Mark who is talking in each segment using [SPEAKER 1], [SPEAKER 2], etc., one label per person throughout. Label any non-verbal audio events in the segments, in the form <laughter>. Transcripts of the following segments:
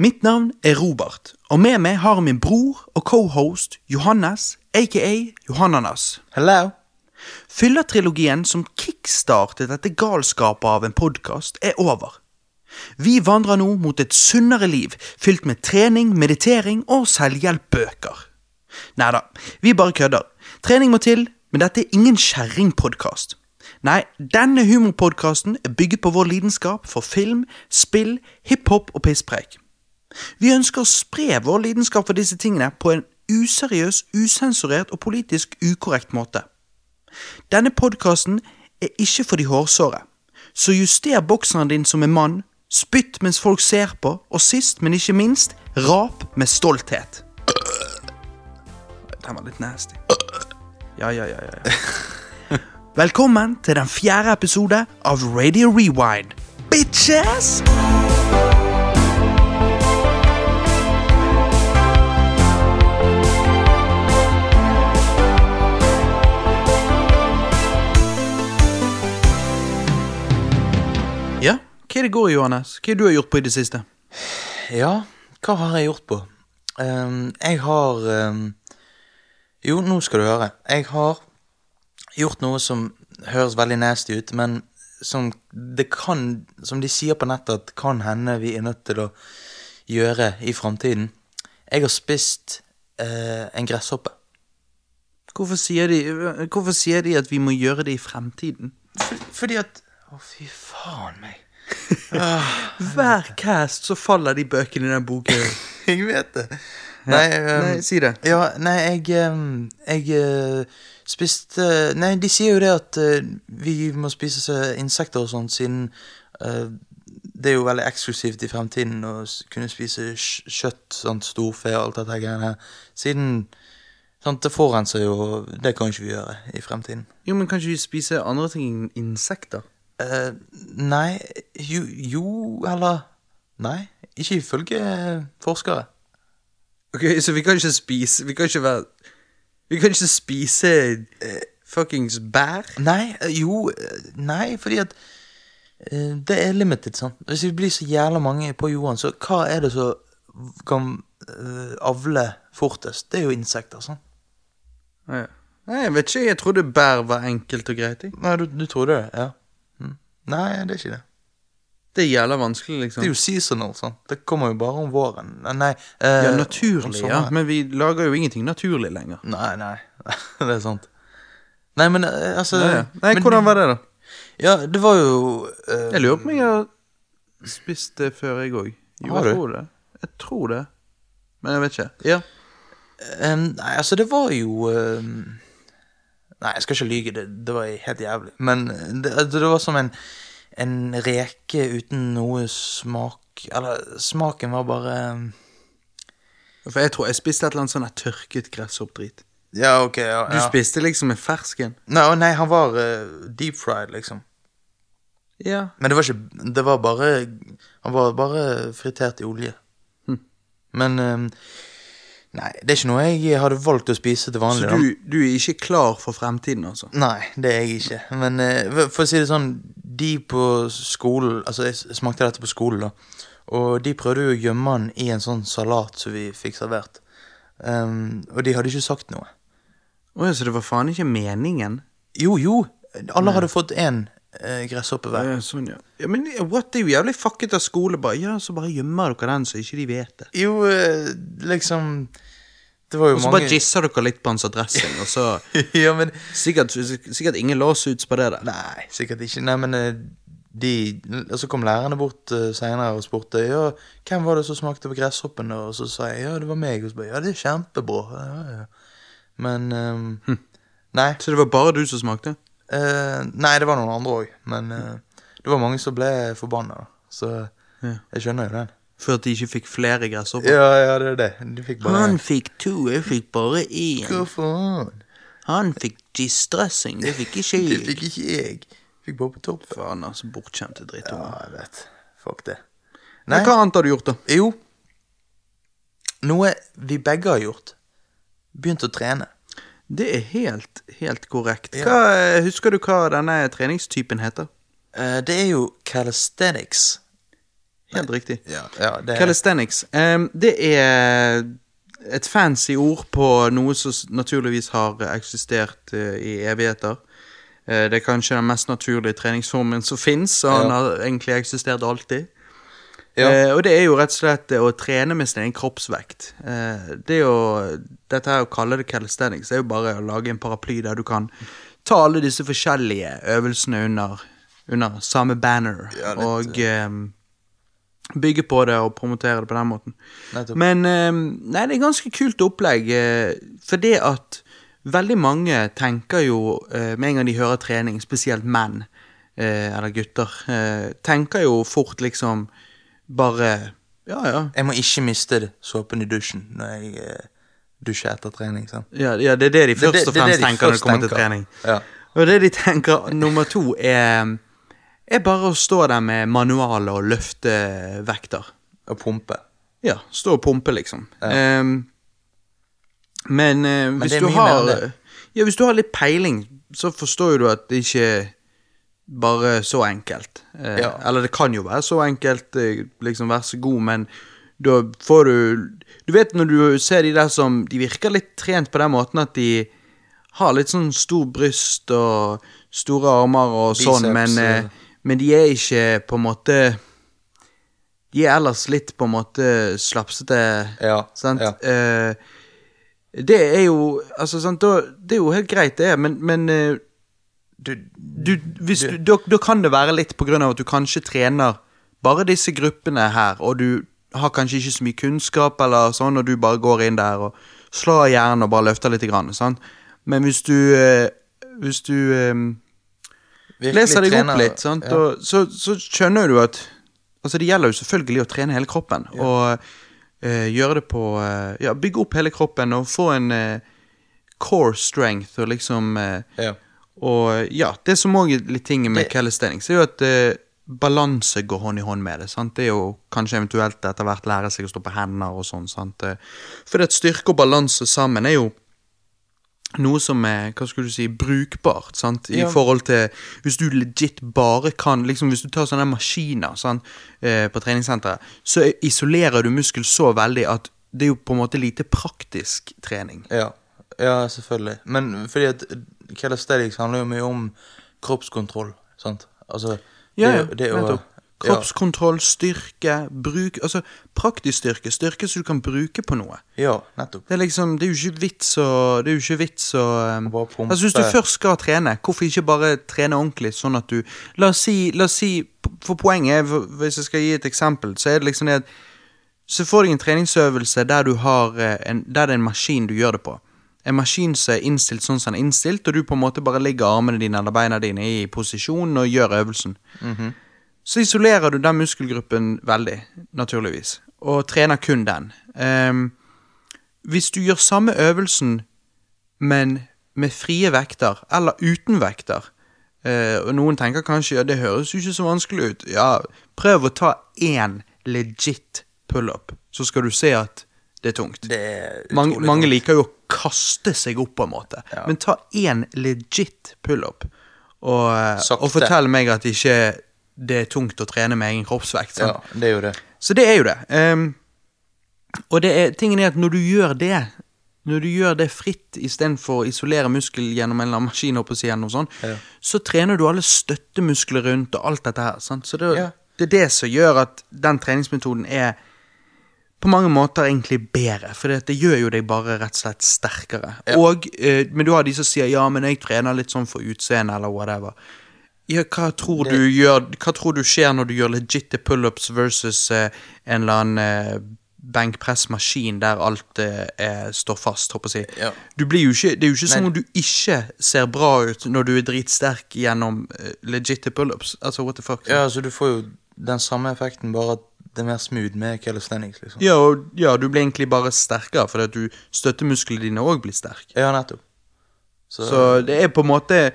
[SPEAKER 1] Mitt navn er Robert, og med meg har jeg min bror og cohost Johannes, aka Johannanas.
[SPEAKER 2] Hello.
[SPEAKER 1] Fyllertrilogien som kickstartet dette galskapet av en podkast, er over. Vi vandrer nå mot et sunnere liv, fylt med trening, meditering og selvhjelpbøker. Nei da, vi bare kødder. Trening må til, men dette er ingen kjerringpodkast. Nei, denne humorpodkasten er bygget på vår lidenskap for film, spill, hiphop og pisspreik. Vi ønsker å spre vår lidenskap for disse tingene på en useriøs, usensurert og politisk ukorrekt måte. Denne podkasten er ikke for de hårsåre, så juster bokseren din som en mann, spytt mens folk ser på, og sist, men ikke minst, rap med stolthet. Den var litt nasty. Ja, ja, ja, ja. <laughs> Velkommen til den fjerde episode av Radio Rewind. Bitches! Hva er det går i, Johannes? Hva det du har gjort på i det siste?
[SPEAKER 2] Ja, hva har jeg gjort på? Um, jeg har um, Jo, nå skal du høre. Jeg har gjort noe som høres veldig nasty ut, men som det kan Som de sier på nettet at kan hende vi er nødt til å gjøre i framtiden. Jeg har spist uh, en gresshoppe.
[SPEAKER 1] Hvorfor sier, de, hvorfor sier de at vi må gjøre det i fremtiden?
[SPEAKER 2] Fordi at Å, fy faen meg.
[SPEAKER 1] Hver cast så faller de bøkene i den boken. <laughs>
[SPEAKER 2] Jeg vet det. Nei, um,
[SPEAKER 1] Nei, si det.
[SPEAKER 2] Ja, nei, jeg ehm, Jeg eh, spiste Nei, de sier jo det at eh, vi må spise insekter og sånt, siden uh, det er jo veldig eksklusivt i fremtiden å kunne spise kj- kjøtt, sånt storfe og alt dette greiene her. Siden sant, det forurenser jo, det kan ikke vi gjøre i fremtiden.
[SPEAKER 1] Jo, men kan ikke vi spise andre ting enn insekter?
[SPEAKER 2] Eh, nei jo, jo, eller Nei, ikke ifølge forskere.
[SPEAKER 1] Ok, Så vi kan ikke spise Vi kan ikke være Vi kan ikke spise eh, fuckings bær?
[SPEAKER 2] Nei, eh, jo eh, Nei, fordi at uh, Det er limited, sant. Hvis vi blir så jævla mange på jorden, så hva er det som kan uh, avle fortest? Det er jo insekter, sant.
[SPEAKER 1] Ja. Nei, jeg vet ikke. Jeg trodde bær var enkelt og greit.
[SPEAKER 2] Nei, du, du trodde det? Ja. Nei, det er ikke det.
[SPEAKER 1] Det er jævla vanskelig, liksom.
[SPEAKER 2] Det er jo seasonal, sant. Det kommer jo bare om våren. Nei, Nei, eh,
[SPEAKER 1] Ja, naturlig, ja. Men vi lager jo ingenting naturlig lenger.
[SPEAKER 2] Nei, nei. <laughs> det er sant. Nei, men eh, altså
[SPEAKER 1] Nei, ja. Nei,
[SPEAKER 2] men-
[SPEAKER 1] hvordan var det, da?
[SPEAKER 2] Ja, det var jo eh,
[SPEAKER 1] Jeg lurer på om jeg har spist det før, jeg òg. Jo,
[SPEAKER 2] Har
[SPEAKER 1] jeg tror det. Jeg tror det. Men jeg vet ikke. Ja.
[SPEAKER 2] Um, nei, altså, det var jo em, Nei, jeg skal ikke lyge, det, det var helt jævlig. Men det, altså, det var som en, en reke uten noe smak Eller smaken var bare
[SPEAKER 1] For jeg tror jeg spiste et eller annet sånn tørket gresshoppdrit.
[SPEAKER 2] Ja, ok, ja.
[SPEAKER 1] Du spiste liksom en fersken?
[SPEAKER 2] Nei, nei, han var uh, deep fried, liksom.
[SPEAKER 1] Ja.
[SPEAKER 2] Men det var ikke Det var bare Han var bare fritert i olje.
[SPEAKER 1] Hm.
[SPEAKER 2] Men em, Nei, det er ikke noe jeg hadde valgt å spise til vanlig. Så
[SPEAKER 1] du, du er ikke klar for fremtiden, altså?
[SPEAKER 2] Nei, det er jeg ikke. Men eh, for å si det sånn, de på skolen Altså, jeg smakte dette på skolen, da. Og de prøvde jo å gjemme den i en sånn salat som vi fikk servert. Um, og de hadde ikke sagt noe.
[SPEAKER 1] Å ja, så det var faen ikke meningen?
[SPEAKER 2] Jo, jo, alle hadde fått én uh, gresshoppe hver.
[SPEAKER 1] Ja, sånn, ja. ja. Men what, det er jo jævlig fucket av skole. Bare, ja, så bare gjemmer dere den, så ikke de vet det.
[SPEAKER 2] Jo, eh, liksom Det var jo
[SPEAKER 1] Og så
[SPEAKER 2] mange
[SPEAKER 1] bare gisser dere litt på hans adresse, og så <laughs>
[SPEAKER 2] Ja, men
[SPEAKER 1] Sikkert, sikkert ingen lawsuits på det der.
[SPEAKER 2] Nei, sikkert ikke. Nei, men eh, de Og så kom lærerne bort uh, seinere og spurte ja, hvem var det som smakte på gresshoppen. Og så sa jeg ja, det var meg. Og så bare ja, det er kjempebra. Ja, ja. Men ehm, Nei.
[SPEAKER 1] Så det var bare du som smakte?
[SPEAKER 2] Eh, nei, det var noen andre òg. Men uh, det var mange som ble forbanna. Så
[SPEAKER 1] Ja.
[SPEAKER 2] jeg skjønner jo den.
[SPEAKER 1] For at de ikke fikk flere gresshopper?
[SPEAKER 2] Ja, ja, det er det. De fikk bare
[SPEAKER 1] Han fikk to, jeg fikk bare én.
[SPEAKER 2] Faen?
[SPEAKER 1] Han fikk distressing, det fikk ikke <laughs> jeg.
[SPEAKER 2] Det fikk ikke jeg. Fikk bare på topp.
[SPEAKER 1] Faen, altså. Bortskjemte
[SPEAKER 2] Ja, jeg vet. Fuck det.
[SPEAKER 1] Men hva annet har du gjort, da?
[SPEAKER 2] Jo, noe vi begge har gjort. Begynt å trene.
[SPEAKER 1] Det er helt, helt korrekt. Hva, eh, husker du hva denne treningstypen heter?
[SPEAKER 2] Eh, det er jo calisthenics.
[SPEAKER 1] helt riktig.
[SPEAKER 2] Ja, ja det er
[SPEAKER 1] Calisthenics. em, det er et fancy ord på noe som naturligvis har eksistert eh, i evigheter. Eh, det er kanskje den mest naturlige treningsformen som fins, og
[SPEAKER 2] den
[SPEAKER 1] har egentlig eksistert alltid.
[SPEAKER 2] Ja.
[SPEAKER 1] Eh, og det er jo rett og slett å trene med sin egen kroppsvekt. Eh, det å, dette her å kalle det calisthenics er jo bare å lage en paraply der du kan ta alle disse forskjellige øvelsene under, under samme banner.
[SPEAKER 2] Ja,
[SPEAKER 1] og eh, bygge på det og promotere det på den måten.
[SPEAKER 2] Nettopp.
[SPEAKER 1] Men eh, nei, det er ganske kult opplegg, eh, for det at veldig mange tenker jo med en gang de hører trening, spesielt menn eller gutter, tenker jo fort liksom bare Ja, ja.
[SPEAKER 2] Jeg må ikke miste såpen i dusjen når jeg eh, dusjer etter trening. sant?
[SPEAKER 1] Ja, ja, det er det de først
[SPEAKER 2] det-
[SPEAKER 1] og
[SPEAKER 2] det er det
[SPEAKER 1] fremst
[SPEAKER 2] de
[SPEAKER 1] tenker når det
[SPEAKER 2] først
[SPEAKER 1] kommer til
[SPEAKER 2] tenker.
[SPEAKER 1] trening.
[SPEAKER 2] Ja.
[SPEAKER 1] Og det de tenker nummer to, er er bare å stå der med manualer og løfte vekter.
[SPEAKER 2] Og pumpe.
[SPEAKER 1] Ja, stå og pumpe, liksom. Ehm, men eh, hvis
[SPEAKER 2] det er
[SPEAKER 1] du
[SPEAKER 2] mye
[SPEAKER 1] har
[SPEAKER 2] enn det.
[SPEAKER 1] Ja, hvis du har litt peiling, så forstår jo du at det ikke er bare så enkelt. Eh,
[SPEAKER 2] Ja.
[SPEAKER 1] Eller det kan jo være så enkelt, eh, liksom vær så god, men da får du Du vet når du ser de der som De virker litt trent på den måten at de har litt sånn stor bryst og store armer og sånn, men, eh, men de er ikke på en måte De er ellers litt på en måte slapsete.
[SPEAKER 2] Ja,
[SPEAKER 1] Sant?
[SPEAKER 2] ja.
[SPEAKER 1] Eh, det er jo Altså, sant, da, det er jo helt greit, det, men, men
[SPEAKER 2] Du,
[SPEAKER 1] du, du, da, da kan det være litt på grunn av at du kanskje trener bare disse gruppene her, og du har kanskje ikke så mye kunnskap, eller sånn, og du bare går inn der og slår av hjernen og bare løfter litt. Grann, sånn. Men hvis du eh, Hvis du
[SPEAKER 2] um,
[SPEAKER 1] leser deg
[SPEAKER 2] trener-
[SPEAKER 1] opp litt, sånn,
[SPEAKER 2] Ja.
[SPEAKER 1] Og, så, så skjønner du at Altså, det gjelder jo selvfølgelig å trene hele kroppen. Og uh, gjøre det på uh, Ja, bygge opp hele kroppen og få en uh, core strength og liksom
[SPEAKER 2] Ja.
[SPEAKER 1] Og ja, det som òg er litt tingen med calisthenics, er jo at eh, balanse går hånd i hånd med det. sant? Det er jo kanskje eventuelt etter hvert lære seg å stå på hender og sånn. sant? Eh, For at styrke og balanse sammen er jo noe som er hva skulle du si, brukbart. sant? I
[SPEAKER 2] Ja.
[SPEAKER 1] forhold til Hvis du legit bare kan liksom Hvis du tar sånne maskiner sant? Eh, på treningssenteret, så isolerer du muskel så veldig at det er jo på en måte lite praktisk trening.
[SPEAKER 2] Ja, ja, selvfølgelig. Men fordi at calisthenics handler jo mye om kroppskontroll, sant? Altså,
[SPEAKER 1] Ja,
[SPEAKER 2] det, det å-.
[SPEAKER 1] Kroppskontroll, styrke, bruk Altså praktisk styrke. Styrke som du kan bruke på noe.
[SPEAKER 2] Ja, nettopp.
[SPEAKER 1] Det er liksom, det er jo ikke vits å Det er jo ikke vits å um, Altså Hvis du først skal trene, hvorfor ikke bare trene ordentlig, sånn at du La oss si, la oss si For poenget er, hvis jeg skal gi et eksempel, så er det liksom det at Se for deg en treningsøvelse der du har eh, en, Der det er en maskin du gjør det på. En maskin som er innstilt sånn som den er innstilt, og du på en måte bare ligger armene dine eller beina dine i posisjon og gjør øvelsen. Så isolerer du den muskelgruppen veldig, naturligvis, og trener kun den. Um, hvis du gjør samme øvelsen, men med frie vekter, eller uten vekter Uh, Og noen tenker kanskje ja, det høres jo ikke så vanskelig ut. Ja, prøv å ta én legit pullup, så skal du se at det er tungt.
[SPEAKER 2] Det er
[SPEAKER 1] Mange,
[SPEAKER 2] tungt.
[SPEAKER 1] mange liker jo å kaste seg opp, på en måte.
[SPEAKER 2] Ja.
[SPEAKER 1] Men ta én legit pullup, og,
[SPEAKER 2] Sakte.
[SPEAKER 1] og fortell meg at ikke det er tungt å trene med egen kroppsvekt.
[SPEAKER 2] Ja, det er jo det.
[SPEAKER 1] Så det er jo det. Um, og det er, tingen er at når du gjør det, når du gjør det fritt istedenfor å isolere muskel gjennom en maskin, sånt,
[SPEAKER 2] Ja.
[SPEAKER 1] så trener du alle støttemuskler rundt og alt dette her. Sant? Så det,
[SPEAKER 2] Ja.
[SPEAKER 1] det er det som gjør at den treningsmetoden er på mange måter egentlig bedre, for det, gjør jo deg bare rett og slett sterkere.
[SPEAKER 2] Ja.
[SPEAKER 1] Og, eh, men du har de som sier ja, men jeg trener litt sånn for utseende, eller whatever. Ja, hva tror
[SPEAKER 2] Det-
[SPEAKER 1] du gjør Hva tror du skjer når du gjør legitte pullups versus eh, en eller annen eh, benkpressmaskin der alt eh, står fast, håper jeg å si.
[SPEAKER 2] Ja.
[SPEAKER 1] Du blir jo ikke, det er jo ikke sånn om du ikke ser bra ut når du er dritsterk gjennom eh, legitte pullups. Altså, what the fuck?
[SPEAKER 2] Ja, altså du får jo den samme effekten, bare at det er mer smooth med calisthenics, liksom.
[SPEAKER 1] Ja, og, ja, du blir egentlig bare sterkere fordi at du støttemusklene dine òg blir sterke.
[SPEAKER 2] Ja, nettopp. Så,
[SPEAKER 1] Så det er på en måte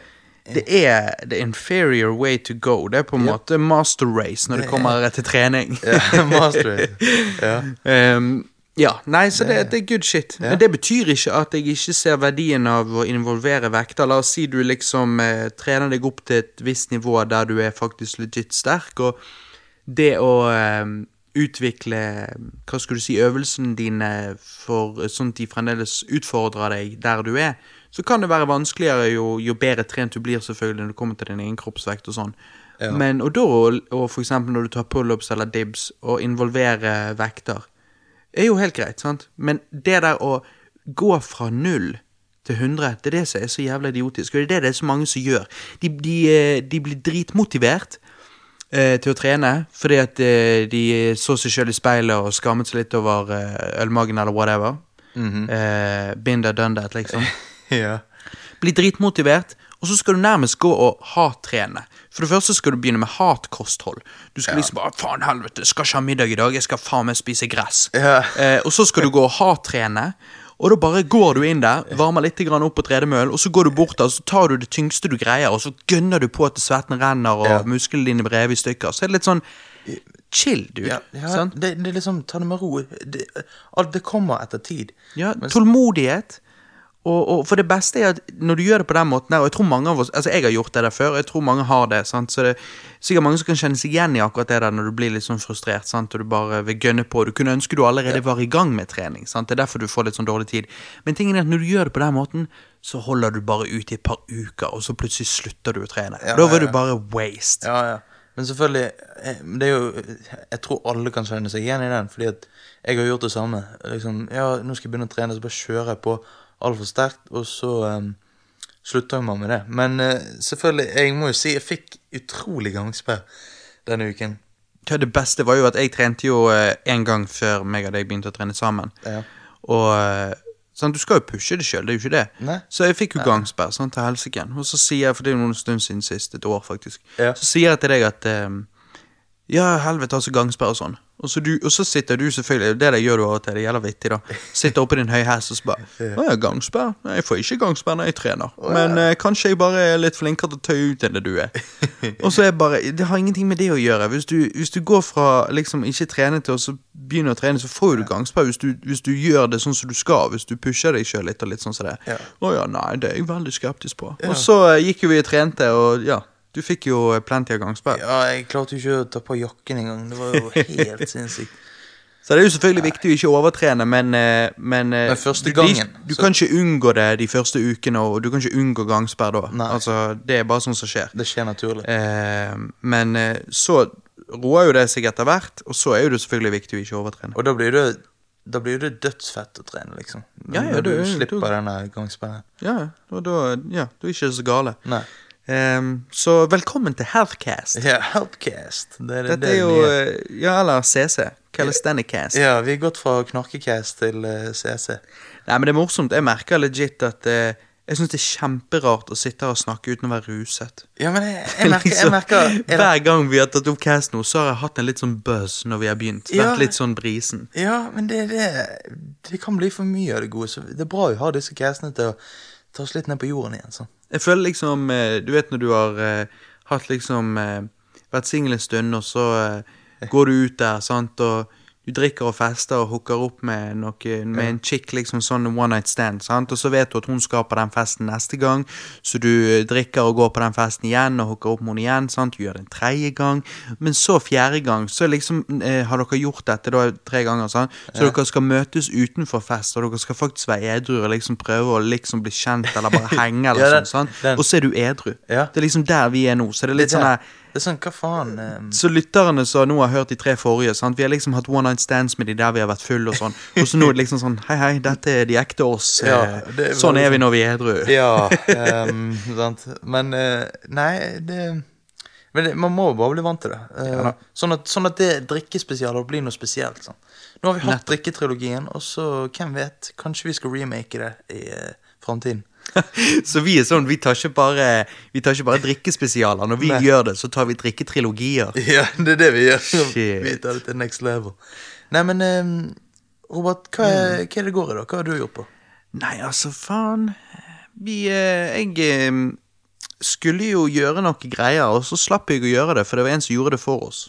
[SPEAKER 1] Det er the inferior way to go. Det er på en
[SPEAKER 2] Ja.
[SPEAKER 1] måte master race når det
[SPEAKER 2] Det er-
[SPEAKER 1] kommer til trening. <laughs>
[SPEAKER 2] Ja, master race. <laughs> Ja.
[SPEAKER 1] um, ja, nei, så det, det er good shit.
[SPEAKER 2] Ja.
[SPEAKER 1] Men det betyr ikke at jeg ikke ser verdien av å involvere vekter. La oss si du liksom eh, trener deg opp til et visst nivå der du er faktisk legit sterk, og det å eh, utvikle hva skulle du si, øvelsene dine for sånn at de fremdeles utfordrer deg der du er, så kan det være vanskeligere jo, jo bedre trent du blir, selvfølgelig, når du kommer til din egen kroppsvekt og sånn.
[SPEAKER 2] Ja.
[SPEAKER 1] Men, og da, og, og for eksempel når du tar pullups eller dibs, og involverer vekter, er jo helt greit, sant? Men det der å gå fra null til 100, det er det som er så jævla idiotisk, og det er det det er så mange som gjør. De, de, eh, de blir dritmotivert eh, til å trene, fordi at eh, de så seg sjøl i speilet og skammet seg litt over eh, ølmagen eller whatever. eh, been there, done that, liksom. <laughs>
[SPEAKER 2] ja.
[SPEAKER 1] Bli dritmotivert, og så skal du nærmest gå og hattrene. For det første skal du begynne med hatkosthold. Du skal liksom bare faen helvete, skal ikke ha middag i dag, jeg skal faen meg spise gress.
[SPEAKER 2] Ja.
[SPEAKER 1] Eh, og så skal du gå og hattrene. Og da bare går du inn der, varmer litt grann opp på tredemøllen, og så går du bort der, og så tar du det tyngste du greier, og så gønner du på at svetten renner, og
[SPEAKER 2] Ja.
[SPEAKER 1] musklene dine brev i stykker. Så er det litt sånn chill, dude.
[SPEAKER 2] Ja, ja det, det er liksom Ta det med ro. Det, alt det kommer etter tid.
[SPEAKER 1] Ja, tålmodighet. Og, og for det beste er at når du gjør det på den måten der, og jeg tror mange av oss Altså, jeg har gjort det der før, og jeg tror mange har det, sant, så det er sikkert mange som kan kjenne seg igjen i akkurat det der når du blir litt sånn frustrert, sant, og du bare vil gønne på. Du kunne ønske du allerede var i gang med trening, sant, det er derfor du får litt sånn dårlig tid. Men tingen er at når du gjør det på den måten, så holder du bare ut i et par uker, og så plutselig slutter du å trene.
[SPEAKER 2] Ja,
[SPEAKER 1] da var du bare waste.
[SPEAKER 2] Ja, ja. Men selvfølgelig, eh, det er jo Jeg tror alle kan kjenne seg igjen i den, fordi at jeg har gjort det samme. Liksom, ja, nå skal jeg begynne å trene, så bare kjører jeg på altfor sterkt, og så um, slutta man med det. Men uh, selvfølgelig, jeg må jo si jeg fikk utrolig gangsperr denne uken.
[SPEAKER 1] Ja, det beste var jo at jeg trente jo én gang før meg og deg begynte å trene sammen.
[SPEAKER 2] Ja.
[SPEAKER 1] Og Sånn, Du skal jo pushe det sjøl, det er jo ikke det.
[SPEAKER 2] Nei.
[SPEAKER 1] Så jeg fikk jo gangsperr sånn, til helsike. Og så sier jeg, for det er jo noen stund siden sist, et år faktisk,
[SPEAKER 2] Ja.
[SPEAKER 1] så sier jeg til deg at um, Ja, helvete, altså gangsperr og sånn. Og så, du, og så sitter du selvfølgelig, det det gjør du av og til, det gjelder vittig, da. Sitter oppe i din høye hest og så bare Å jeg gangsperr? Nei, jeg får ikke gangsperr når jeg trener. Men eh, kanskje jeg bare er litt flinkere til å tøye ut enn det du er. og så er bare Det har ingenting med det å gjøre. Hvis du, hvis du går fra liksom ikke trene til å begynne å trene, så får du gangsperr hvis, du- hvis du gjør det sånn som du skal. Hvis du pusher deg sjøl litt og litt sånn som det. Å ja, nei, det er jeg veldig skeptisk på. Og så eh, gikk jo vi og trente, og ja, du fikk jo plenty av gangsperr.
[SPEAKER 2] ja, jeg klarte jo ikke å ta på jakken engang. Det var jo <laughs> helt sinnssykt.
[SPEAKER 1] Så det er jo selvfølgelig viktig å ikke overtrene, men, eh, men, eh,
[SPEAKER 2] Men første
[SPEAKER 1] du,
[SPEAKER 2] gangen,
[SPEAKER 1] Du, du kan ikke unngå det de første ukene, og du kan ikke unngå gangsperr da.
[SPEAKER 2] Nei.
[SPEAKER 1] Altså, det er bare sånn som skjer.
[SPEAKER 2] Det skjer naturlig.
[SPEAKER 1] Eh, men eh, så roer jo det seg etter hvert, og så er jo det selvfølgelig viktig å ikke overtrene.
[SPEAKER 2] Og da blir det da blir det dødsfett å trene, liksom.
[SPEAKER 1] Ja, ja,
[SPEAKER 2] du, du
[SPEAKER 1] slipper
[SPEAKER 2] slipper denne gangsperren.
[SPEAKER 1] Ja, og da ja, du er ikke så gale.
[SPEAKER 2] Nei.
[SPEAKER 1] Eh, så velkommen til Healthcast.
[SPEAKER 2] Ja, Healthcast. Det, er
[SPEAKER 1] Dette
[SPEAKER 2] det
[SPEAKER 1] er jo
[SPEAKER 2] nye.
[SPEAKER 1] eh, Ja, eller CC. Calisthenicast.
[SPEAKER 2] Ja, vi har gått fra knarkecast til uh, CC.
[SPEAKER 1] Nei, men det er morsomt. Jeg merker legit at uh, jeg syns det er kjemperart å sitte her og snakke uten å være ruset.
[SPEAKER 2] Ja, men jeg, jeg merker, jeg <laughs> merker jeg,
[SPEAKER 1] Hver gang vi har tatt opp cast nå, så har jeg hatt en litt sånn buzz når vi har begynt.
[SPEAKER 2] Ja.
[SPEAKER 1] Vært litt sånn brisen.
[SPEAKER 2] Ja, men det, det, det kan bli for mye av det gode, så det er bra å ha disse castene til å ta oss litt ned på jorden igjen. sånn.
[SPEAKER 1] Jeg føler liksom eh, Du vet når du har eh, hatt liksom eh, Vært singel en stund, og så eh, går du ut der, sant, og du drikker og fester og hooker opp med noe Med en chick, liksom sånn one night stand, sant, og så vet du at hun skal på den festen neste gang, så du eh, drikker og går på den festen igjen og hooker opp med henne igjen, sant, du gjør det en tredje gang, men så fjerde gang, så liksom eh, har dere gjort dette da tre ganger, sant, så dere skal møtes utenfor fest, og dere skal faktisk være edru og liksom prøve å liksom bli kjent eller bare <laughs> henge eller
[SPEAKER 2] Ja, den-
[SPEAKER 1] sånn, sant,
[SPEAKER 2] den-
[SPEAKER 1] og så er du edru.
[SPEAKER 2] Ja.
[SPEAKER 1] Det er liksom der vi er nå, så det er litt
[SPEAKER 2] det,
[SPEAKER 1] sånn her
[SPEAKER 2] det er sånn, hva faen um...
[SPEAKER 1] så lytterne som nå har hørt de tre forrige, sant? vi har liksom hatt one night stands med de der vi har vært full og sånn. Og så nå er det liksom sånn Hei, hei, dette er de ekte oss.
[SPEAKER 2] Ja,
[SPEAKER 1] eh,
[SPEAKER 2] det er
[SPEAKER 1] sånn er vi når vi er edru. <laughs>
[SPEAKER 2] Ja, um, sant. Men uh, nei, det men det, man må jo bare bli vant til det. Uh,
[SPEAKER 1] Ja
[SPEAKER 2] sånn, at, sånn at det drikkespesialet blir noe spesielt. Sånn. Nå har vi hatt drikketrilogien, og så, hvem vet, kanskje vi skal remake det i uh, framtiden. <laughs>
[SPEAKER 1] så vi er sånn, vi tar ikke bare Vi tar ikke bare drikkespesialer. Når vi
[SPEAKER 2] Nei.
[SPEAKER 1] gjør det, så tar vi drikketrilogier. <laughs>
[SPEAKER 2] Ja, det er det vi gjør.
[SPEAKER 1] Shit.
[SPEAKER 2] Vi tar det til next level. Nei, men um, Robert, hva er, hva er det går i, da? Hva har du gjort på?
[SPEAKER 1] Nei, altså, faen. Vi eh, Jeg eh, skulle jo gjøre noe greier, og så slapp jeg å gjøre det, for det var en som gjorde det for oss.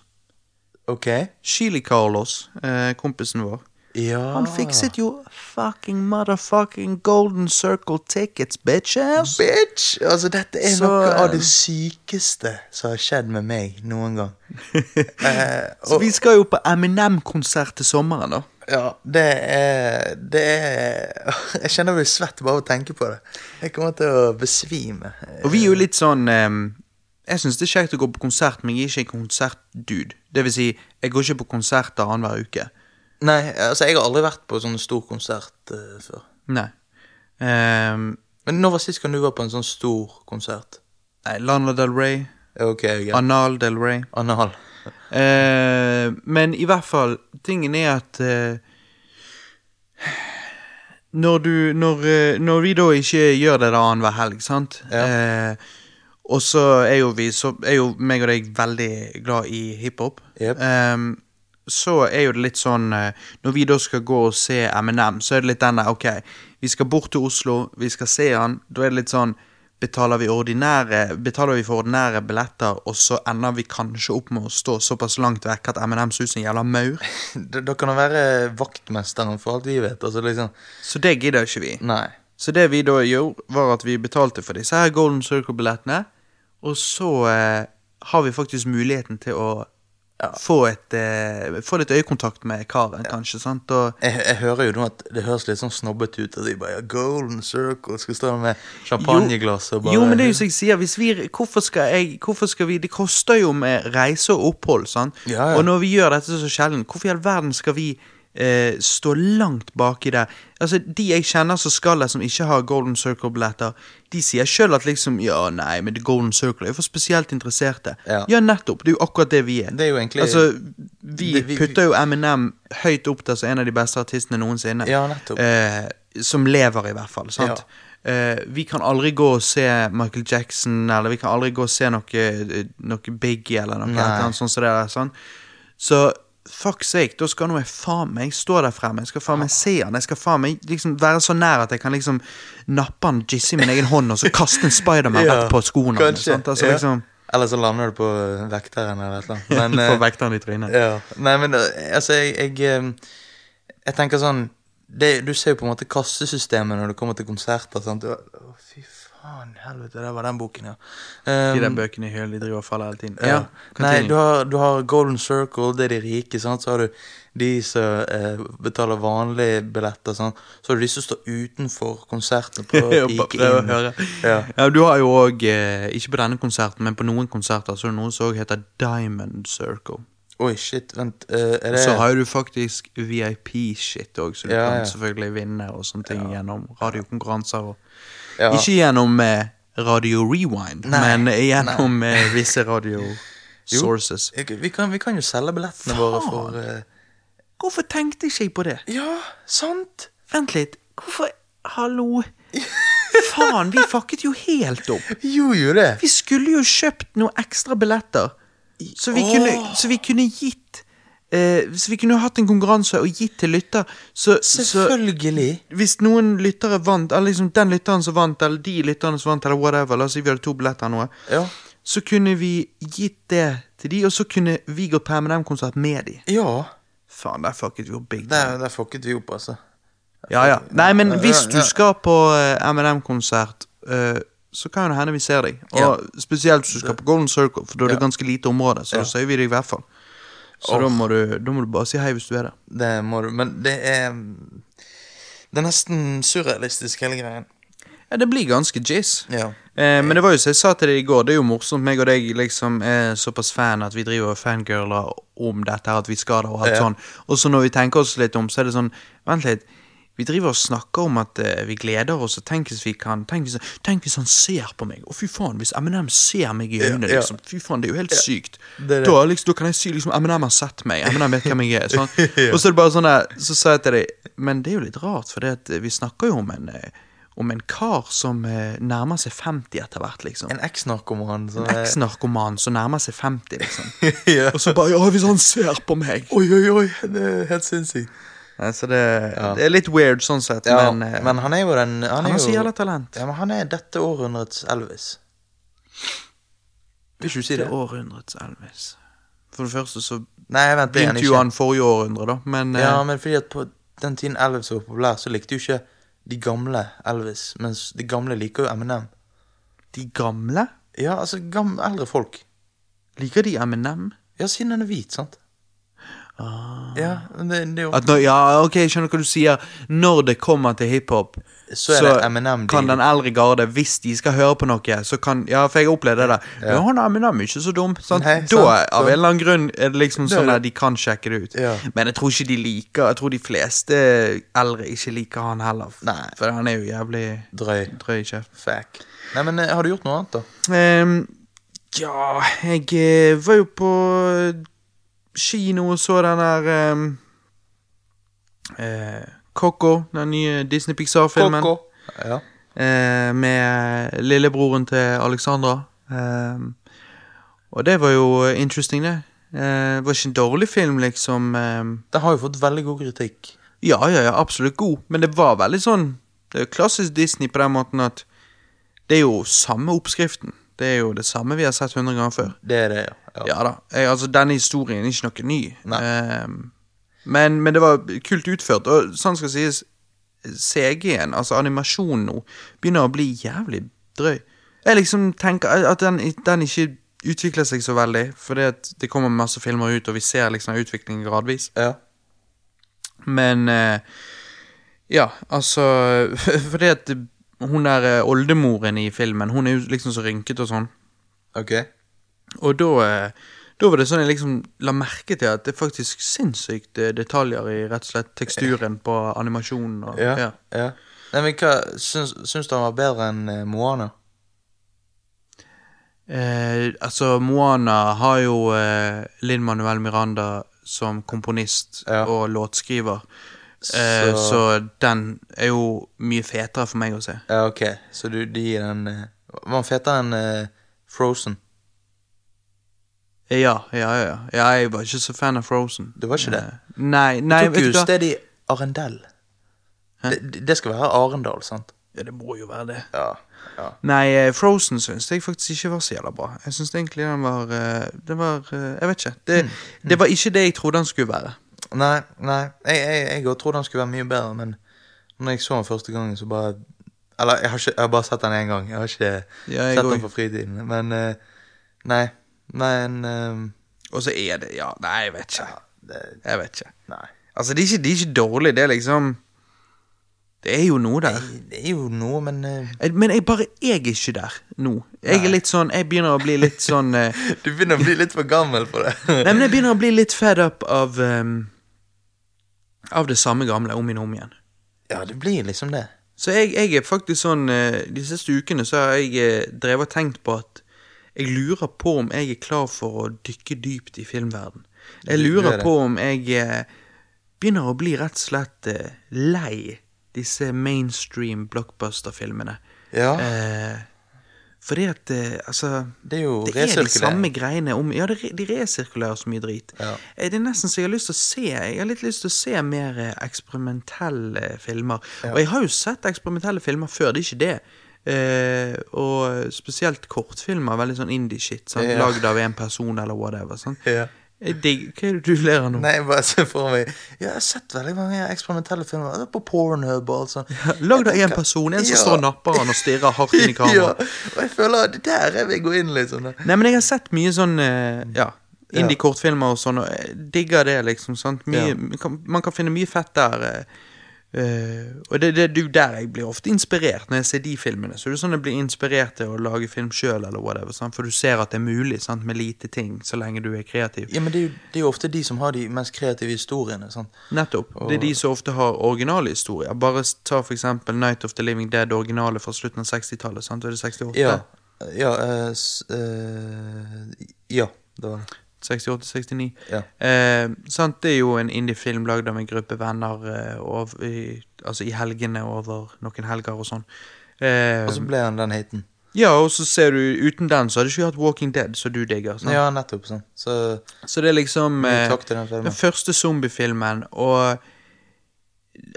[SPEAKER 2] Ok.
[SPEAKER 1] Chili Carlos, eh, kompisen vår.
[SPEAKER 2] Ja.
[SPEAKER 1] Han fikset jo fucking motherfucking golden circle tickets, bitches.
[SPEAKER 2] Bitch! Altså, dette er
[SPEAKER 1] Så,
[SPEAKER 2] noe av
[SPEAKER 1] eh,
[SPEAKER 2] det sykeste som har skjedd med meg noen gang. <laughs> eh,
[SPEAKER 1] Så vi skal jo på Eminem-konsert til sommeren, da.
[SPEAKER 2] ja, det er Det er <laughs> Jeg kjenner jeg blir svett bare av å tenke på det. Jeg kommer til å besvime.
[SPEAKER 1] Og vi er jo litt sånn um, Jeg syns det er kjekt å gå på konsert, men jeg er ikke en konsertdude. Det vil si, jeg går ikke på konserter annenhver uke.
[SPEAKER 2] Nei, altså, jeg har aldri vært på sånn stor konsert uh, før.
[SPEAKER 1] Nei. Um,
[SPEAKER 2] Men når var sist gang du var på en sånn stor konsert?
[SPEAKER 1] nei Lana Del Rey.
[SPEAKER 2] Okay, greit.
[SPEAKER 1] Anal Del Rey.
[SPEAKER 2] Anal.
[SPEAKER 1] Eh, men i hvert fall, tingen er at eh, når, du, når, eh, når vi da ikke gjør det da annenhver helg, sant eh, Og så er jo vi Så er jo meg og deg veldig glad i hiphop.
[SPEAKER 2] Jep.
[SPEAKER 1] Så er jo det litt sånn eh, Når vi da skal gå og se MNM, så er det litt den der Ok, vi skal bort til Oslo, vi skal se han. Da er det litt sånn Betaler vi, ordinære, betaler vi for ordinære billetter, og så ender vi kanskje opp med å stå såpass langt vekk at Eminem ser ut som en jævla maur? <laughs>
[SPEAKER 2] Da kan han være vaktmesteren for alt vi vet. Altså liksom
[SPEAKER 1] Så det gidder ikke vi.
[SPEAKER 2] Nei.
[SPEAKER 1] Så det vi da gjorde, var at vi betalte for disse her Golden Circle-billettene, og så eh, har vi faktisk muligheten til å få, et, eh, få litt øyekontakt med karen, kanskje, sant? Og
[SPEAKER 2] Jeg, jeg hører jo nå at det høres litt sånn snobbete ut. At de bare ja, Golden Circle skal stå med champagneglass og bare
[SPEAKER 1] Jo, men det er jo som jeg sier, vi, hvorfor, skal jeg, hvorfor skal vi Det koster jo med reise og opphold, sant?
[SPEAKER 2] Ja, ja.
[SPEAKER 1] Og når vi gjør dette så sjelden, hvorfor i all verden skal vi eh, stå langt baki der? Altså, De jeg kjenner som skal der, som ikke har Golden Circle-billetter, de sier sjøl at liksom Ja, nei, men The Golden Circle er jo for spesielt interesserte.
[SPEAKER 2] Ja.
[SPEAKER 1] nettopp. Det er jo akkurat det vi er.
[SPEAKER 2] Det er jo egentlig
[SPEAKER 1] Altså, vi,
[SPEAKER 2] Det- vi-
[SPEAKER 1] putter jo Eminem høyt opp der som en av de beste artistene noensinne.
[SPEAKER 2] Ja, nettopp.
[SPEAKER 1] Eh, som lever, i hvert fall. sant? Eh, vi kan aldri gå og se Michael Jackson, eller vi kan aldri gå og se noe, eh, noe Biggie, eller noe annet sånt Så, det der. Sånn. Så fuck sake, da skal nå jeg faen meg stå der fremme. Jeg skal faen meg se han. Jeg skal faen meg liksom være så nær at jeg kan liksom nappe han, jizzy i min egen hånd, og så kaste en Spiderman <laughs> rett på skoene.
[SPEAKER 2] Kanskje.
[SPEAKER 1] Altså,
[SPEAKER 2] ja.
[SPEAKER 1] liksom,
[SPEAKER 2] Eller så lander du på vekteren eller et eller annet. Men, <laughs> eh,
[SPEAKER 1] vekteren i trynet.
[SPEAKER 2] ja. Nei, men eh, altså, jeg, jeg, eh, jeg tenker sånn det, Du ser jo på en måte kassesystemet når du kommer til konserter. Sant? Du, faen, helvete, det var den boken, ja.
[SPEAKER 1] De der
[SPEAKER 2] Um,
[SPEAKER 1] bøkene i høl, de driver og faller hele tiden.
[SPEAKER 2] ja.
[SPEAKER 1] ja.
[SPEAKER 2] Nei, du har, du har Golden Circle, det er de rike. Sant? Så har du de som eh, betaler vanlige billetter. Sant? Så har du de som står utenfor å <laughs> pike
[SPEAKER 1] prøver å
[SPEAKER 2] inn. Ja.
[SPEAKER 1] Ja, du har jo òg, eh, ikke på denne konserten, men på noen konserter, så er det noe som også heter Diamond Circle.
[SPEAKER 2] Oi, shit, vent. uh, det
[SPEAKER 1] Så har du faktisk VIP-shit òg, så du
[SPEAKER 2] Ja,
[SPEAKER 1] kan
[SPEAKER 2] ja.
[SPEAKER 1] selvfølgelig vinne og sånne ting gjennom radiokonkurranser. Og
[SPEAKER 2] ja.
[SPEAKER 1] Ikke gjennom eh, Radio Rewind,
[SPEAKER 2] Nei,
[SPEAKER 1] men gjennom eh, visse radio
[SPEAKER 2] Jo.
[SPEAKER 1] sources.
[SPEAKER 2] Vi kan, vi kan jo selge billettene våre for eh,
[SPEAKER 1] Hvorfor tenkte ikke jeg på det?
[SPEAKER 2] Ja, sant!
[SPEAKER 1] Vent litt. Hvorfor Hallo? <laughs> Faen, vi fucket jo helt opp.
[SPEAKER 2] Gjorde jo det.
[SPEAKER 1] Vi skulle jo kjøpt noen ekstra billetter. Så vi,
[SPEAKER 2] Åh.
[SPEAKER 1] kunne, så vi kunne gitt eh, Så vi kunne hatt en konkurranse og gitt til lytter. Så, så
[SPEAKER 2] Selvfølgelig.
[SPEAKER 1] hvis noen lyttere vant, eller liksom den lytteren som vant, eller de lytterne som vant, eller whatever, la oss si vi hadde to billetter nå,
[SPEAKER 2] Ja.
[SPEAKER 1] så kunne vi gitt det til de, og så kunne vi gått på M&M-konsert med de.
[SPEAKER 2] Ja.
[SPEAKER 1] Faen, der fucket vi opp big time.
[SPEAKER 2] der fucket vi opp, altså.
[SPEAKER 1] Ja, ja. Nei, men hvis du skal på eh, M&M-konsert, uh, så kan det hende vi ser deg. Og spesielt hvis du skal på Golden Circle, for da er det
[SPEAKER 2] Ja.
[SPEAKER 1] ganske lite område, så
[SPEAKER 2] Ja.
[SPEAKER 1] ser vi deg i hvert fall. Så
[SPEAKER 2] oh.
[SPEAKER 1] da, må du, da må du bare si hei hvis du er der.
[SPEAKER 2] Det må du Men det er Det er nesten surrealistisk, hele greien.
[SPEAKER 1] Ja, det blir ganske jizz.
[SPEAKER 2] Ja.
[SPEAKER 1] Eh, men det var jo som jeg sa til deg i går, det er jo morsomt. meg og deg liksom er såpass fan at vi driver og fangirler om dette, at vi skal det og alt
[SPEAKER 2] Ja.
[SPEAKER 1] sånn. Og så når vi tenker oss litt om, så er det sånn Vent litt. Vi driver og snakker om at uh, vi gleder oss, og tenk hvis vi kan Tenk hvis, tenk hvis han ser på meg. Å, fy faen, hvis Eminem ser meg i øynene,
[SPEAKER 2] Ja, ja.
[SPEAKER 1] liksom. Fy faen, det er jo helt sykt.
[SPEAKER 2] det det.
[SPEAKER 1] Da, liksom, da kan jeg si liksom Eminem har sett meg. Eminem vet hvem jeg er. Sånn.
[SPEAKER 2] Ja. <laughs>
[SPEAKER 1] Og så er det bare sånn der, Så sa jeg til deg Men det er jo litt rart, for det at vi snakker jo om en eh, om en kar som eh, nærmer seg 50 etter hvert, liksom.
[SPEAKER 2] En eks-narkoman som
[SPEAKER 1] En eks-narkoman som nærmer seg 50, liksom. <laughs>
[SPEAKER 2] ja.
[SPEAKER 1] Og så bare Ja, hvis han ser på meg!
[SPEAKER 2] Oi, oi, oi. Det er helt sinnssykt.
[SPEAKER 1] Så det, det er litt weird sånn sett,
[SPEAKER 2] Ja,
[SPEAKER 1] men, eh,
[SPEAKER 2] men han er jo den Han,
[SPEAKER 1] han
[SPEAKER 2] er
[SPEAKER 1] så jævla talent.
[SPEAKER 2] Ja, men han er dette århundrets Elvis. Vil ikke du si
[SPEAKER 1] Det århundrets Elvis. For det første så
[SPEAKER 2] Nei, vent,
[SPEAKER 1] begynte jo han forrige århundre, da, men eh,
[SPEAKER 2] Ja, men fordi at på den tiden Elvis var populær, så likte jo ikke de gamle Elvis, mens de gamle liker jo Eminem.
[SPEAKER 1] De gamle?
[SPEAKER 2] Ja, altså gamle, eldre folk.
[SPEAKER 1] Liker de Eminem?
[SPEAKER 2] Ja, siden han er hvit, sant? Ja, men det, det er jo
[SPEAKER 1] At når, ja, ok, jeg skjønner hva du sier. Når det kommer til hiphop,
[SPEAKER 2] Så er det Eminem de-
[SPEAKER 1] kan den eldre garde, hvis de skal høre på noe, så kan Ja, for jeg har opplevd det. Ja, han Eminem er ikke så dum. Sant?
[SPEAKER 2] Nei,
[SPEAKER 1] da,
[SPEAKER 2] sant,
[SPEAKER 1] av en eller annen grunn, er det liksom
[SPEAKER 2] Det
[SPEAKER 1] sånn at de kan sjekke det ut.
[SPEAKER 2] Ja.
[SPEAKER 1] Men jeg tror ikke de liker Jeg tror de fleste eldre ikke liker han heller.
[SPEAKER 2] Nei.
[SPEAKER 1] For han er jo jævlig
[SPEAKER 2] drøy.
[SPEAKER 1] drøy kjeft.
[SPEAKER 2] Fuck. Nei, men eh, har du gjort noe annet, da?
[SPEAKER 1] Um, ja, jeg eh, var jo på kino og så den der um, eh, Coco, den nye Disney Pixar-filmen.
[SPEAKER 2] Ja.
[SPEAKER 1] Eh, med lillebroren til Alexandra. Ehm, og det var jo interesting, det. Eh, det var ikke en dårlig film, liksom. ehm.
[SPEAKER 2] Den har jo fått veldig god kritikk.
[SPEAKER 1] ja, ja, ja, absolutt god, men det var veldig sånn Det er jo klassisk Disney på den måten at det er jo samme oppskriften. Det er jo det samme vi har sett hundre ganger før.
[SPEAKER 2] Det er det, ja. ja.
[SPEAKER 1] Ja da. Jeg, altså, denne historien er ikke noe ny. Ehm, men, men det var kult utført. Og sånn skal sies, CG-en, altså animasjonen nå, begynner å bli jævlig drøy. Jeg liksom tenker at den, den ikke utvikler seg så veldig, fordi det kommer masse filmer ut, og vi ser liksom utviklingen gradvis.
[SPEAKER 2] ja.
[SPEAKER 1] Men uh, Ja, altså <laughs> Fordi at hun der eh, oldemoren i filmen, hun er jo liksom så rynket og sånn.
[SPEAKER 2] Ok.
[SPEAKER 1] Og da, eh, da var det sånn jeg liksom la merke til at det er faktisk sinnssykt eh, detaljer i rett og slett teksturen på animasjonen. Og,
[SPEAKER 2] Ja.
[SPEAKER 1] ja.
[SPEAKER 2] ja. Nei, men hva Syns, syns du han var bedre enn eh, Moana?
[SPEAKER 1] Eh, altså, Moana har jo eh, Linn Manuel Miranda som komponist
[SPEAKER 2] Ja.
[SPEAKER 1] og låtskriver. Eh,
[SPEAKER 2] Så-
[SPEAKER 1] så den er jo mye fetere for meg å se.
[SPEAKER 2] Ja, ok. Så du de gir den eh, Var den fetere enn uh, Frozen?
[SPEAKER 1] Ja, ja, ja. ja jeg var ikke så fan av Frozen.
[SPEAKER 2] Du var ikke det?
[SPEAKER 1] Nei, Nei, nei,
[SPEAKER 2] Tok jo
[SPEAKER 1] du hva?
[SPEAKER 2] sted i Arendal. Det, det skal være Arendal, sant?
[SPEAKER 1] Ja, det må jo være det.
[SPEAKER 2] Ja. ja.
[SPEAKER 1] Nei, Frozen syns jeg faktisk ikke var så jævla bra. Jeg syns egentlig den var Det var Jeg vet ikke. Det,
[SPEAKER 2] Mm.
[SPEAKER 1] det var ikke det jeg trodde den skulle være.
[SPEAKER 2] Nei, nei. Jeg, jeg, jeg trodde han skulle være mye bedre, men når jeg så han første gangen, så bare Eller, jeg har, ikke, jeg har bare sett han én gang. Jeg har ikke
[SPEAKER 1] Ja,
[SPEAKER 2] sett
[SPEAKER 1] òg.
[SPEAKER 2] han på fritiden. Men eh, Nei. Men eh,
[SPEAKER 1] Og så er det Ja, nei, jeg vet ikke.
[SPEAKER 2] det,
[SPEAKER 1] Jeg vet ikke.
[SPEAKER 2] Nei.
[SPEAKER 1] Altså, det er ikke, det er ikke dårlig. Det er liksom Det er jo noe der.
[SPEAKER 2] Det er jo noe, men
[SPEAKER 1] uh... Men jeg bare Jeg er ikke der nå. Jeg er litt sånn Jeg begynner å bli litt sånn uh... <laughs>
[SPEAKER 2] Du begynner å bli litt for gammel for det.
[SPEAKER 1] Nei, men jeg begynner å bli litt fed up av ehm, Av det samme gamle om igjen og om igjen.
[SPEAKER 2] Ja, det blir liksom det.
[SPEAKER 1] Så jeg, jeg er faktisk sånn eh, De siste ukene så har jeg eh, drevet og tenkt på at jeg lurer på om jeg er klar for å dykke dypt i filmverden. Jeg
[SPEAKER 2] er
[SPEAKER 1] lurer på om jeg eh, begynner å bli rett og slett lei disse mainstream blockbuster-filmene.
[SPEAKER 2] Ja.
[SPEAKER 1] Eh, fordi at altså
[SPEAKER 2] Det er jo
[SPEAKER 1] Det er de samme greiene om Ja, de resirkulerer så mye drit.
[SPEAKER 2] Ja.
[SPEAKER 1] Eh, Det er nesten så jeg har lyst til å se Jeg har litt lyst til å se mer eh, eksperimentelle filmer. Og jeg har jo sett eksperimentelle filmer før, det er ikke det. Eh, og spesielt kortfilmer, veldig sånn indie-shit. sant?
[SPEAKER 2] Ja.
[SPEAKER 1] Lagd av én person eller whatever. Sånn.
[SPEAKER 2] Ja.
[SPEAKER 1] Jeg digger Hva er det du ler av nå?
[SPEAKER 2] Nei, jeg bare se for meg Ja, jeg har sett veldig mange eksperimentelle filmer Det er på Pornhub og alt sånt.
[SPEAKER 1] Lag da en person, en som
[SPEAKER 2] Ja.
[SPEAKER 1] står og napper han og stirrer hardt inn i <laughs>
[SPEAKER 2] Ja, og jeg føler at det der jeg vil gå inn sånn.
[SPEAKER 1] Nei, men jeg har sett mye sånn eh, Ja, indie-kortfilmer og sånn, og jeg digger det, liksom. sant? Mye,
[SPEAKER 2] Ja.
[SPEAKER 1] man, kan, man kan finne mye fett der. Eh, og det, det, det er jo der jeg blir ofte inspirert, når jeg ser de filmene. Så det er sånn jeg blir inspirert til å lage film sjøl, eller whatever. Sant? For du ser at det er mulig sant? med lite ting, så lenge du er kreativ.
[SPEAKER 2] Ja, men det er, jo, det er jo ofte de som har de mest kreative historiene. sant?
[SPEAKER 1] Nettopp. Det er de som ofte har originale historier. Bare ta for eksempel Night of the Living Dead, originale fra slutten av 60-tallet. sant? Er det 68?
[SPEAKER 2] Ja. Ja, uh, eh, ja, det var det.
[SPEAKER 1] 68-69.
[SPEAKER 2] Ja.
[SPEAKER 1] Eh, sant, det er jo en indie-film lagd av en gruppe venner eh, og, i, altså i helgene over noen helger og sånn. Eh,
[SPEAKER 2] Og så ble han den hiten.
[SPEAKER 1] ja, og så ser du uten den, så hadde du ikke hatt Walking Dead, som du digger. Sant?
[SPEAKER 2] Ja, nettopp. sånn. Så
[SPEAKER 1] Så det er liksom eh,
[SPEAKER 2] den
[SPEAKER 1] den første zombiefilmen, og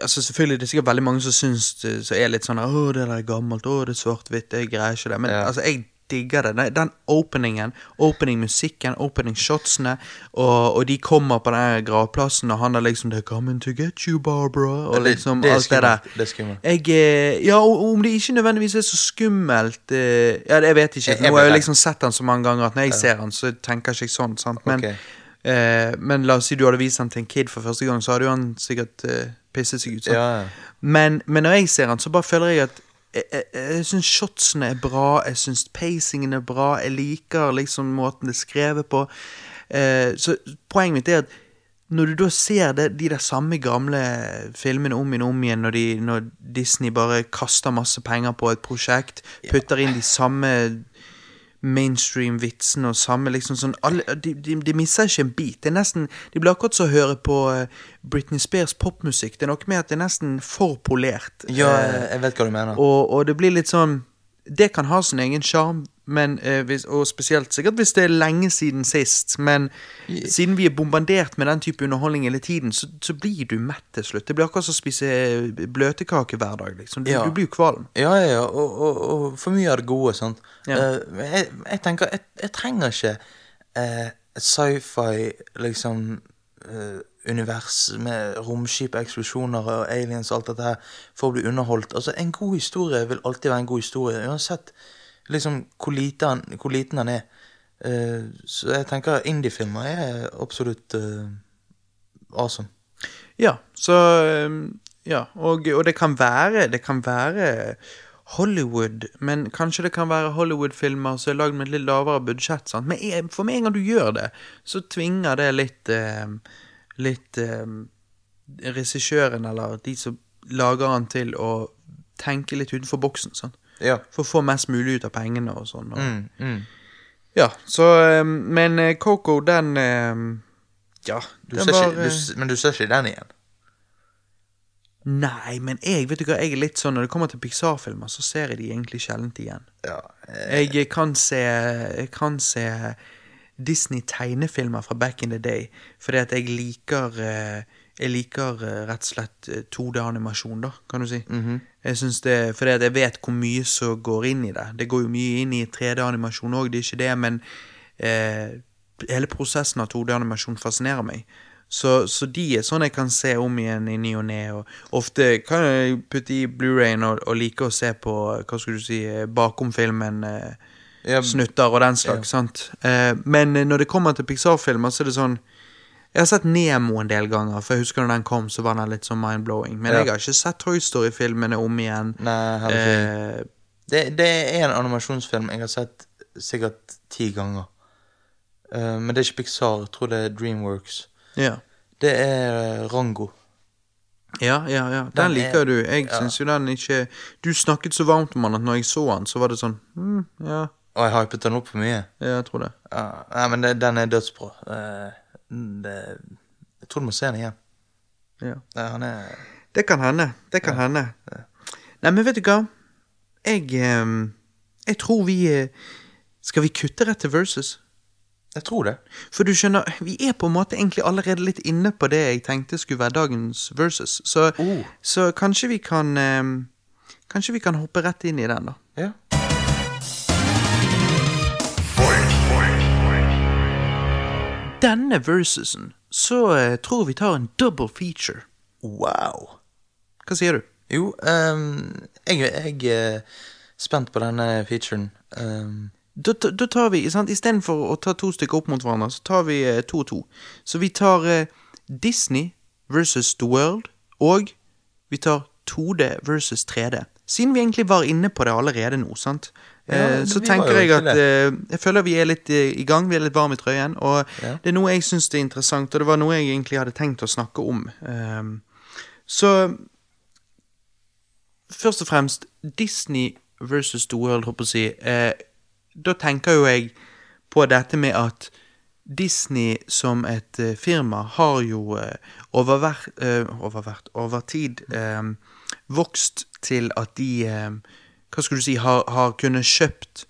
[SPEAKER 1] Altså Selvfølgelig det er sikkert veldig mange som syns så er litt sånn Å, det der er gammelt. Å, det er svart-hvitt. Jeg greier ikke det. Men
[SPEAKER 2] Ja.
[SPEAKER 1] altså, jeg digger det. Den- Den openingen, opening-musikken, opening-shotsene, og, og de kommer på den gravplassen, og han er liksom They're coming to get you, Barbara, og
[SPEAKER 2] Det-
[SPEAKER 1] liksom
[SPEAKER 2] det er
[SPEAKER 1] alt det der.
[SPEAKER 2] Det er skummelt.
[SPEAKER 1] Jeg, eh, ja, og om det ikke nødvendigvis er så skummelt eh, Ja, det- jeg vet ikke.
[SPEAKER 2] Jeg- ikke
[SPEAKER 1] Nå har jeg
[SPEAKER 2] jo
[SPEAKER 1] liksom sett den så mange ganger at når jeg ser den, så tenker jeg ikke sånn. sant? Men,
[SPEAKER 2] okay.
[SPEAKER 1] eh, men la oss si du hadde vist den til en kid for første gang, så hadde jo han sikkert eh, pisset seg ut.
[SPEAKER 2] Ja, ja.
[SPEAKER 1] Men, men når jeg ser den, så bare føler jeg at jeg, jeg, jeg syns shotsene er bra, jeg syns pacingen er bra, jeg liker liksom måten det er skrevet på. Eh, så poenget mitt er at når du da ser det, de der samme gamle filmene om igjen og om igjen, når, de, når Disney bare kaster masse penger på et prosjekt, putter inn de samme mainstream-vitsene og samme liksom sånn alle, de, de, de misser ikke en bit. Det er nesten De blir akkurat som å høre på eh, Britney Spears popmusikk. Det er noe med at det er nesten for polert.
[SPEAKER 2] ja,
[SPEAKER 1] Eh,
[SPEAKER 2] jeg vet hva du mener.
[SPEAKER 1] og, og det blir litt sånn Det kan ha sin egen sjarm, men eh, hvis, og spesielt sikkert hvis det er lenge siden sist. Men siden vi er bombardert med den type underholdning hele tiden, så, så blir du mett til slutt. Det blir akkurat som å spise bløtkake hver dag. liksom Du,
[SPEAKER 2] Ja.
[SPEAKER 1] du blir jo kvalm.
[SPEAKER 2] Ja, ja, ja, og, og, og for mye av det gode, sant.
[SPEAKER 1] Ja.
[SPEAKER 2] Uh, jeg, jeg tenker, jeg, jeg trenger ikke uh, sci-fi, liksom, uh, univers med romskip, eksplosjoner og aliens og alt dette her for å bli underholdt. Altså, en god historie vil alltid være en god historie, uansett liksom hvor liten, hvor liten han er. Uh, så jeg tenker indie-filmer er absolutt uh, awesome.
[SPEAKER 1] Ja, så um, Ja, og, og det kan være Det kan være Hollywood, men kanskje det kan være Hollywood-filmer som er lagd med et litt lavere budsjett. Sant? Men for med en gang du gjør det, så tvinger det litt um, Litt um, regissøren, eller de som lager den, til å tenke litt utenfor boksen. Sant?
[SPEAKER 2] Ja.
[SPEAKER 1] For å få mest mulig ut av pengene og sånn. Og,
[SPEAKER 2] Mm, mm.
[SPEAKER 1] Ja, så um, Men eh, Coco, den um, Ja,
[SPEAKER 2] Du
[SPEAKER 1] den
[SPEAKER 2] ser
[SPEAKER 1] var
[SPEAKER 2] ikke, du,
[SPEAKER 1] eh,
[SPEAKER 2] men du ser ikke den igjen?
[SPEAKER 1] Nei, men jeg vet du hva, jeg er litt sånn når det kommer til Pixar-filmer, så ser jeg de egentlig sjelden igjen.
[SPEAKER 2] Ja. eh,
[SPEAKER 1] Jeg kan se, jeg kan se Disney-tegnefilmer fra back in the day, fordi at jeg liker eh, Jeg liker eh, rett og slett eh, 2D-animasjon, da, kan du si. Jeg synes det, Fordi jeg vet hvor mye som går inn i det. Det går jo mye inn i 3D-animasjon òg, det er ikke det, men eh, hele prosessen av 2D-animasjon fascinerer meg. Så, så de er sånn jeg kan se om igjen i ny og ne. Og ofte kan jeg putte i Blu-rayen og, og like å se på hva skulle du si, eh, bakom filmen. Eh,
[SPEAKER 2] Ja,
[SPEAKER 1] snutter og den slags. sant? Eh, men eh, når det kommer til Pixar-filmer, så er det sånn Jeg har sett Nemo en del ganger, for jeg husker når den kom, så var den litt sånn mind-blowing. Men
[SPEAKER 2] Ja.
[SPEAKER 1] jeg har ikke sett Toy Story-filmene om igjen.
[SPEAKER 2] Nei.
[SPEAKER 1] Eh,
[SPEAKER 2] Det, det er en animasjonsfilm jeg har sett sikkert ti ganger. Uh, men det er ikke Pixar, jeg tror det er Dreamworks.
[SPEAKER 1] ja.
[SPEAKER 2] Det er eh, Rango.
[SPEAKER 1] Ja, ja, ja. Den,
[SPEAKER 2] Den er-
[SPEAKER 1] liker du. Jeg
[SPEAKER 2] ja.
[SPEAKER 1] syns jo den ikke Du snakket så varmt om den at når jeg så den, så var det sånn mm, Ja,
[SPEAKER 2] Og jeg hypet den opp for mye.
[SPEAKER 1] ja, jeg tror det.
[SPEAKER 2] Ja, nei, men det, den er dødsbra. Eh, det, jeg tror du må se den igjen.
[SPEAKER 1] Ja.
[SPEAKER 2] Han er
[SPEAKER 1] Det kan hende. Det kan hende. Nei, men vet du hva? Jeg ehm, Jeg tror vi eh, Skal vi kutte rett til versus?
[SPEAKER 2] Jeg tror det.
[SPEAKER 1] For du skjønner, vi er på en måte egentlig allerede litt inne på det jeg tenkte skulle være dagens versus. Så,
[SPEAKER 2] Oh.
[SPEAKER 1] så kanskje vi kan ehm, Kanskje vi kan hoppe rett inn i den, da.
[SPEAKER 2] Ja.
[SPEAKER 1] Denne versusen så eh, tror vi tar en double feature.
[SPEAKER 2] Wow.
[SPEAKER 1] Hva sier du?
[SPEAKER 2] Jo, um, jeg, jeg er spent på denne featuren. Um.
[SPEAKER 1] Da, da tar vi, sant, Istedenfor å ta to stykker opp mot hverandre, så tar vi eh, to og to. Så vi tar eh, Disney versus The World, og vi tar 2D versus 3D. Siden vi egentlig var inne på det allerede nå, sant?
[SPEAKER 2] Ja,
[SPEAKER 1] Eh, så tenker jeg at eh, Jeg føler vi er litt i gang, vi er litt varme i trøyen. Og
[SPEAKER 2] Ja.
[SPEAKER 1] det er noe jeg syns er interessant, og det var noe jeg egentlig hadde tenkt å snakke om. Ehm, så først og fremst Disney versus The World, håper jeg å si. Eh, da tenker jo jeg på dette med at Disney som et firma har jo over, over, over tid eh, vokst til at de eh, Hva skulle du si har, har kunnet kjøpt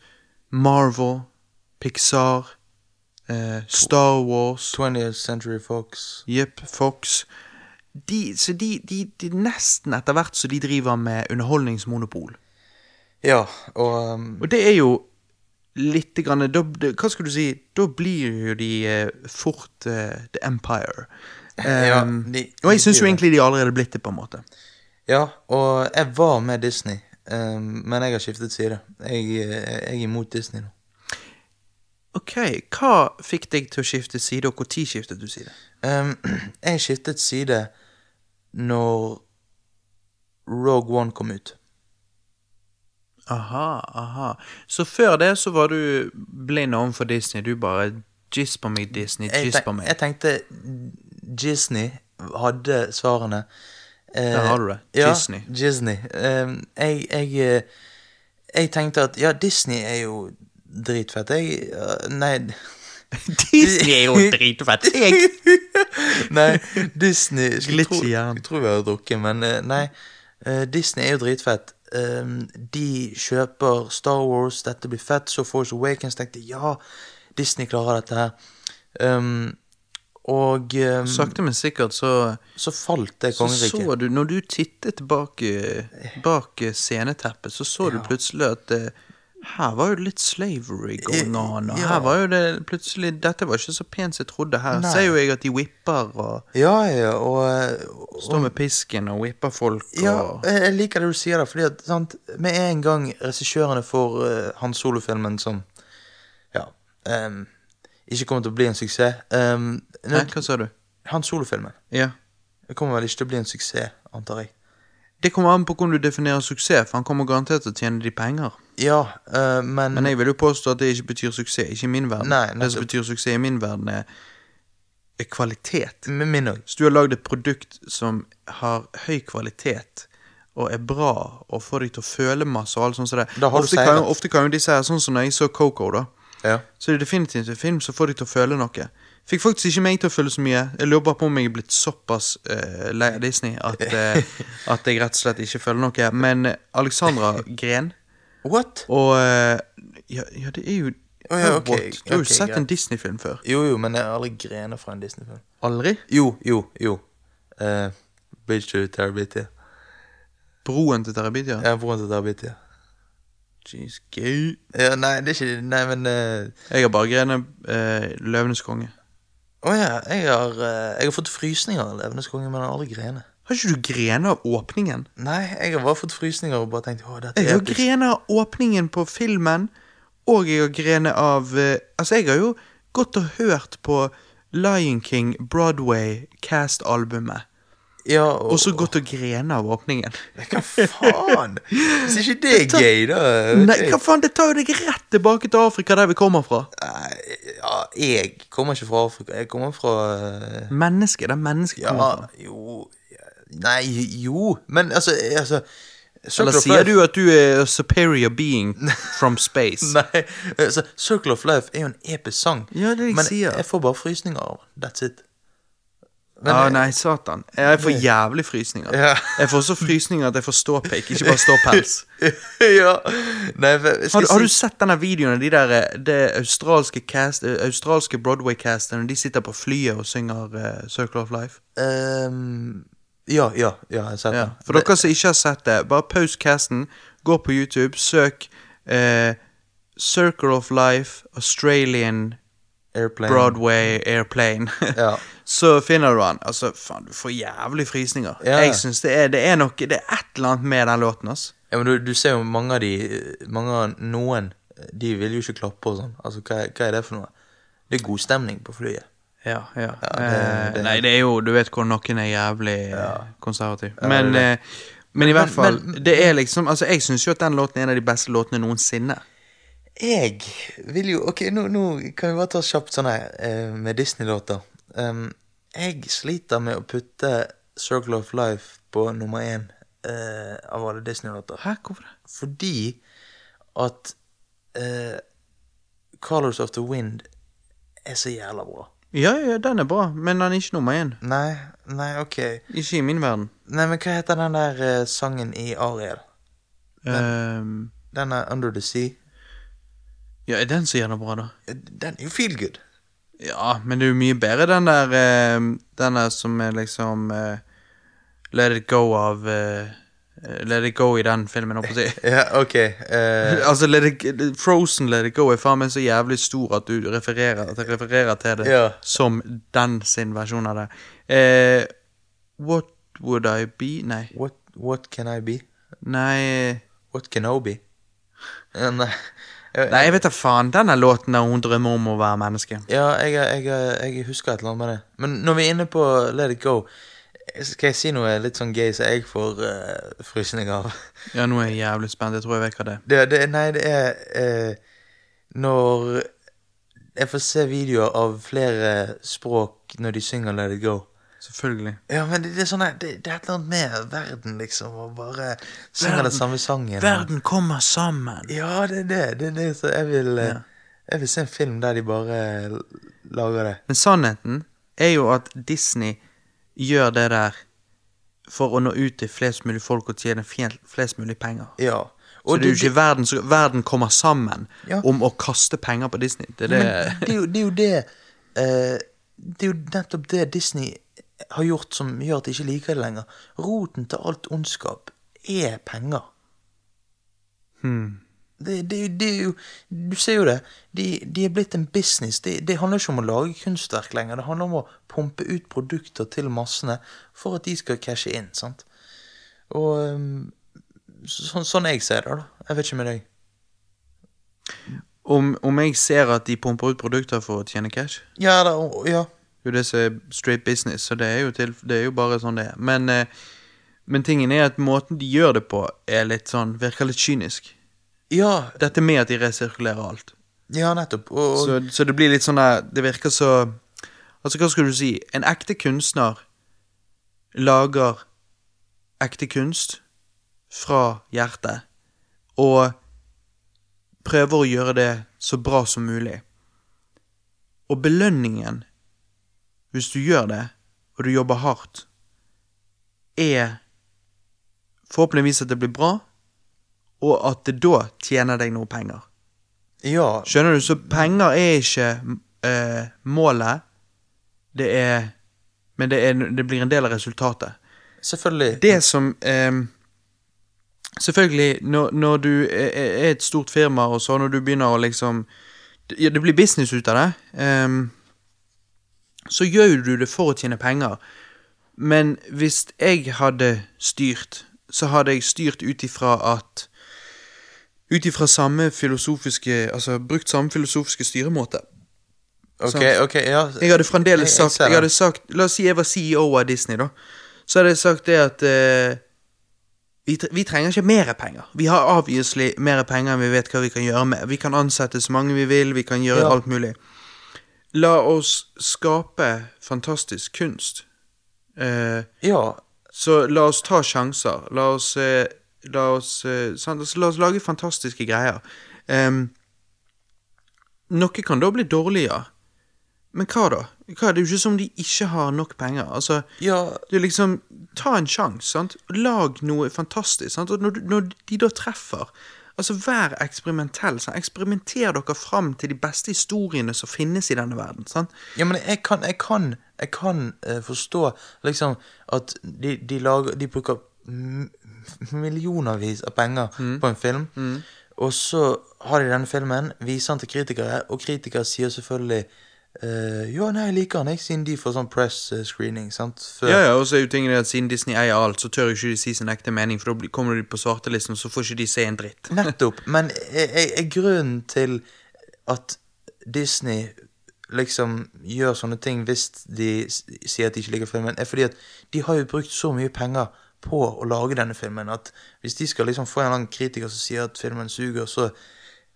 [SPEAKER 1] Marvel, Pixar, eh, Star Wars
[SPEAKER 2] 20th Century Fox.
[SPEAKER 1] Jepp, Fox. De, så de, de, de nesten etter hvert så de driver med underholdningsmonopol.
[SPEAKER 2] Ja, og um...
[SPEAKER 1] Og det er jo litt grann, da, Hva skal du si? Da blir jo de eh, fort eh, The Empire. <laughs>
[SPEAKER 2] Ja,
[SPEAKER 1] Um,
[SPEAKER 2] de-
[SPEAKER 1] og jeg syns jo egentlig de allerede blitt det, på en måte.
[SPEAKER 2] Ja, og jeg var med Disney, men jeg har skiftet side. Jeg, eh, jeg er imot Disney nå.
[SPEAKER 1] Ok, Hva fikk deg til å skifte side, og når skiftet du side?
[SPEAKER 2] Um, <clears throat> jeg skiftet side når Rogue One kom ut.
[SPEAKER 1] Aha, aha. Så før det så var du blind overfor Disney. Du bare Jizz på meg, Disney. Jizz på meg.
[SPEAKER 2] jeg tenkte Disney hadde svarene. Eh,
[SPEAKER 1] Der har du det.
[SPEAKER 2] Ja,
[SPEAKER 1] Disney.
[SPEAKER 2] Disney. Um, jeg, jeg, eh, jeg tenkte at ja, Disney er jo dritfett. Jeg uh, Nei <laughs>
[SPEAKER 1] Disney er jo <laughs> dritfett. Jeg <laughs>
[SPEAKER 2] Nei, Disney
[SPEAKER 1] Glitch i hjernen.
[SPEAKER 2] skulle tro vi har drukket, men eh, nei. eh, Disney er jo dritfett. De kjøper Star Wars, dette blir fett. Så Force Awakens tenkte ja, Disney klarer dette her. Um, og um,
[SPEAKER 1] Sakte, men sikkert så
[SPEAKER 2] så falt det
[SPEAKER 1] så,
[SPEAKER 2] kongeriket.
[SPEAKER 1] så du Når du tittet bak, bak eh, sceneteppet, så så du plutselig at uh, her var jo litt slavery going
[SPEAKER 2] Ja,
[SPEAKER 1] on. Og
[SPEAKER 2] ja.
[SPEAKER 1] her var jo det plutselig Dette var ikke så pent som jeg trodde. Her
[SPEAKER 2] Nei.
[SPEAKER 1] ser jo jeg at de whipper og
[SPEAKER 2] Ja, ja, og, og
[SPEAKER 1] står med pisken og whipper folk og
[SPEAKER 2] jeg jeg liker det du sier der, fordi at sant, med en gang regissørene for uh, Han Solo-filmen som ja, ehm, ikke kommer til å bli en suksess um,
[SPEAKER 1] Nei, hva sa du?
[SPEAKER 2] Han Solo-filmen
[SPEAKER 1] Ja.
[SPEAKER 2] det kommer vel ikke til å bli en suksess, antar jeg.
[SPEAKER 1] Det kommer an på hvordan du definerer suksess, for han kommer garantert til å tjene de penger.
[SPEAKER 2] Ja, uh, men,
[SPEAKER 1] Men jeg vil jo påstå at det ikke betyr suksess. Ikke i min verden.
[SPEAKER 2] Nei,
[SPEAKER 1] det som betyr suksess i min verden, er, er kvalitet.
[SPEAKER 2] Med min òg.
[SPEAKER 1] Hvis du har lagd et produkt som har høy kvalitet og er bra og får deg til å føle masse og alt sånt som det
[SPEAKER 2] Da har du
[SPEAKER 1] ofte, kan, jo- ofte kan jo de si sånn som når jeg så Coco, da.
[SPEAKER 2] Ja.
[SPEAKER 1] Så det er definitivt en film som får deg til å føle noe. Fikk faktisk ikke meg til å føle så mye. Jeg lurer bare på om jeg er blitt såpass uh, lei av Disney at, uh, <laughs> at jeg rett og slett ikke føler noe. Men eh, Alexandra gren,
[SPEAKER 2] What?
[SPEAKER 1] og uh, ja, ja, det er jo
[SPEAKER 2] oh, ja,
[SPEAKER 1] okay, Du har jo
[SPEAKER 2] okay,
[SPEAKER 1] sett
[SPEAKER 2] greit.
[SPEAKER 1] en Disney-film før.
[SPEAKER 2] Jo, jo, men jeg har aldri grener fra en Disney-film.
[SPEAKER 1] Aldri?
[SPEAKER 2] Jo, jo, jo. Uh, Bridge to Terabitia.
[SPEAKER 1] Broen til Terabitia?
[SPEAKER 2] Ja, broen til Terabithia.
[SPEAKER 1] Jeez, gøy.
[SPEAKER 2] Ja, nei, det er ikke Nei, men uh,
[SPEAKER 1] Jeg har bare grenet uh, Løvenes konge.
[SPEAKER 2] Å ja, jeg har, uh, jeg har fått frysninger av Løvenes konge, men jeg har aldri grenet.
[SPEAKER 1] Har ikke du grenet av åpningen?
[SPEAKER 2] Nei, jeg har bare fått frysninger og bare tenkt å, dette
[SPEAKER 1] Jeg har
[SPEAKER 2] episk.
[SPEAKER 1] av åpningen på filmen, og jeg har grenet av uh, Altså, jeg har jo gått og hørt på Lion King Broadway cast-albumet,
[SPEAKER 2] Ja, og,
[SPEAKER 1] og så gått og grene av åpningen.
[SPEAKER 2] Hva faen? Hvis ikke det er gøy, da
[SPEAKER 1] Nei, hva faen, det tar jo deg rett tilbake til Afrika, der vi kommer fra.
[SPEAKER 2] Nei, ja, jeg kommer ikke fra Afrika. Jeg kommer fra eh,
[SPEAKER 1] Mennesket, der mennesket
[SPEAKER 2] Ja,
[SPEAKER 1] kommer fra.
[SPEAKER 2] jo Nei, jo Men altså, altså Circle
[SPEAKER 1] Eller sier du at du er a superior being <laughs> from space?
[SPEAKER 2] Nei, altså, Circle of Life er jo en episk sang.
[SPEAKER 1] Ja, det er jeg
[SPEAKER 2] men
[SPEAKER 1] sier.
[SPEAKER 2] jeg får bare frysninger av. That's it. Men,
[SPEAKER 1] ah, nei, satan. Jeg får jævlig frysninger.
[SPEAKER 2] Ja.
[SPEAKER 1] Jeg får så frysninger at jeg får ståpikk, ikke bare ståpels. <laughs>
[SPEAKER 2] ja. Nei,
[SPEAKER 1] Har du, har du sett denne videoen av de der eh, det australske, cast, eh, australske Broadway-casterne? De sitter på flyet og synger uh, Circle of Life.
[SPEAKER 2] Um, ja, ja, ja, jeg har sett
[SPEAKER 1] Ja.
[SPEAKER 2] den.
[SPEAKER 1] For dere som ikke har sett det, bare pause casten, gå på YouTube, søk uh, Circle of Life Australian
[SPEAKER 2] Airplane.
[SPEAKER 1] Broadway Airplane.
[SPEAKER 2] Ja. <laughs>
[SPEAKER 1] Så finner du den. Altså, faen, du får jævlig frysninger.
[SPEAKER 2] Ja.
[SPEAKER 1] Jeg syns det er, det er noe Det er et eller annet med den låten, altså.
[SPEAKER 2] Ja, men du, du ser jo mange av de Mange av noen De vil jo ikke klappe og sånn. Altså, hva, hva er det for noe? Det er god stemning på flyet.
[SPEAKER 1] Ja, ja.
[SPEAKER 2] Ja, det-
[SPEAKER 1] Eh,
[SPEAKER 2] det-
[SPEAKER 1] Nei, det er jo Du vet hvor noen er jævlig ja. konservativ.
[SPEAKER 2] Ja,
[SPEAKER 1] men,
[SPEAKER 2] er
[SPEAKER 1] eh, men i hvert fall,
[SPEAKER 2] men-
[SPEAKER 1] det er liksom Altså, jeg syns jo at den låten er en av de beste låtene noensinne.
[SPEAKER 2] Jeg vil jo Ok, nå, nå kan vi bare ta kjapt sånn her eh, med Disney-låter. Um, jeg sliter med å putte Circle of Life på nummer én uh, av alle Disney-låter.
[SPEAKER 1] Hæ, hvorfor det?
[SPEAKER 2] Fordi at uh, Colors of the Wind er så jævla bra.
[SPEAKER 1] Ja, ja, den er bra, men den er ikke nummer én.
[SPEAKER 2] Nei, nei, ok.
[SPEAKER 1] Ikke i min verden.
[SPEAKER 2] Nei, men hva heter den der uh, sangen i Ariel?
[SPEAKER 1] Ehm,
[SPEAKER 2] Den er Under the Sea.
[SPEAKER 1] Ja, er den så gjerne bra, da?
[SPEAKER 2] Den er jo feel good.
[SPEAKER 1] Ja, men det er jo mye bedre den der eh, Den der som er liksom eh, Let it go av eh, eh, Let It Go i den filmen, holdt jeg på å si. <laughs>
[SPEAKER 2] Ja, ok. eh,
[SPEAKER 1] Altså, let it, Frozen Let It Go er faen meg så jævlig stor at du refererer, at jeg refererer til det
[SPEAKER 2] Ja.
[SPEAKER 1] som den sin versjon av det. Eh, what would I be? Nei.
[SPEAKER 2] what, what can I be?
[SPEAKER 1] Nei
[SPEAKER 2] What can I be? <laughs> Nei. Jeg-
[SPEAKER 1] Nei, jeg vet da faen. Denne låten der hun drømmer om å være menneske.
[SPEAKER 2] Ja, jeg, jeg, jeg husker et eller annet med det. Men når vi er inne på Let it go, skal jeg si noe litt sånn gøy så jeg får uh, frysning av? <laughs>
[SPEAKER 1] Ja, nå er jeg jævlig spent. Jeg tror jeg vet hva det er.
[SPEAKER 2] Det, det, nei, det er uh, når jeg får se videoer av flere språk når de synger Let it go.
[SPEAKER 1] Selvfølgelig.
[SPEAKER 2] Ja, men det, det er sånn det, det er et eller annet med verden, liksom, og bare synger den samme sangen.
[SPEAKER 1] Verden kommer sammen.
[SPEAKER 2] Ja, det er det. Det er så jeg vil eh,
[SPEAKER 1] Ja.
[SPEAKER 2] Jeg vil se en film der de bare lager det.
[SPEAKER 1] Men sannheten er jo at Disney gjør det der for å nå ut til flest mulig folk og tjene flest mulig penger.
[SPEAKER 2] Ja.
[SPEAKER 1] Så det er jo ikke verden, verden kommer sammen
[SPEAKER 2] Ja.
[SPEAKER 1] om å kaste penger på Disney. Det er det
[SPEAKER 2] Men det er jo det, er jo det eh, Det er jo nettopp det Disney har gjort som gjør at de ikke liker det lenger. Roten til alt ondskap er penger.
[SPEAKER 1] hmm.
[SPEAKER 2] Det, det, det er jo Du ser jo det. De, de er blitt en business. Det, det handler ikke om å lage kunstverk lenger. Det handler om å pumpe ut produkter til massene for at de skal cashe inn. sant? Og så, sånn, jeg ser det, da. Jeg vet ikke med deg.
[SPEAKER 1] om, om jeg ser at de pumper ut produkter for å tjene cash
[SPEAKER 2] Ja da, ja.
[SPEAKER 1] Jo det som er straight business, så det er jo, til, det er jo bare sånn det er. Men, eh, men tingen er at måten de gjør det på, er litt sånn, virker litt kynisk.
[SPEAKER 2] Ja,
[SPEAKER 1] Dette med at de resirkulerer alt.
[SPEAKER 2] ja nettopp. Og, og,
[SPEAKER 1] Så, så det blir litt sånn der Det virker så Altså, hva skal du si? En ekte kunstner lager ekte kunst fra hjertet og prøver å gjøre det så bra som mulig. Og belønningen, hvis du gjør det, og du jobber hardt, er forhåpentligvis at det blir bra, og at det da tjener deg noe penger.
[SPEAKER 2] ja,
[SPEAKER 1] Skjønner du? Så penger er ikke eh, målet. Det er Men det, er, det blir en del av resultatet.
[SPEAKER 2] selvfølgelig.
[SPEAKER 1] Det som eh, Selvfølgelig, når, når du er, et stort firma, og så når du begynner å liksom Ja, det blir business ut av det. ehm, så gjør du det for å tjene penger. Men hvis jeg hadde styrt, så hadde jeg styrt ut ifra at Ut ifra samme filosofiske Altså brukt samme filosofiske styremåte.
[SPEAKER 2] Ok,
[SPEAKER 1] sant.
[SPEAKER 2] ok, ja.
[SPEAKER 1] Jeg hadde fremdeles
[SPEAKER 2] Jeg- jeg
[SPEAKER 1] sagt, jeg hadde sagt La oss si jeg var CEO av Disney, da. Så hadde jeg sagt det at eh, vi, vi trenger ikke mer penger. Vi har obviously mer penger enn vi vet hva vi kan gjøre med. Vi kan ansette så mange vi vil, vi kan gjøre
[SPEAKER 2] Ja.
[SPEAKER 1] alt mulig. La oss skape fantastisk kunst. Eh,
[SPEAKER 2] Ja,
[SPEAKER 1] så la oss ta sjanser. La oss eh, La oss, eh? Altså, la oss lage fantastiske greier. Noe kan da bli dårligere. Men hva da? Hva, det er jo ikke som de ikke har nok penger. Altså,
[SPEAKER 2] ja,
[SPEAKER 1] det er liksom Ta en sjanse, sant. Lag noe fantastisk. Sant? Og når, når de da treffer Altså, vær eksperimentell. Sant? Eksperimenter dere fram til de beste historiene som finnes i denne verden. Sant?
[SPEAKER 2] ja men jeg kan, jeg kan, jeg kan uh, forstå liksom at de, de lager De bruker millionervis av penger på en film, og så har de denne filmen, viser den til kritikere, og kritikere sier selvfølgelig eh, jo, nei, jeg liker han, jeg, siden de får sånn press uh, screening, sant? Før-
[SPEAKER 1] Ja, ja, og så er jo tingen at Siden Disney eier alt, så tør jo ikke de si sin ekte mening, for da kommer de på svartelisten, og så får ikke de se en dritt. <laughs>
[SPEAKER 2] Nettopp. Men er, er grunnen til at Disney liksom gjør sånne ting hvis de sier at de ikke liker filmen, er fordi at de har jo brukt så mye penger på å lage denne filmen at hvis de skal liksom få en eller annen kritiker som sier at filmen suger, så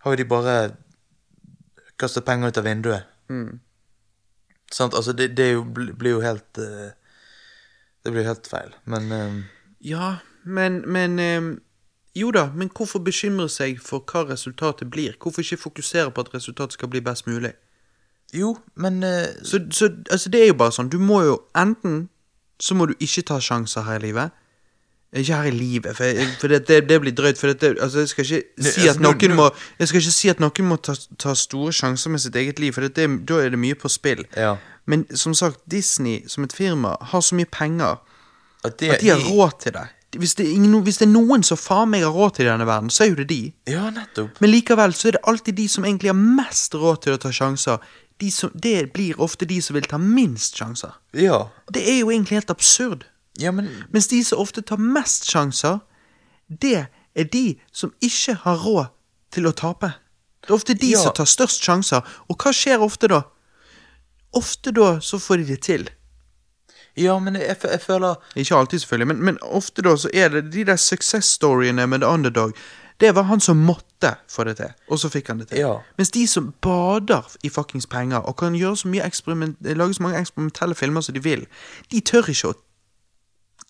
[SPEAKER 2] har jo de bare kastet penger ut av vinduet. Sant? Altså, det, det jo, blir jo helt eh, Det blir jo helt feil. Men um...
[SPEAKER 1] Ja, men, men um, Jo da, men hvorfor bekymre seg for hva resultatet blir? Hvorfor ikke fokusere på at resultatet skal bli best mulig?
[SPEAKER 2] Jo, men uh...
[SPEAKER 1] Så, så altså, det er jo bare sånn, du må jo enten så må du ikke ta sjanser her i livet. Ikke her i livet, for, for det, det, det blir drøyt. For det, altså, jeg skal ikke si at noen må Jeg skal ikke si at noen må ta, ta store sjanser med sitt eget liv, for da er det mye på spill.
[SPEAKER 2] Ja.
[SPEAKER 1] Men som sagt, Disney som et firma har så mye penger
[SPEAKER 2] at, det,
[SPEAKER 1] at de har råd til det. hvis det, ingen, hvis det er noen som faen meg har råd til i denne verden, så er jo det de.
[SPEAKER 2] Ja, nettopp.
[SPEAKER 1] Men likevel så er det alltid de som egentlig har mest råd til å ta sjanser. De som, det blir ofte de som vil ta minst sjanser.
[SPEAKER 2] Ja.
[SPEAKER 1] Det er jo egentlig helt absurd.
[SPEAKER 2] Ja, men
[SPEAKER 1] Mens de som ofte tar mest sjanser, det er de som ikke har råd til å tape. Det er ofte de
[SPEAKER 2] Ja.
[SPEAKER 1] som tar størst sjanser. Og hva skjer ofte da? Ofte da så får de det til.
[SPEAKER 2] Ja, men jeg, jeg føler
[SPEAKER 1] Ikke alltid, selvfølgelig, men, men ofte da så er det de der success-storyene med The Underdog. Det var han som måtte få det til, og så fikk han det til.
[SPEAKER 2] Ja.
[SPEAKER 1] Mens de som bader i fuckings penger og kan gjøre så mye lage så mange eksperimentelle filmer som de vil, de tør ikke å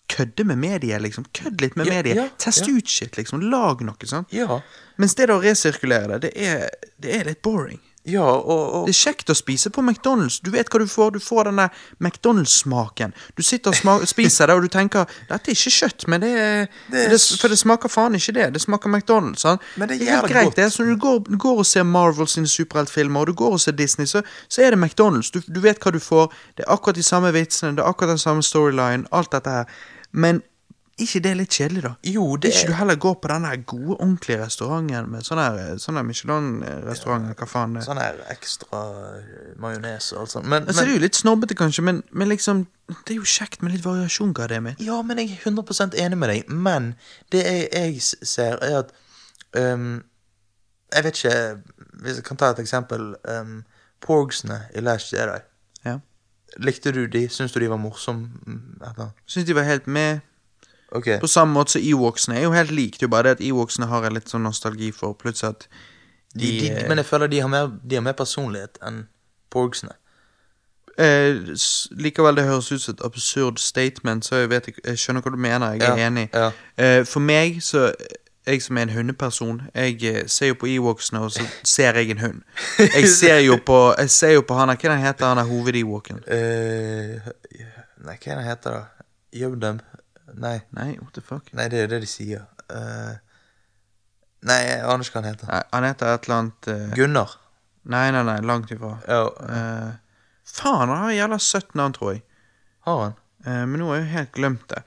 [SPEAKER 1] kødde med mediet, liksom. Kødd litt med
[SPEAKER 2] Ja,
[SPEAKER 1] mediet.
[SPEAKER 2] ja,
[SPEAKER 1] Test
[SPEAKER 2] ja.
[SPEAKER 1] ut shit, liksom. Lag noe, sant.
[SPEAKER 2] Ja.
[SPEAKER 1] Mens det å resirkulere det, det er, det er litt boring.
[SPEAKER 2] Ja, og, og
[SPEAKER 1] Det er kjekt å spise på McDonald's. Du vet hva du får. Du får den der McDonald's-smaken. Du sitter og <laughs> spiser det, og du tenker dette er ikke kjøtt, men det er,
[SPEAKER 2] Det er
[SPEAKER 1] det, For det smaker faen ikke det. Det smaker McDonald's. Sant?
[SPEAKER 2] Men det er
[SPEAKER 1] helt greit.
[SPEAKER 2] godt.
[SPEAKER 1] Det er når du går, du går og ser Marvel sine superheltfilmer, og du går og ser Disney, så, så er det McDonald's. Du, du vet hva du får. Det er akkurat de samme vitsene, det er akkurat den samme storyline, alt dette her. Men ikke det er litt kjedelig, da?
[SPEAKER 2] Jo, det
[SPEAKER 1] Ikke
[SPEAKER 2] er
[SPEAKER 1] du heller går på den gode, ordentlige restauranten med sånn der sånn Michelin-restaurant, ja, hva faen det
[SPEAKER 2] sånn her ekstra eh, majones og alt sånt. Men,
[SPEAKER 1] Altså, det er jo litt snobbete, kanskje, men, men liksom Det er jo kjekt med litt variasjon, hva det er med.
[SPEAKER 2] Ja, men jeg er 100% enig med deg. Men det jeg, jeg ser, er at um, Jeg vet ikke Hvis jeg kan ta et eksempel. Um, Porgsene i Last Jedi. Likte du de? Syns du de var morsomme? Mm.
[SPEAKER 1] Syns de var helt med.
[SPEAKER 2] Okay.
[SPEAKER 1] På samme måte som Ewoksene er jo helt like. Det er jo bare det at Ewoksene har jeg litt sånn nostalgi for. Plutselig at
[SPEAKER 2] De, de, men jeg føler de har mer, de har mer personlighet enn Porgsene.
[SPEAKER 1] eh, Likevel, det høres ut som et absurd statement, så jeg, vet, jeg skjønner hva du mener. Jeg er
[SPEAKER 2] Ja,
[SPEAKER 1] enig.
[SPEAKER 2] ja.
[SPEAKER 1] Eh, for meg, så jeg som er en hundeperson, jeg eh, ser jo på Ewoksene, og så ser jeg en hund. Jeg ser jo på Jeg ser jo på han Hva den heter han hoved-Ewoken?
[SPEAKER 2] Uh, nei, hva er heter han Jøvdem? Nei.
[SPEAKER 1] Nei, what the fuck?
[SPEAKER 2] Nei, det er jo det de sier. Uh, nei, jeg aner ikke hva han heter.
[SPEAKER 1] Nei, han heter et eller annet uh,
[SPEAKER 2] Gunnar.
[SPEAKER 1] Nei, nei, nei, langt ifra. Oh. Faen, han har jævla søtt navn, tror jeg.
[SPEAKER 2] har han?
[SPEAKER 1] Men nå har jeg jo helt glemt det.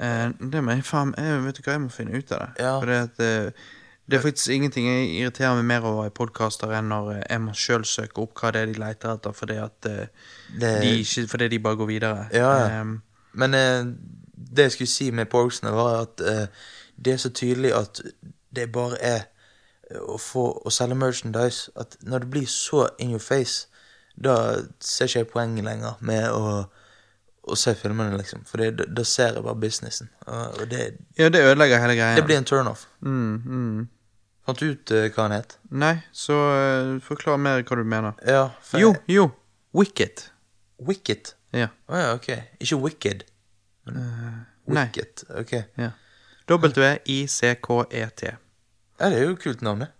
[SPEAKER 1] Eh, det må jeg faen jeg, Vet du hva, jeg må finne ut av det.
[SPEAKER 2] Ja.
[SPEAKER 1] For det, at, eh, det er faktisk ingenting jeg irriterer meg mer over i podkaster enn når eh, jeg må sjøl søke opp hva det er de leter etter, fordi at eh,
[SPEAKER 2] Det-
[SPEAKER 1] de ikke, fordi de bare går videre.
[SPEAKER 2] Ja, ja.
[SPEAKER 1] Eh,
[SPEAKER 2] Men eh, det jeg skulle si med Porgsene, var at eh, det er så tydelig at det bare er å få å selge merchandise At når det blir så in your face, da ser ikke jeg poenget lenger med å, å se filmene, liksom. For da, ser jeg bare businessen. Og, det,
[SPEAKER 1] ja, det ødelegger hele greia.
[SPEAKER 2] det blir en turnoff.
[SPEAKER 1] mm, mm.
[SPEAKER 2] Fant du ut uh, hva han het?
[SPEAKER 1] Nei, så uh, forklar mer hva du mener.
[SPEAKER 2] Ja, for
[SPEAKER 1] Jo, jo. Wicket.
[SPEAKER 2] Wicket.
[SPEAKER 1] Ja.
[SPEAKER 2] Å ja, ok. Ikke Wicked. Men
[SPEAKER 1] nei.
[SPEAKER 2] Wicket. Ok.
[SPEAKER 1] ja. W-I-C-K-E-T.
[SPEAKER 2] Ja, det er jo et kult navn, det.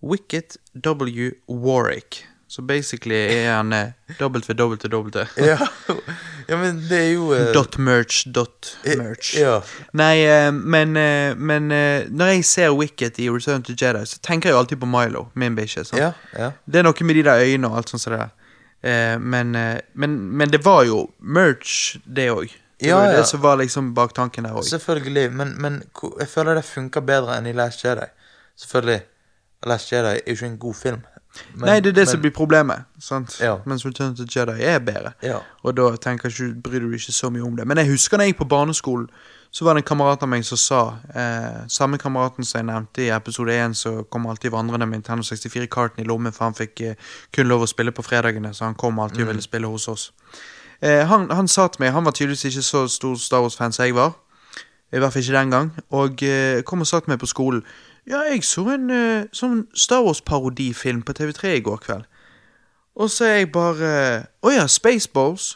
[SPEAKER 1] Wicket W. Warwick. Så basically er han www.
[SPEAKER 2] Ja. <laughs> ja, men det er jo uh...
[SPEAKER 1] Dot merch, dot merch.
[SPEAKER 2] Ja.
[SPEAKER 1] Nei, eh, men, eh, men eh, når jeg ser Wicket i Return to Jedi, så tenker jeg jo alltid på Milo, min bikkje.
[SPEAKER 2] Ja, ja.
[SPEAKER 1] Det er noe med de der øynene og alt sånt som det der. Eh, men, eh, men, men det var jo merch, det òg. Det
[SPEAKER 2] Ja,
[SPEAKER 1] var det som var liksom bak tanken der òg.
[SPEAKER 2] Selvfølgelig, men, men jeg føler det funker bedre enn i Last Jedi. Selvfølgelig. Last Jedi er jo ikke en god film. Men-
[SPEAKER 1] Nei, det er det
[SPEAKER 2] men-
[SPEAKER 1] som blir problemet. Sant?
[SPEAKER 2] Ja.
[SPEAKER 1] Mens Return to Jedi er bedre.
[SPEAKER 2] Ja.
[SPEAKER 1] Og da tenker ikke, bryr du deg ikke så mye om det. Men jeg husker da jeg gikk på barneskolen, så var det en kamerat av meg som sa eh, Samme kameraten som jeg nevnte i episode 1, så kom alltid vandrende med Nintendo 64-karten i lommen, for han fikk eh, kun lov å spille på fredagene, så han kom alltid og ville spille hos oss. Eh, han, han sa til meg Han var tydeligvis ikke så stor Star Wars-fan som jeg var. I hvert fall ikke den gang. Og eh, kom og sa til meg på skolen Ja, jeg så en uh, sånn Star Wars-parodifilm på TV3 i går kveld. Og så er jeg bare Å ja, Spaceballs.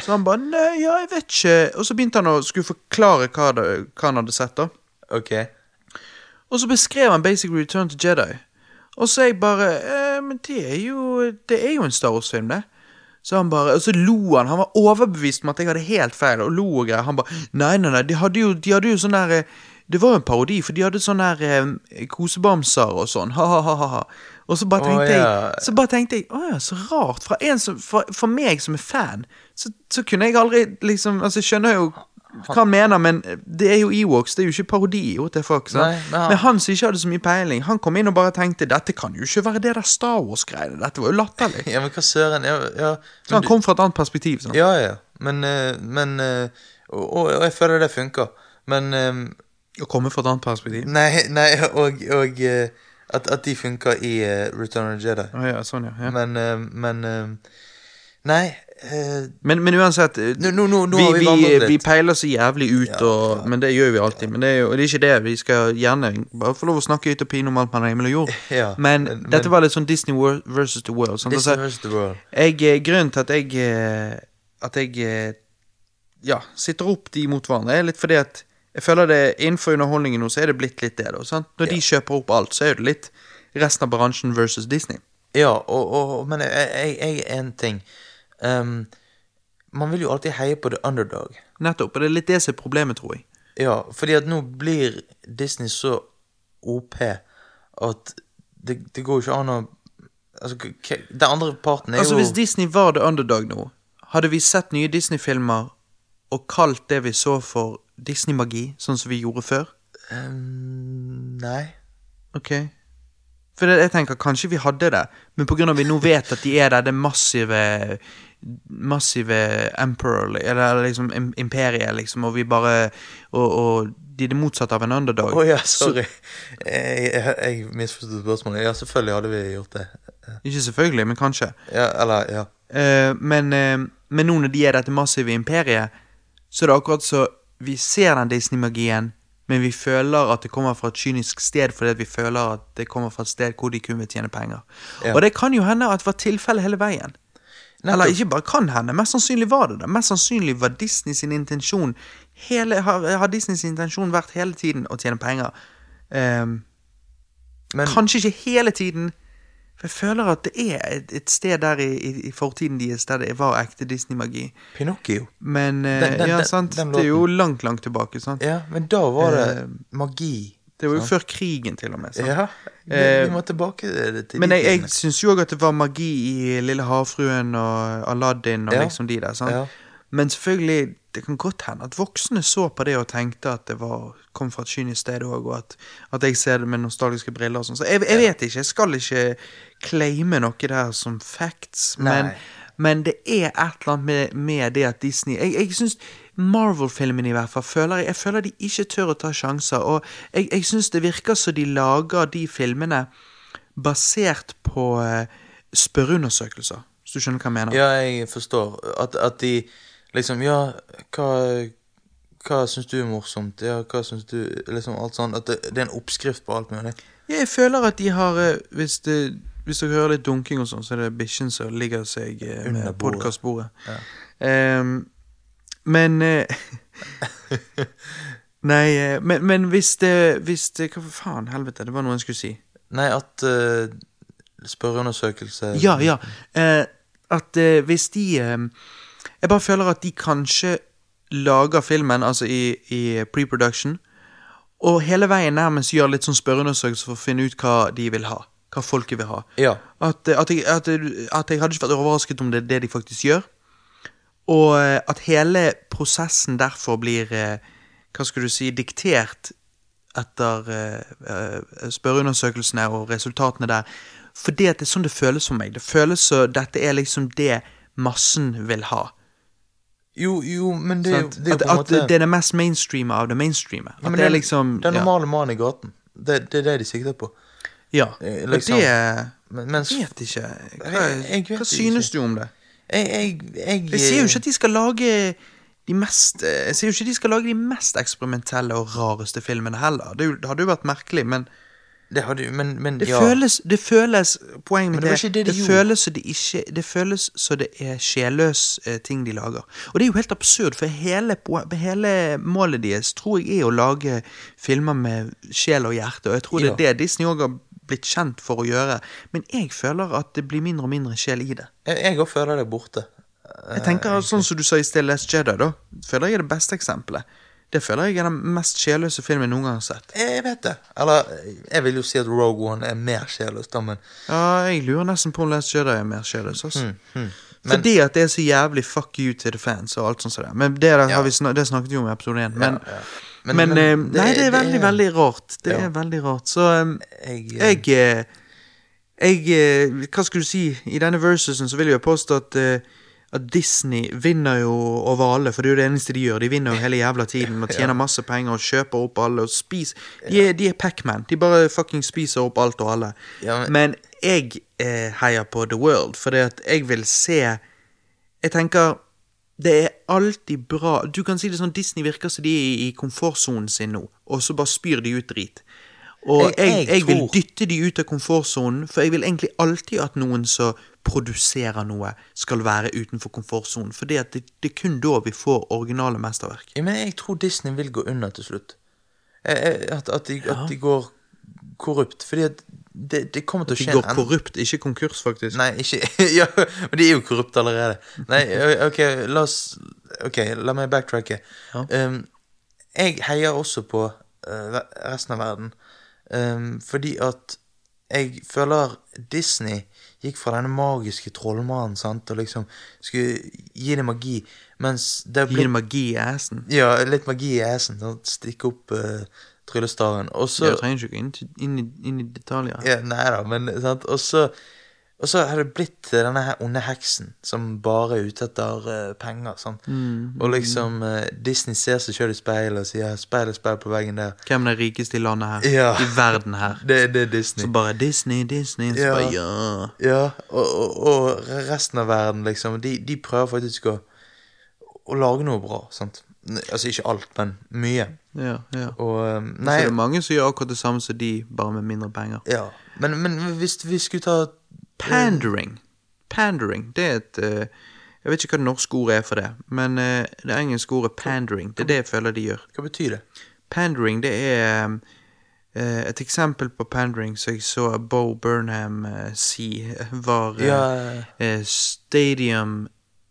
[SPEAKER 1] Så han bare Nei, ja, jeg vet ikke. Og så begynte han å skulle forklare hva, det, hva han hadde sett, da.
[SPEAKER 2] Ok.
[SPEAKER 1] Og så beskrev han Basic Return to Jedi. Og så er jeg bare eh, Men det er jo Det er jo en Star Wars-film, det. Så han bare, Og så lo han. Han var overbevist om at jeg hadde helt feil, og lo og greier. Han bare Nei, nei, nei, de hadde jo, de hadde jo sånn der eh, Det var jo en parodi, for de hadde sånne her eh, kosebamser og sånn. Ha-ha-ha. Og så bare
[SPEAKER 2] tenkte
[SPEAKER 1] tenkte
[SPEAKER 2] ja.
[SPEAKER 1] jeg Så bare tenkte jeg Å ja, så rart. Fra en som For, for meg som er fan, så, så kunne jeg aldri liksom Altså, jeg skjønner jo hva han mener, men det er jo Ewoks, det er jo ikke parodi. Fuck, nei,
[SPEAKER 2] Nei, men han-
[SPEAKER 1] som ikke hadde så mye peiling, han kom inn og bare tenkte dette kan jo ikke være det der Star Wars-greiene. Dette var jo latterlig. <laughs>
[SPEAKER 2] Ja, men hva søren ja, ja,
[SPEAKER 1] Så han kom fra et annet perspektiv. Sånn.
[SPEAKER 2] ja, ja. Men, eh, men eh, og, og jeg føler det funker. Men eh,
[SPEAKER 1] Å komme fra et annet perspektiv.
[SPEAKER 2] Nei, nei og, og eh, at, at de funker i eh, Return of the Jedi.
[SPEAKER 1] Oh, ja, sånn, ja. ja.
[SPEAKER 2] Men, eh, men Nei
[SPEAKER 1] Men, men uansett
[SPEAKER 2] nå, nå, nå
[SPEAKER 1] vi,
[SPEAKER 2] vi
[SPEAKER 1] vi, vi peiler så jævlig ut, og, men det gjør vi alltid. Men det er jo det er ikke det. Vi skal gjerne bare få lov å snakke ut og pine om alt mellom himmel og jord. <laughs>
[SPEAKER 2] Ja,
[SPEAKER 1] men,
[SPEAKER 2] men-
[SPEAKER 1] dette var litt sånn Disney World versus The World. Sånn,
[SPEAKER 2] Disney
[SPEAKER 1] Altså.
[SPEAKER 2] The World.
[SPEAKER 1] jeg, grunnen til at jeg At jeg ja, sitter opp de mot hverandre, er litt fordi at jeg føler det innenfor underholdningen nå, så er det blitt litt det. da, sant? Når de kjøper opp alt, så er det litt resten av bransjen versus Disney.
[SPEAKER 2] Ja, og, og, men jeg, jeg, en ting. Um, man vil jo alltid heie på the underdog.
[SPEAKER 1] Nettopp. Og det er litt det som er problemet, tror jeg.
[SPEAKER 2] Ja, fordi at nå blir Disney så OP at det, det går jo ikke an å Altså, den andre parten er
[SPEAKER 1] Altså,
[SPEAKER 2] jo
[SPEAKER 1] hvis Disney var the underdog nå, hadde vi sett nye Disney-filmer og kalt det vi så for Disney-magi, sånn som vi gjorde før?
[SPEAKER 2] Um, Nei.
[SPEAKER 1] Ok. For det, jeg tenker kanskje vi hadde det, men på grunn av vi nå vet at de er der, det massive Massive emperor, eller, liksom imperiet, liksom, og vi bare Og, og de er det motsatte av en underdog.
[SPEAKER 2] Å ja, sorry. Jeg, jeg, jeg misforsto spørsmålet. Ja, selvfølgelig hadde vi gjort det.
[SPEAKER 1] Ikke selvfølgelig, men kanskje.
[SPEAKER 2] Ja, eller Ja.
[SPEAKER 1] Eh, men, eh, men nå når de er dette massive imperiet, så er det akkurat så vi ser den Disney-magien, men vi føler at det kommer fra et kynisk sted fordi at vi føler at det kommer fra et sted hvor de kun vil tjene penger.
[SPEAKER 2] Ja.
[SPEAKER 1] Og det kan jo hende at det var tilfellet hele veien.
[SPEAKER 2] Nettopp.
[SPEAKER 1] Eller ikke bare kan hende, mest sannsynlig var det det. Mest sannsynlig var Disney sin intensjon hele, har, har Disney sin intensjon vært hele tiden å tjene penger. Um,
[SPEAKER 2] Men
[SPEAKER 1] Kanskje ikke hele tiden. Jeg føler at det er et, et sted der i, i, fortiden deres der det var ekte Disney-magi.
[SPEAKER 2] Pinocchio.
[SPEAKER 1] Men eh,
[SPEAKER 2] Den- den-
[SPEAKER 1] ja, sant?
[SPEAKER 2] den
[SPEAKER 1] det er jo langt, langt tilbake. sant?
[SPEAKER 2] Ja, men da var det
[SPEAKER 1] Eh,
[SPEAKER 2] magi.
[SPEAKER 1] Det var jo
[SPEAKER 2] sant?
[SPEAKER 1] før krigen, til og med. sant?
[SPEAKER 2] Ja, vi,
[SPEAKER 1] Eh,
[SPEAKER 2] vi må tilbake til
[SPEAKER 1] Men jeg, jeg syns jo òg at det var magi i Lille havfruen og Aladdin og
[SPEAKER 2] Ja.
[SPEAKER 1] liksom de der. sant?
[SPEAKER 2] Ja.
[SPEAKER 1] Men selvfølgelig, det kan godt hende at voksne så på det og tenkte at det var, kom fra et kynisk sted òg, og at, at jeg ser det med nostalgiske briller og sånn. Så jeg, jeg vet ikke, jeg skal ikke claime noe der som facts, men, men det er et eller annet med, med det at Disney Jeg, jeg syns Marvel-filmene i hvert fall føler jeg, jeg føler de ikke tør å ta sjanser. Og jeg, jeg syns det virker som de lager de filmene basert på eh, spørreundersøkelser, hvis du skjønner hva jeg mener.
[SPEAKER 2] Ja, jeg forstår. At, at de liksom Ja, hva hva syns du er morsomt? Ja, hva syns du Liksom alt sånn. At det, det er en oppskrift på alt mulig.
[SPEAKER 1] Jeg føler at de har eh, Hvis, det, hvis dere hører litt dunking og sånn, så er det bikkjen som ligger seg eh,
[SPEAKER 2] Under
[SPEAKER 1] podkastbordet.
[SPEAKER 2] Ja.
[SPEAKER 1] Um, men eh, <laughs> Nei, eh, men, men hvis det Hvis det Hva for faen, helvete, det var noe jeg skulle si.
[SPEAKER 2] Nei, at uh, spørreundersøkelse
[SPEAKER 1] Ja, ja. Uh, at uh, hvis de Jeg bare føler at de kanskje lager filmen, altså i, i pre-production, og hele veien nærmest gjør litt sånn spørreundersøkelse for å finne ut hva de vil ha. Hva folket vil ha.
[SPEAKER 2] Ja.
[SPEAKER 1] At, at, jeg, at, at jeg hadde ikke vært overrasket om det er det de faktisk gjør. Og eh, at hele prosessen derfor blir, eh, hva skal du si, diktert etter eh, spørreundersøkelsene og resultatene der. Fordi at det er sånn det føles for meg. Det føles som dette er liksom det massen vil ha.
[SPEAKER 2] Jo, jo, men det, jo- det er jo på en måte at
[SPEAKER 1] det er det mest mainstreame av det mainstreame.
[SPEAKER 2] Ja,
[SPEAKER 1] At det er liksom
[SPEAKER 2] Den
[SPEAKER 1] ja.
[SPEAKER 2] normale mannen i gaten. Det, det er det de sikter på.
[SPEAKER 1] Ja.
[SPEAKER 2] Liksom.
[SPEAKER 1] Og det
[SPEAKER 2] Men, mens
[SPEAKER 1] Jeg vet ikke. Hva,
[SPEAKER 2] Jeg- jeg vet
[SPEAKER 1] hva
[SPEAKER 2] ikke.
[SPEAKER 1] synes du om det?
[SPEAKER 2] jeg, jeg,
[SPEAKER 1] sier jo ikke at de skal lage de mest eh, Jeg sier jo ikke de skal lage de mest eksperimentelle og rareste filmene heller. Det, det hadde jo vært merkelig, men
[SPEAKER 2] det hadde, Men, men
[SPEAKER 1] det
[SPEAKER 2] ja.
[SPEAKER 1] føles Det føles Poenget med
[SPEAKER 2] det
[SPEAKER 1] det,
[SPEAKER 2] det
[SPEAKER 1] det, føles som det ikke Det føles som det er sjelløs eh, ting de lager. Og det er jo helt absurd, for hele, hele målet deres tror jeg er å lage filmer med sjel og hjerte, og jeg tror det er det Disney òg har blitt kjent for å gjøre. Men jeg føler at det blir mindre og mindre sjel i det.
[SPEAKER 2] Jeg, òg føler det borte.
[SPEAKER 1] Jeg tenker sånn som du sa i sted Last Jedi, da. Føler jeg er det beste eksempelet. Det føler jeg er den mest sjelløse filmen noen gang har sett.
[SPEAKER 2] Jeg vet det. Eller, jeg vil jo si at Rogue One er mer sjelløs, da, men
[SPEAKER 1] Ja, jeg lurer nesten på om Last Jedi er mer sjelløs, altså.
[SPEAKER 2] hmm. Men-
[SPEAKER 1] Fordi at det er så jævlig fuck you to the fans og alt sånt som det. Men det, der, har vi snak det snakket vi om i episode 1. Men,
[SPEAKER 2] ja.
[SPEAKER 1] Men,
[SPEAKER 2] Men- men
[SPEAKER 1] eh,
[SPEAKER 2] det-
[SPEAKER 1] Nei, det er
[SPEAKER 2] det
[SPEAKER 1] veldig,
[SPEAKER 2] er-
[SPEAKER 1] veldig rart. Det
[SPEAKER 2] Ja.
[SPEAKER 1] er veldig rart. Så um,
[SPEAKER 2] Jeg, eh,
[SPEAKER 1] jeg eh, Jeg eh, Hva skulle du si? I denne versusen så vil jeg jo påstå at at Disney vinner jo over alle, for det er jo det eneste de gjør. De vinner jo hele jævla tiden og <laughs> tjener masse penger og kjøper opp alle og spiser De er, de er Pac-Man. De bare fucking spiser opp alt og alle.
[SPEAKER 2] Ja, men-
[SPEAKER 1] men jeg eh, heier på The World, fordi at jeg vil se Jeg tenker det er alltid bra Du kan si det sånn Disney virker som de er i, komfortsonen sin nå, og så bare spyr de ut drit. Og
[SPEAKER 2] Jeg-
[SPEAKER 1] jeg,
[SPEAKER 2] jeg
[SPEAKER 1] vil dytte de ut av komfortsonen, for jeg vil egentlig alltid at noen som produserer noe, skal være utenfor komfortsonen. For det, det, det er kun da vi får originale mesterverk.
[SPEAKER 2] Ja, men jeg tror Disney vil gå under til slutt. Eh, eh, At, at, de, at de går korrupt. Fordi at det, det kommer til å
[SPEAKER 1] De går
[SPEAKER 2] en-
[SPEAKER 1] korrupt, ikke konkurs, faktisk.
[SPEAKER 2] Nei, ikke <laughs> Ja, men de er jo korrupte allerede. Nei, <laughs> ok, la oss Ok, la meg backtracke. Um, jeg heier også på uh, resten av verden. Um, fordi at jeg føler Disney gikk fra denne magiske trollmannen sant, og liksom skulle gi det magi, mens det ble...
[SPEAKER 1] Gi det magi i assen.
[SPEAKER 2] Ja, litt magi i assen. Sant? Stikke opp uh, tryllestaven. Og så
[SPEAKER 1] Jeg trenger ikke gå inn, inn, i, inn i detaljer.
[SPEAKER 2] ja, Nei da, men sant? Og så og så har det blitt denne her onde heksen som bare er ute etter uh, penger. Sånn.
[SPEAKER 1] Mm,
[SPEAKER 2] og liksom uh, Disney ser seg sjøl i speilet og sier 'speil, speil på veggen der'.
[SPEAKER 1] Hvem er den rikeste i landet her?
[SPEAKER 2] Ja.
[SPEAKER 1] I verden her.
[SPEAKER 2] Det, det er Disney.
[SPEAKER 1] Så bare Disney, Disney, så
[SPEAKER 2] Ja.
[SPEAKER 1] bare ja.
[SPEAKER 2] Ja, og, og, og resten av verden, liksom, de, de prøver faktisk å, å lage noe bra. sant? Altså ikke alt, men mye.
[SPEAKER 1] Ja, ja.
[SPEAKER 2] Og nei,
[SPEAKER 1] Så det er mange som gjør akkurat det samme som de, bare med mindre penger.
[SPEAKER 2] ja. Men, men hvis vi skulle ta
[SPEAKER 1] Pandering. Pandering, det er et eh, Jeg vet ikke hva det norske ordet er for det, men eh, det engelske ordet pandering, det er det jeg føler de gjør.
[SPEAKER 2] Hva betyr det?
[SPEAKER 1] Pandering, det er eh, et eksempel på pandering som jeg så Bo Burnham eh, si, var eh,
[SPEAKER 2] Ja.
[SPEAKER 1] eh,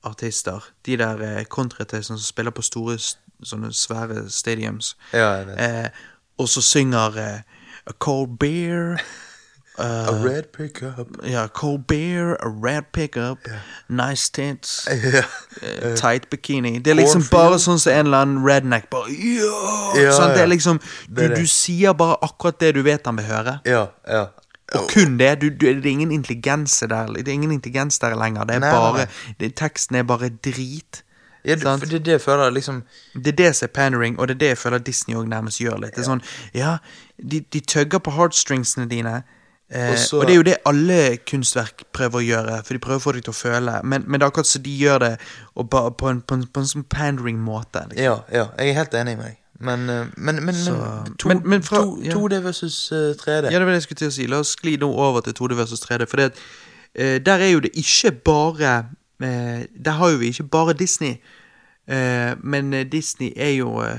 [SPEAKER 1] stadiumartister. De der uh, kontraartistene som spiller på store, sånne svære stadiums.
[SPEAKER 2] Ja, jeg vet.
[SPEAKER 1] Eh, og så synger eh, <laughs> A cold beer eh,
[SPEAKER 2] A red pickup.
[SPEAKER 1] Ja, cold beer, a red pickup, nice tits, <laughs>
[SPEAKER 2] yeah.
[SPEAKER 1] uh, tight bikini. Det er liksom
[SPEAKER 2] Cornfield.
[SPEAKER 1] bare sånn som en eller annen redneck bare yeah!
[SPEAKER 2] Ja,
[SPEAKER 1] sant? Det er liksom du,
[SPEAKER 2] Det er det.
[SPEAKER 1] du sier bare akkurat det du vet han vil høre.
[SPEAKER 2] Ja, ja.
[SPEAKER 1] Og kun det. Du, du, det er ingen intelligens der Det er ingen intelligens der lenger. Det er
[SPEAKER 2] Nei,
[SPEAKER 1] bare
[SPEAKER 2] nei.
[SPEAKER 1] det, Teksten er bare drit.
[SPEAKER 2] Ja, du, det er det jeg føler liksom
[SPEAKER 1] Det er det som er pandering, og det er det jeg føler Disney òg nærmest gjør litt. Det er sånn, ja, de, de tøgger på heartstringsene dine. Eh,
[SPEAKER 2] Og så-
[SPEAKER 1] og det er jo det alle kunstverk prøver å gjøre, for de prøver å få deg til å føle. Men, men det er akkurat som de gjør det bare på, en, på, en, på en sånn pandering-måte. Liksom.
[SPEAKER 2] Ja, ja, jeg er helt enig med deg. Men, eh, men, men,
[SPEAKER 1] Så-
[SPEAKER 2] men, to,
[SPEAKER 1] men- men fra-
[SPEAKER 2] to,
[SPEAKER 1] ja.
[SPEAKER 2] 2D versus eh, 3D.
[SPEAKER 1] Ja, det var det jeg skulle til å si. La oss skli nå over til 2D versus 3D. For det, at, eh, der er jo det ikke bare eh, Der har jo vi ikke bare Disney. Eh, men eh, Disney er jo eh,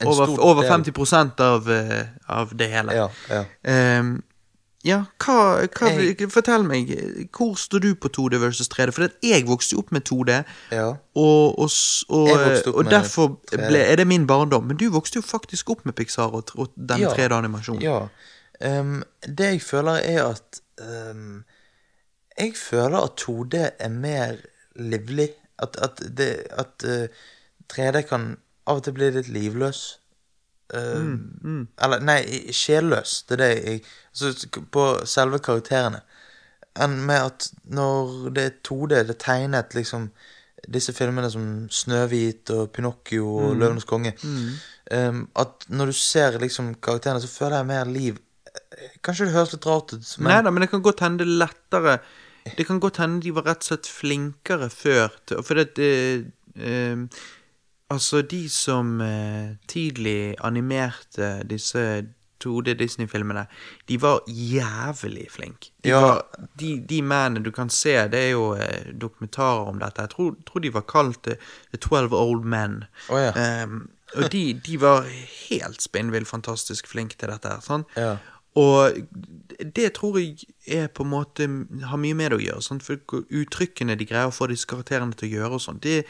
[SPEAKER 2] En
[SPEAKER 1] over,
[SPEAKER 2] stor
[SPEAKER 1] over
[SPEAKER 2] del.
[SPEAKER 1] 50% av, eh, av det hele.
[SPEAKER 2] Ja, ja.
[SPEAKER 1] Ehm, ja, hva, hva
[SPEAKER 2] Jeg-
[SPEAKER 1] Fortell meg, hvor står du på 2D versus 3D? For jeg vokste jo opp med 2D,
[SPEAKER 2] ja.
[SPEAKER 1] og, og, og, og derfor ble, er det min barndom. Men du vokste jo faktisk opp med Pixar og, og den
[SPEAKER 2] Ja.
[SPEAKER 1] 3D-animasjonen.
[SPEAKER 2] Ja. Um, det jeg føler, er at um, Jeg føler at 2D er mer livlig. At, at, det, at uh, 3D kan av og til bli litt livløs. Ehm,
[SPEAKER 1] Mm,
[SPEAKER 2] Eller, nei, sjelløs. Det er det jeg altså, På selve karakterene. Enn med at når det er 2D, det er tegnet liksom disse filmene som Snøhvit og Pinocchio og
[SPEAKER 1] Mm.
[SPEAKER 2] Løvenes konge um, At når du ser liksom karakterene, så føler jeg mer liv. Kanskje det høres litt rart ut, men
[SPEAKER 1] Nei da, men det kan godt hende det er lettere Det kan godt hende de var rett og slett flinkere før. For det det eh, Altså, de som eh, tidlig animerte disse 2D Disney-filmene, de var jævlig flinke. De,
[SPEAKER 2] Ja.
[SPEAKER 1] var- de, de mennene du kan se, det er jo eh, dokumentarer om dette. Jeg tror, tror de var kalt eh, The Twelve Old Men.
[SPEAKER 2] Oh, ja.
[SPEAKER 1] um, og de, de var helt spinnvill fantastisk flinke til dette. Sånn?
[SPEAKER 2] Ja.
[SPEAKER 1] Og det tror jeg er på en måte har mye med det å gjøre. Sant? For uttrykkene de greier å få disse karakterene til å gjøre og sånt. Det-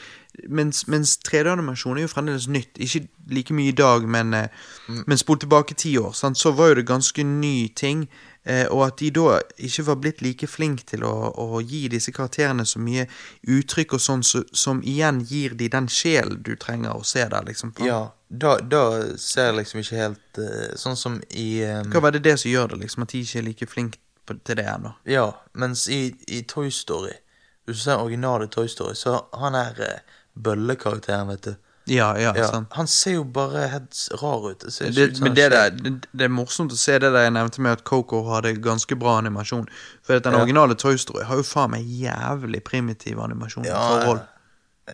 [SPEAKER 1] Mens, mens 3D-animasjon er jo fremdeles nytt. Ikke like mye i dag, men, mm. men spol tilbake ti år, sant? så var jo det ganske ny ting. Eh, og at de da ikke var blitt like flinke til å, å gi disse karakterene så mye uttrykk og sånn, så, som igjen gir de den sjelen du trenger å se der, liksom. på.
[SPEAKER 2] Ja, da, da ser jeg liksom ikke helt uh, Sånn som i um,
[SPEAKER 1] Hva var det det som gjør det, liksom? At de ikke er like flinke til det ennå?
[SPEAKER 2] Ja, mens i, i Toy Story Hvis du ser originale Toy Story, så han er uh, bøllekarakteren, vet du.
[SPEAKER 1] Ja, ja,
[SPEAKER 2] Ja,
[SPEAKER 1] sant.
[SPEAKER 2] han ser jo bare helt rar ut. Det, ser ikke
[SPEAKER 1] Det,
[SPEAKER 2] ut som
[SPEAKER 1] men
[SPEAKER 2] han
[SPEAKER 1] det,
[SPEAKER 2] skjer.
[SPEAKER 1] der, det, det er morsomt å se det der jeg nevnte med at Coco hadde ganske bra animasjon. For at den
[SPEAKER 2] Ja.
[SPEAKER 1] originale Toy Story har jo faen meg jævlig primitiv animasjon.
[SPEAKER 2] Ja,
[SPEAKER 1] forhold.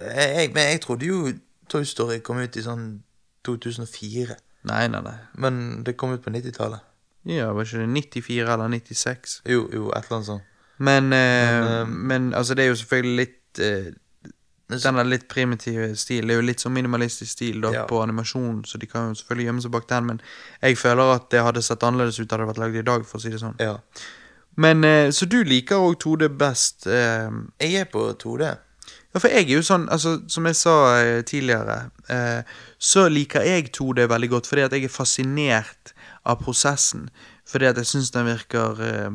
[SPEAKER 2] Jeg, jeg, men jeg trodde jo Toy Story kom ut i sånn 2004.
[SPEAKER 1] Nei, nei, nei.
[SPEAKER 2] Men det kom ut på 90-tallet.
[SPEAKER 1] Ja, Var ikke det 94 eller 96?
[SPEAKER 2] Jo, jo, et eller annet sånt.
[SPEAKER 1] Men, eh,
[SPEAKER 2] Men,
[SPEAKER 1] men,
[SPEAKER 2] eh,
[SPEAKER 1] altså, det er jo selvfølgelig litt eh, Den er litt primitive stil. Det er jo litt sånn minimalistisk stil da,
[SPEAKER 2] Ja.
[SPEAKER 1] på animasjon, så de kan jo selvfølgelig gjemme seg bak den, men jeg føler at det hadde sett annerledes ut hadde det vært lagd i dag, for å si det sånn.
[SPEAKER 2] Ja.
[SPEAKER 1] Men eh, Så du liker òg 2D best? Eh,
[SPEAKER 2] Jeg er på 2D.
[SPEAKER 1] Ja, for jeg er jo sånn, altså, som jeg sa eh, tidligere, så liker jeg 2D veldig godt fordi at jeg er fascinert av prosessen. Fordi at jeg syns den virker eh,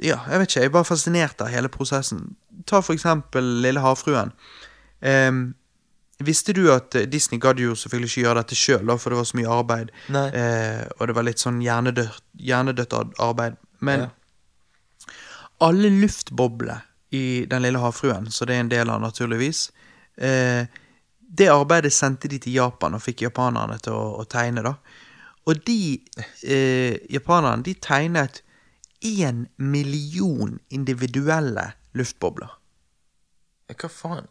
[SPEAKER 1] Ja, jeg vet ikke, jeg er bare fascinert av hele prosessen. Ta for eksempel Lille havfruen. Um, visste du at eh, Disney gadd jo selvfølgelig ikke gjøre dette sjøl, for det var så mye arbeid. Eh, og det var litt sånn hjernedødt, hjernedødt arbeid. Men
[SPEAKER 2] Ja.
[SPEAKER 1] alle luftboblene i Den lille havfruen, så det er en del av, naturligvis eh, Det arbeidet sendte de til Japan og fikk japanerne til å, å tegne, da. Og de eh, japanerne, de tegnet én million individuelle luftbobler.
[SPEAKER 2] Hva faen?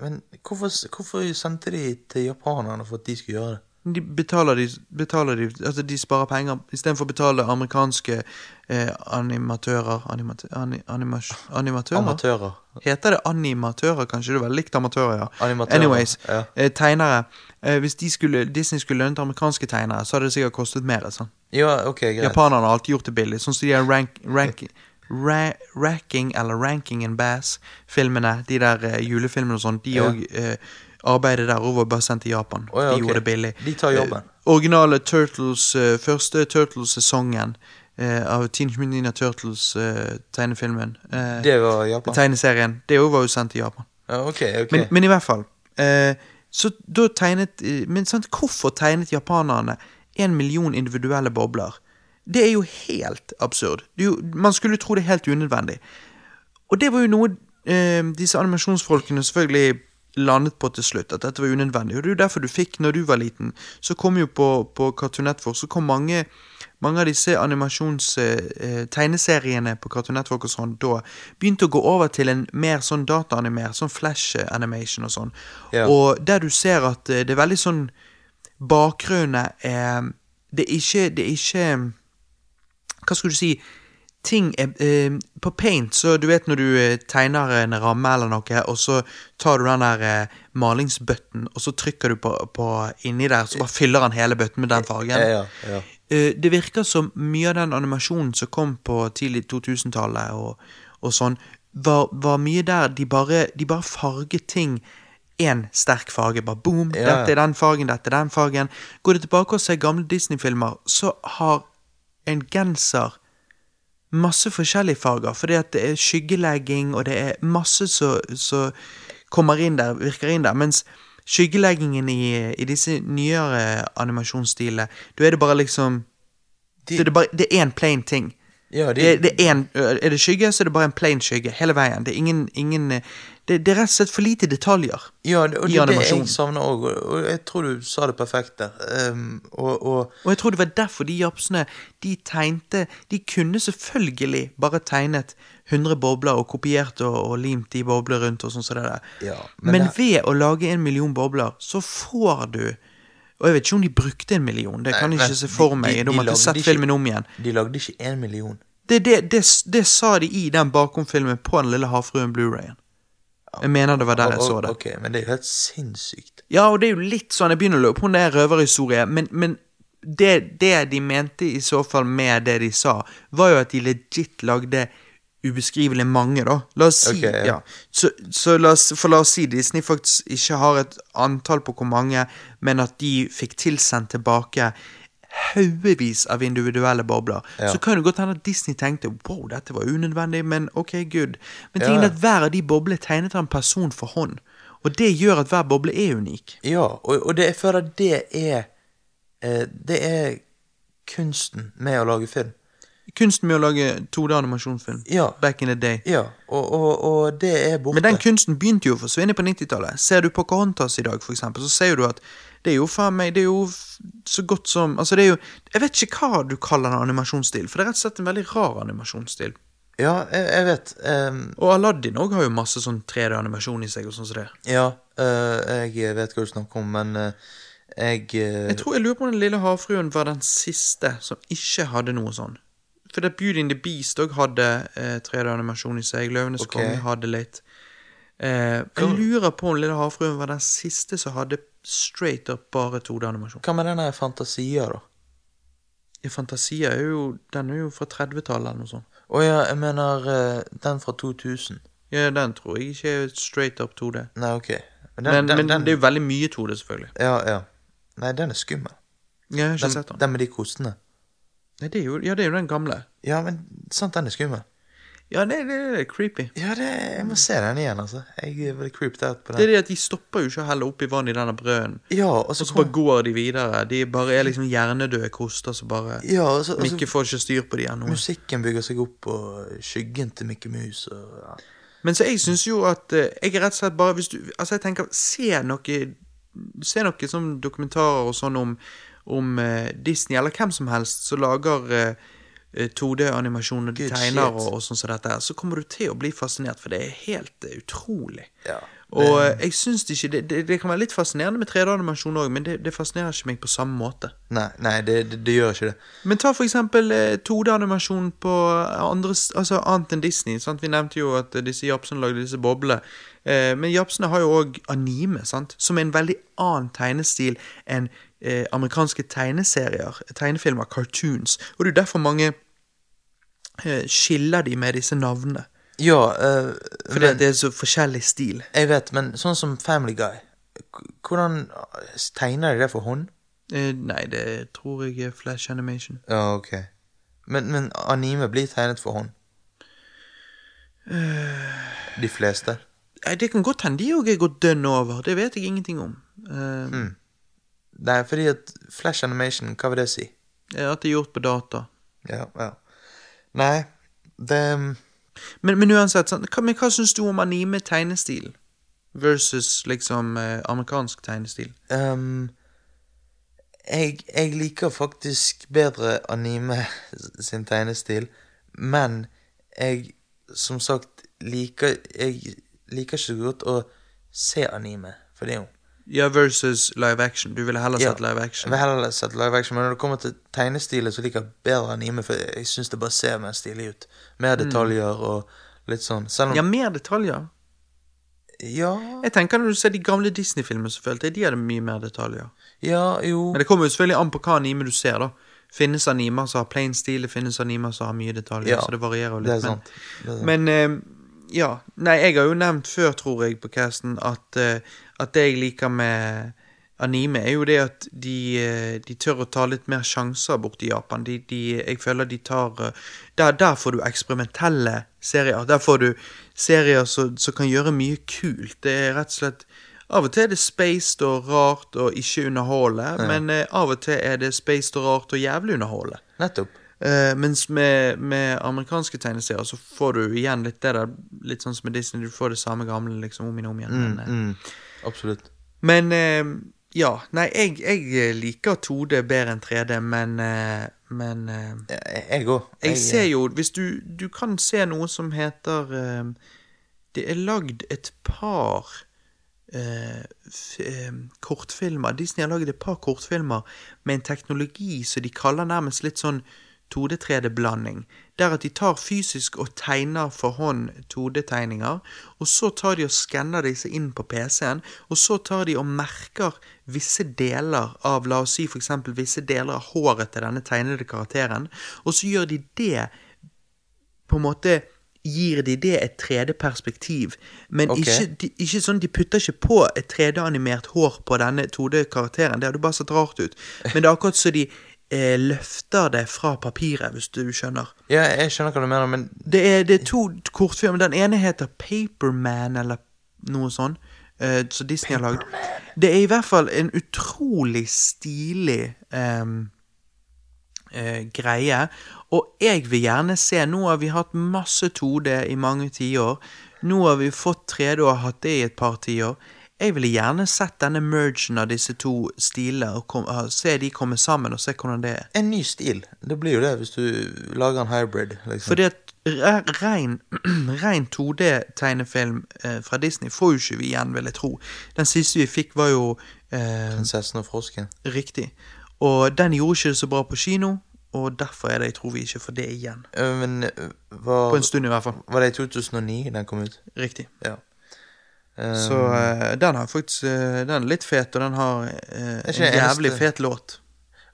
[SPEAKER 2] Men hvorfor, hvorfor sendte de til japanerne for at de skulle gjøre det?
[SPEAKER 1] De betaler de, betaler de Altså, de sparer penger. Istedenfor å betale amerikanske eh, animatører animat, ani, animas, Animatører?
[SPEAKER 2] Amatører.
[SPEAKER 1] Heter det animatører, kanskje? Du er veldig likt amatører, ja.
[SPEAKER 2] Animatører,
[SPEAKER 1] Anyways,
[SPEAKER 2] ja.
[SPEAKER 1] eh, tegnere. Eh, hvis de skulle, Disney skulle lønnet amerikanske tegnere, så hadde det sikkert kostet mer. Sånn.
[SPEAKER 2] Ja, ok, greit.
[SPEAKER 1] Japanerne har alltid gjort det billig. Sånn som de har rank, rank, ra, Racking eller Ranking and Bass-filmene, de der eh, julefilmene og sånn, de
[SPEAKER 2] Ja.
[SPEAKER 1] òg eh, arbeidet der over bare sendt til Japan.
[SPEAKER 2] Oh, ja,
[SPEAKER 1] de
[SPEAKER 2] ok.
[SPEAKER 1] gjorde det billig.
[SPEAKER 2] De tar jobben.
[SPEAKER 1] Uh, originale Turtles, uh, første Turtles-sesongen uh, av Teenage Mutant Turtles-tegnefilmen.
[SPEAKER 2] Det var Japan?
[SPEAKER 1] Tegneserien. Det òg var jo sendt til Japan.
[SPEAKER 2] Ah, okay, okay.
[SPEAKER 1] Men, men i hvert fall. Så da tegnet Men sant, hvorfor tegnet japanerne en million individuelle bobler? Det er jo helt absurd. Det jo, man skulle tro det er helt unødvendig. Og det var jo noe eh, disse animasjonsfolkene selvfølgelig landet på til slutt, at dette var unødvendig. Og det er jo derfor du fikk, når du var liten, så kom jo på, på Cartoon Network, så kom mange, mange av disse animasjons-tegneseriene på Cartoon Network og sånn, da begynte å gå over til en mer sånn dataanimert, sånn flash animation og sånn.
[SPEAKER 2] Yeah.
[SPEAKER 1] Og der du ser at eh, det er veldig sånn Bakgrunnen er Det er ikke, det er ikke hva skal du si Ting er eh, På paint, så du vet når du eh, tegner en ramme eller noe, og så tar du den der eh, malingsbøtten, og så trykker du på, på inni der, så bare fyller han hele bøtten med den fargen.
[SPEAKER 2] Ja, ja, ja.
[SPEAKER 1] Eh, det virker som mye av den animasjonen som kom på tidlig 2000-tallet og, og sånn, var, var mye der de bare, de bare farget ting én sterk farge. Bare boom, dette er den fargen, dette er den fargen. Går du tilbake og ser gamle Disney-filmer, så har en genser masse forskjellige farger, fordi at det er skyggelegging, og det er masse som kommer inn der, virker inn der, mens skyggeleggingen i, i disse nyere animasjonsstilene, da er det bare liksom
[SPEAKER 2] De-
[SPEAKER 1] det, er bare, det er en plain ting.
[SPEAKER 2] Ja, de,
[SPEAKER 1] Det, det er, en, er det skygge, så er det bare en plain skygge hele veien. Det er ingen, ingen det, det er rett og slett for lite detaljer.
[SPEAKER 2] ja, det, og
[SPEAKER 1] i
[SPEAKER 2] det er det jeg savner òg, og, jeg tror du sa det perfekt der. Um, og, og
[SPEAKER 1] Og jeg tror det var derfor de japsene De tegnte De kunne selvfølgelig bare tegnet 100 bobler og kopiert og, og limt de bobler rundt og sånn som det der.
[SPEAKER 2] Ja,
[SPEAKER 1] men
[SPEAKER 2] men
[SPEAKER 1] ved å lage en million bobler, så får du Og jeg vet ikke om de brukte en million, det kan jeg ikke se for meg.
[SPEAKER 2] de-
[SPEAKER 1] De,
[SPEAKER 2] de
[SPEAKER 1] måtte
[SPEAKER 2] lagde
[SPEAKER 1] sett filmen om igjen.
[SPEAKER 2] de lagde ikke én million.
[SPEAKER 1] Det, det, det, det sa de i den bakomfilmen på Den lille havfruen Blu-rayen. Jeg mener det var der jeg så det.
[SPEAKER 2] Ok, men det er jo helt sinnssykt.
[SPEAKER 1] Ja, og det er jo litt sånn Jeg begynner å løpe på en røverhistorie, men, men det, det de mente i så fall med det de sa, var jo at de legit lagde ubeskrivelig mange, da. La oss si
[SPEAKER 2] okay, ja.
[SPEAKER 1] ja. Så, så la oss, for la oss si Disney faktisk ikke har et antall på hvor mange, men at de fikk tilsendt tilbake haugevis av individuelle bobler.
[SPEAKER 2] Ja.
[SPEAKER 1] Så kan det godt hende at Disney tenkte wow, dette var unødvendig, men ok, good. Men tingen er at hver av de boblene er tegnet av en person for hånd. Og det gjør at hver boble er unik.
[SPEAKER 2] Ja, og, og det, jeg føler det er eh, Det er kunsten med å lage film.
[SPEAKER 1] Kunsten med å lage 2D-animasjonsfilm.
[SPEAKER 2] Ja.
[SPEAKER 1] Back in the day.
[SPEAKER 2] Ja, og, og, og det er borte.
[SPEAKER 1] Men den kunsten begynte jo å forsvinne på 90-tallet. Ser du Pocahontas i dag, for eksempel, så ser du at det er jo faen meg Det er jo så godt som Altså, det er jo Jeg vet ikke hva du kaller en animasjonsstil, for det er rett og slett en veldig rar animasjonsstil.
[SPEAKER 2] Ja, jeg, jeg vet. Um...
[SPEAKER 1] Og Aladdin òg har jo masse sånn 3D-animasjon i seg og sånn som det.
[SPEAKER 2] ja, eh, jeg vet hva du snakker om, men eh, jeg uh...
[SPEAKER 1] Jeg tror jeg lurer på om Den lille havfruen var den siste som ikke hadde noe sånn. For det Beauty and the Beast òg hadde eh, 3D-animasjon i seg. Løvenes
[SPEAKER 2] okay.
[SPEAKER 1] konge hadde litt. Eh, jeg lurer på om Lille havfruen var den siste som hadde straight up bare 2D-animasjon.
[SPEAKER 2] Hva med denne Fantasia, da?
[SPEAKER 1] Ja, Fantasia er jo Den er jo fra 30-tallet eller noe sånt.
[SPEAKER 2] Å ja, jeg mener eh, den fra 2000.
[SPEAKER 1] Ja, den tror jeg ikke er straight up 2D.
[SPEAKER 2] Nei, ok. Den,
[SPEAKER 1] Men,
[SPEAKER 2] den,
[SPEAKER 1] men
[SPEAKER 2] den,
[SPEAKER 1] det er jo veldig mye 2D, selvfølgelig.
[SPEAKER 2] Ja, ja. Nei, den er skummel.
[SPEAKER 1] Ja, jeg har ikke sett den.
[SPEAKER 2] den med de kostene.
[SPEAKER 1] Nei, det er jo, ja, det er jo den gamle.
[SPEAKER 2] Ja, men sant, den er skummel.
[SPEAKER 1] Ja, det, det, det er creepy.
[SPEAKER 2] Ja, det, jeg må se den igjen, altså. Jeg er veldig creeped out på den.
[SPEAKER 1] Det er det at de stopper jo ikke å helle oppi vann i denne brøden.
[SPEAKER 2] Ja, og så
[SPEAKER 1] Og så bare går de videre. De bare er liksom hjernedøde koster som bare
[SPEAKER 2] ja, og så, og så
[SPEAKER 1] Mikke får ikke styr på de ennå.
[SPEAKER 2] musikken bygger seg opp, og skyggen til Mikke Mus og ja.
[SPEAKER 1] Men så jeg syns jo at eh, Jeg er rett og slett bare du Altså, jeg tenker Se noe Se noe sånn dokumentarer og sånn om, om eh, Disney, eller hvem som helst, som lager eh, eh, 2D-animasjon og de tegner
[SPEAKER 2] shit.
[SPEAKER 1] og, og sånn som dette så kommer du til å bli fascinert, for det er helt eh, utrolig.
[SPEAKER 2] Ja,
[SPEAKER 1] Og eh, jeg syns ikke det, det, det kan være litt fascinerende med 3D-animasjon òg, men det, det fascinerer ikke meg på samme måte.
[SPEAKER 2] Nei, nei det, det, det gjør ikke det.
[SPEAKER 1] Men ta for eksempel eh, 2D-animasjon på andre, altså annet enn Disney. Sant? Vi nevnte jo at eh, disse japsene lagde disse boblene. Eh, men japsene har jo òg anime, sant? som er en veldig annen tegnestil enn eh, amerikanske tegneserier, tegnefilmer, cartoons. Og det er derfor mange eh, skiller de med disse navnene.
[SPEAKER 2] Ja, eh,
[SPEAKER 1] Fordi
[SPEAKER 2] men,
[SPEAKER 1] det er så forskjellig stil.
[SPEAKER 2] jeg vet, men sånn som Family Guy Hvordan tegner de det for hånd?
[SPEAKER 1] Eh, nei, det tror jeg er Flash Animation.
[SPEAKER 2] Ja, ok. Men, men anime blir tegnet for hånd? De fleste?
[SPEAKER 1] Det kan godt hende de òg er gått dønn over. Det vet jeg ingenting om. Uh,
[SPEAKER 2] Mm. Nei, fordi at Flash Animation, hva vil det si?
[SPEAKER 1] At det er gjort på data.
[SPEAKER 2] Ja, ja. Nei, det
[SPEAKER 1] Men, men uansett, sant? Hva, men hva syns du om anime-tegnestil versus liksom eh, amerikansk tegnestil?
[SPEAKER 2] Um, jeg, jeg liker faktisk bedre anime sin tegnestil, men jeg, som sagt, liker Jeg liker ikke så godt å se anime, for det er jo
[SPEAKER 1] Ja, versus live action. Du ville heller
[SPEAKER 2] Ja,
[SPEAKER 1] sett live
[SPEAKER 2] Jeg
[SPEAKER 1] action.
[SPEAKER 2] vil heller sett live action, men når det kommer til tegnestilen, så liker jeg bedre anime, for jeg syns det bare ser mer stilig ut. Mer detaljer og litt sånn. Om
[SPEAKER 1] Ja, mer detaljer.
[SPEAKER 2] Ja,
[SPEAKER 1] Jeg tenker Når du ser de gamle Disney-filmene, så følte jeg de hadde mye mer detaljer.
[SPEAKER 2] ja, jo
[SPEAKER 1] Men det kommer jo selvfølgelig an på hva anime du ser. da Finnes animer som har plain stil, det finnes animer som har mye detaljer.
[SPEAKER 2] Ja,
[SPEAKER 1] så det varierer jo litt.
[SPEAKER 2] Det er
[SPEAKER 1] men-
[SPEAKER 2] sant. Det er sant.
[SPEAKER 1] Men eh, ja. Nei, jeg har jo nevnt før, tror jeg, på casten at, eh, at det jeg liker med anime, er jo det at de, eh, de tør å ta litt mer sjanser borti Japan. De, de, jeg føler de tar eh, der, der får du eksperimentelle serier. Der får du serier som som kan gjøre mye kult. Det er rett og slett Av og til er det spaced og rart og ikke underholde, men eh, av og til er det spaced og rart og jævlig underholde.
[SPEAKER 2] Nettopp.
[SPEAKER 1] Eh, mens med, med amerikanske tegneserier så får du igjen litt det der Litt sånn som med Disney, du får det samme gamle liksom om igjen om igjen. Men, eh,
[SPEAKER 2] Mm, absolutt.
[SPEAKER 1] men eh, ja. Nei, jeg, jeg liker 2D bedre enn 3D, men eh, Men eh,
[SPEAKER 2] Jeg- Jeg òg.
[SPEAKER 1] jeg ser jo Hvis du Du kan se noe som heter eh, Det er lagd et par eh, eh, kortfilmer. Disney har laget et par kortfilmer med en teknologi som de kaller nærmest litt sånn 2D-3D-blanding. Der at de tar fysisk og tegner for hånd 2D-tegninger, og så tar de og skanner disse inn på PC-en, og så tar de og merker visse deler av, la oss si eksempel visse deler av håret til denne tegnede karakteren, og så gjør de det på en måte gir de det et 3D-perspektiv. Men
[SPEAKER 2] okay.
[SPEAKER 1] ikke, de, ikke sånn, de putter ikke på et 3D-animert hår på denne 2D-karakteren. Det hadde bare sett rart ut. Men det er akkurat så de løfter det fra papiret, hvis du skjønner.
[SPEAKER 2] Ja, jeg skjønner hva du mener, men
[SPEAKER 1] Det er, det er to kortfilmer. Den ene heter Paperman, eller noe sånt, eh, som Disney har lagd. Det er i hvert fall en utrolig stilig um, uh, greie. Og jeg vil gjerne se Nå har vi hatt masse 2D i mange tiår. Nå har vi fått 3D og hatt det i et par tiår. Jeg ville gjerne sett denne mergen av disse to stilene, og kom, se de komme sammen, og se hvordan det er.
[SPEAKER 2] en ny stil. Det blir jo det hvis du lager en hybrid. Liksom.
[SPEAKER 1] Fordi at Ren rein, <clears throat> rein 2D-tegnefilm eh, fra Disney får jo ikke vi igjen, vil jeg tro. Den siste vi fikk, var jo eh,
[SPEAKER 2] Prinsessen og frosken.
[SPEAKER 1] riktig. Og den gjorde ikke det så bra på kino, og derfor er det jeg tror vi ikke får det igjen.
[SPEAKER 2] Eh, Men eh, var,
[SPEAKER 1] På en stund i hvert fall.
[SPEAKER 2] var det i 2009 den kom ut?
[SPEAKER 1] Riktig.
[SPEAKER 2] Ja.
[SPEAKER 1] Så eh, den har faktisk eh, Den er litt fet, og den har eh, en jævlig fet låt.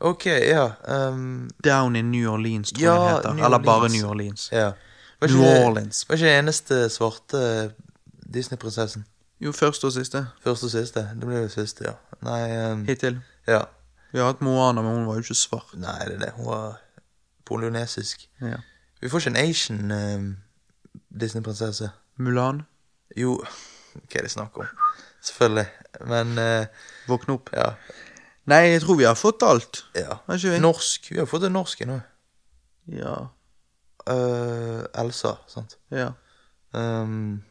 [SPEAKER 2] Ok, ja. um,
[SPEAKER 1] Down in New Orleans, tror
[SPEAKER 2] Ja,
[SPEAKER 1] jeg den heter.
[SPEAKER 2] New
[SPEAKER 1] Eller bare New Orleans.
[SPEAKER 2] ja. Var
[SPEAKER 1] New Orleans.
[SPEAKER 2] Var ikke den eneste svarte Disney-prinsessen?
[SPEAKER 1] Jo, første og siste.
[SPEAKER 2] Første og siste? Det ble det siste, ja. Nei, um,
[SPEAKER 1] Hittil.
[SPEAKER 2] ja.
[SPEAKER 1] Vi har hatt Moana, men hun var jo ikke svart.
[SPEAKER 2] Nei, det er det. Hun var polynesisk.
[SPEAKER 1] Ja.
[SPEAKER 2] Vi får ikke en Asian um, Disney-prinsesse.
[SPEAKER 1] Mulan,
[SPEAKER 2] Jo, hva er det snakk om? Selvfølgelig. Men eh,
[SPEAKER 1] våkne opp.
[SPEAKER 2] ja.
[SPEAKER 1] Nei, jeg tror vi har fått alt.
[SPEAKER 2] ja.
[SPEAKER 1] Har ikke vi?
[SPEAKER 2] Norsk. Vi har fått en norsk nå.
[SPEAKER 1] Ja.
[SPEAKER 2] Eh, Elsa, sant.
[SPEAKER 1] ja.
[SPEAKER 2] Ehm,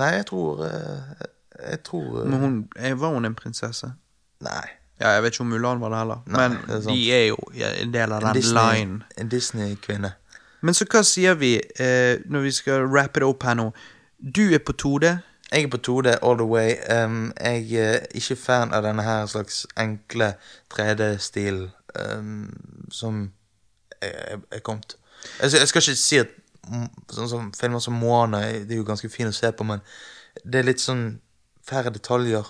[SPEAKER 2] nei, jeg tror eh, Jeg tror eh,
[SPEAKER 1] Men hun, eh, var hun en prinsesse?
[SPEAKER 2] Nei.
[SPEAKER 1] Ja, jeg vet ikke om Mulan var det heller.
[SPEAKER 2] Nei,
[SPEAKER 1] Men
[SPEAKER 2] det er sant.
[SPEAKER 1] de er jo en del av
[SPEAKER 2] En
[SPEAKER 1] den
[SPEAKER 2] Disney-
[SPEAKER 1] line.
[SPEAKER 2] En Disney-kvinne.
[SPEAKER 1] Men så hva sier vi eh, når vi skal wrap det opp her nå? Du er på 2D.
[SPEAKER 2] Jeg er på 2D all the way. Um, jeg er ikke fan av denne her slags enkle 3D-stil som er, er kommet. Altså, jeg skal ikke si at sånn som filmer som Moana det er jo ganske fin å se på, men det er litt sånn færre detaljer,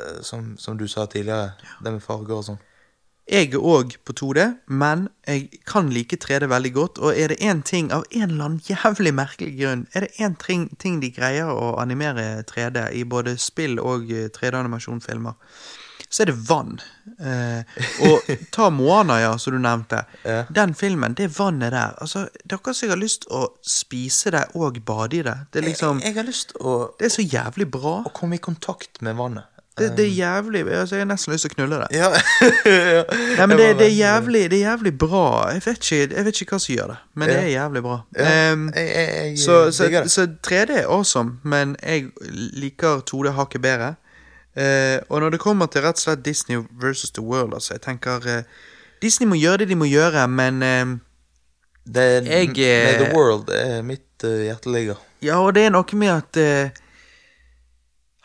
[SPEAKER 2] uh, som, som du sa tidligere. Det med farger og sånn.
[SPEAKER 1] Jeg er òg på 2D, men jeg kan like 3D veldig godt. Og er det én ting, av en eller annen jævlig merkelig grunn, er det én ting, ting de greier å animere 3D i både spill og eh, 3D-animasjonfilmer, så er det vann. Eh, og <laughs> ta Moana, ja, som du nevnte. Den filmen, det vannet der altså, dere har sikkert som jeg har lyst å spise det og bade i det. Det er liksom
[SPEAKER 2] jeg, jeg har lyst å,
[SPEAKER 1] Det er så jævlig bra.
[SPEAKER 2] å komme i kontakt med vannet.
[SPEAKER 1] Det, det er jævlig altså, Jeg har nesten lyst til å knulle det.
[SPEAKER 2] Ja. <laughs> ja.
[SPEAKER 1] Nei, men det, det, er jævlig, det er jævlig bra. Jeg vet ikke, jeg vet ikke hva som gjør det, men det er jævlig bra.
[SPEAKER 2] Ja,
[SPEAKER 1] Ehm,
[SPEAKER 2] jeg, jeg,
[SPEAKER 1] så, så, så 3D er awesome, men jeg liker 2D hakket bedre. Uh, og når det kommer til rett og slett Disney versus The World, altså, jeg tenker uh, Disney må gjøre det de må gjøre, men uh,
[SPEAKER 2] Det
[SPEAKER 1] Jeg, eh,
[SPEAKER 2] the World er mitt uh, hjerteligger.
[SPEAKER 1] Ja, og det er noe med at eh,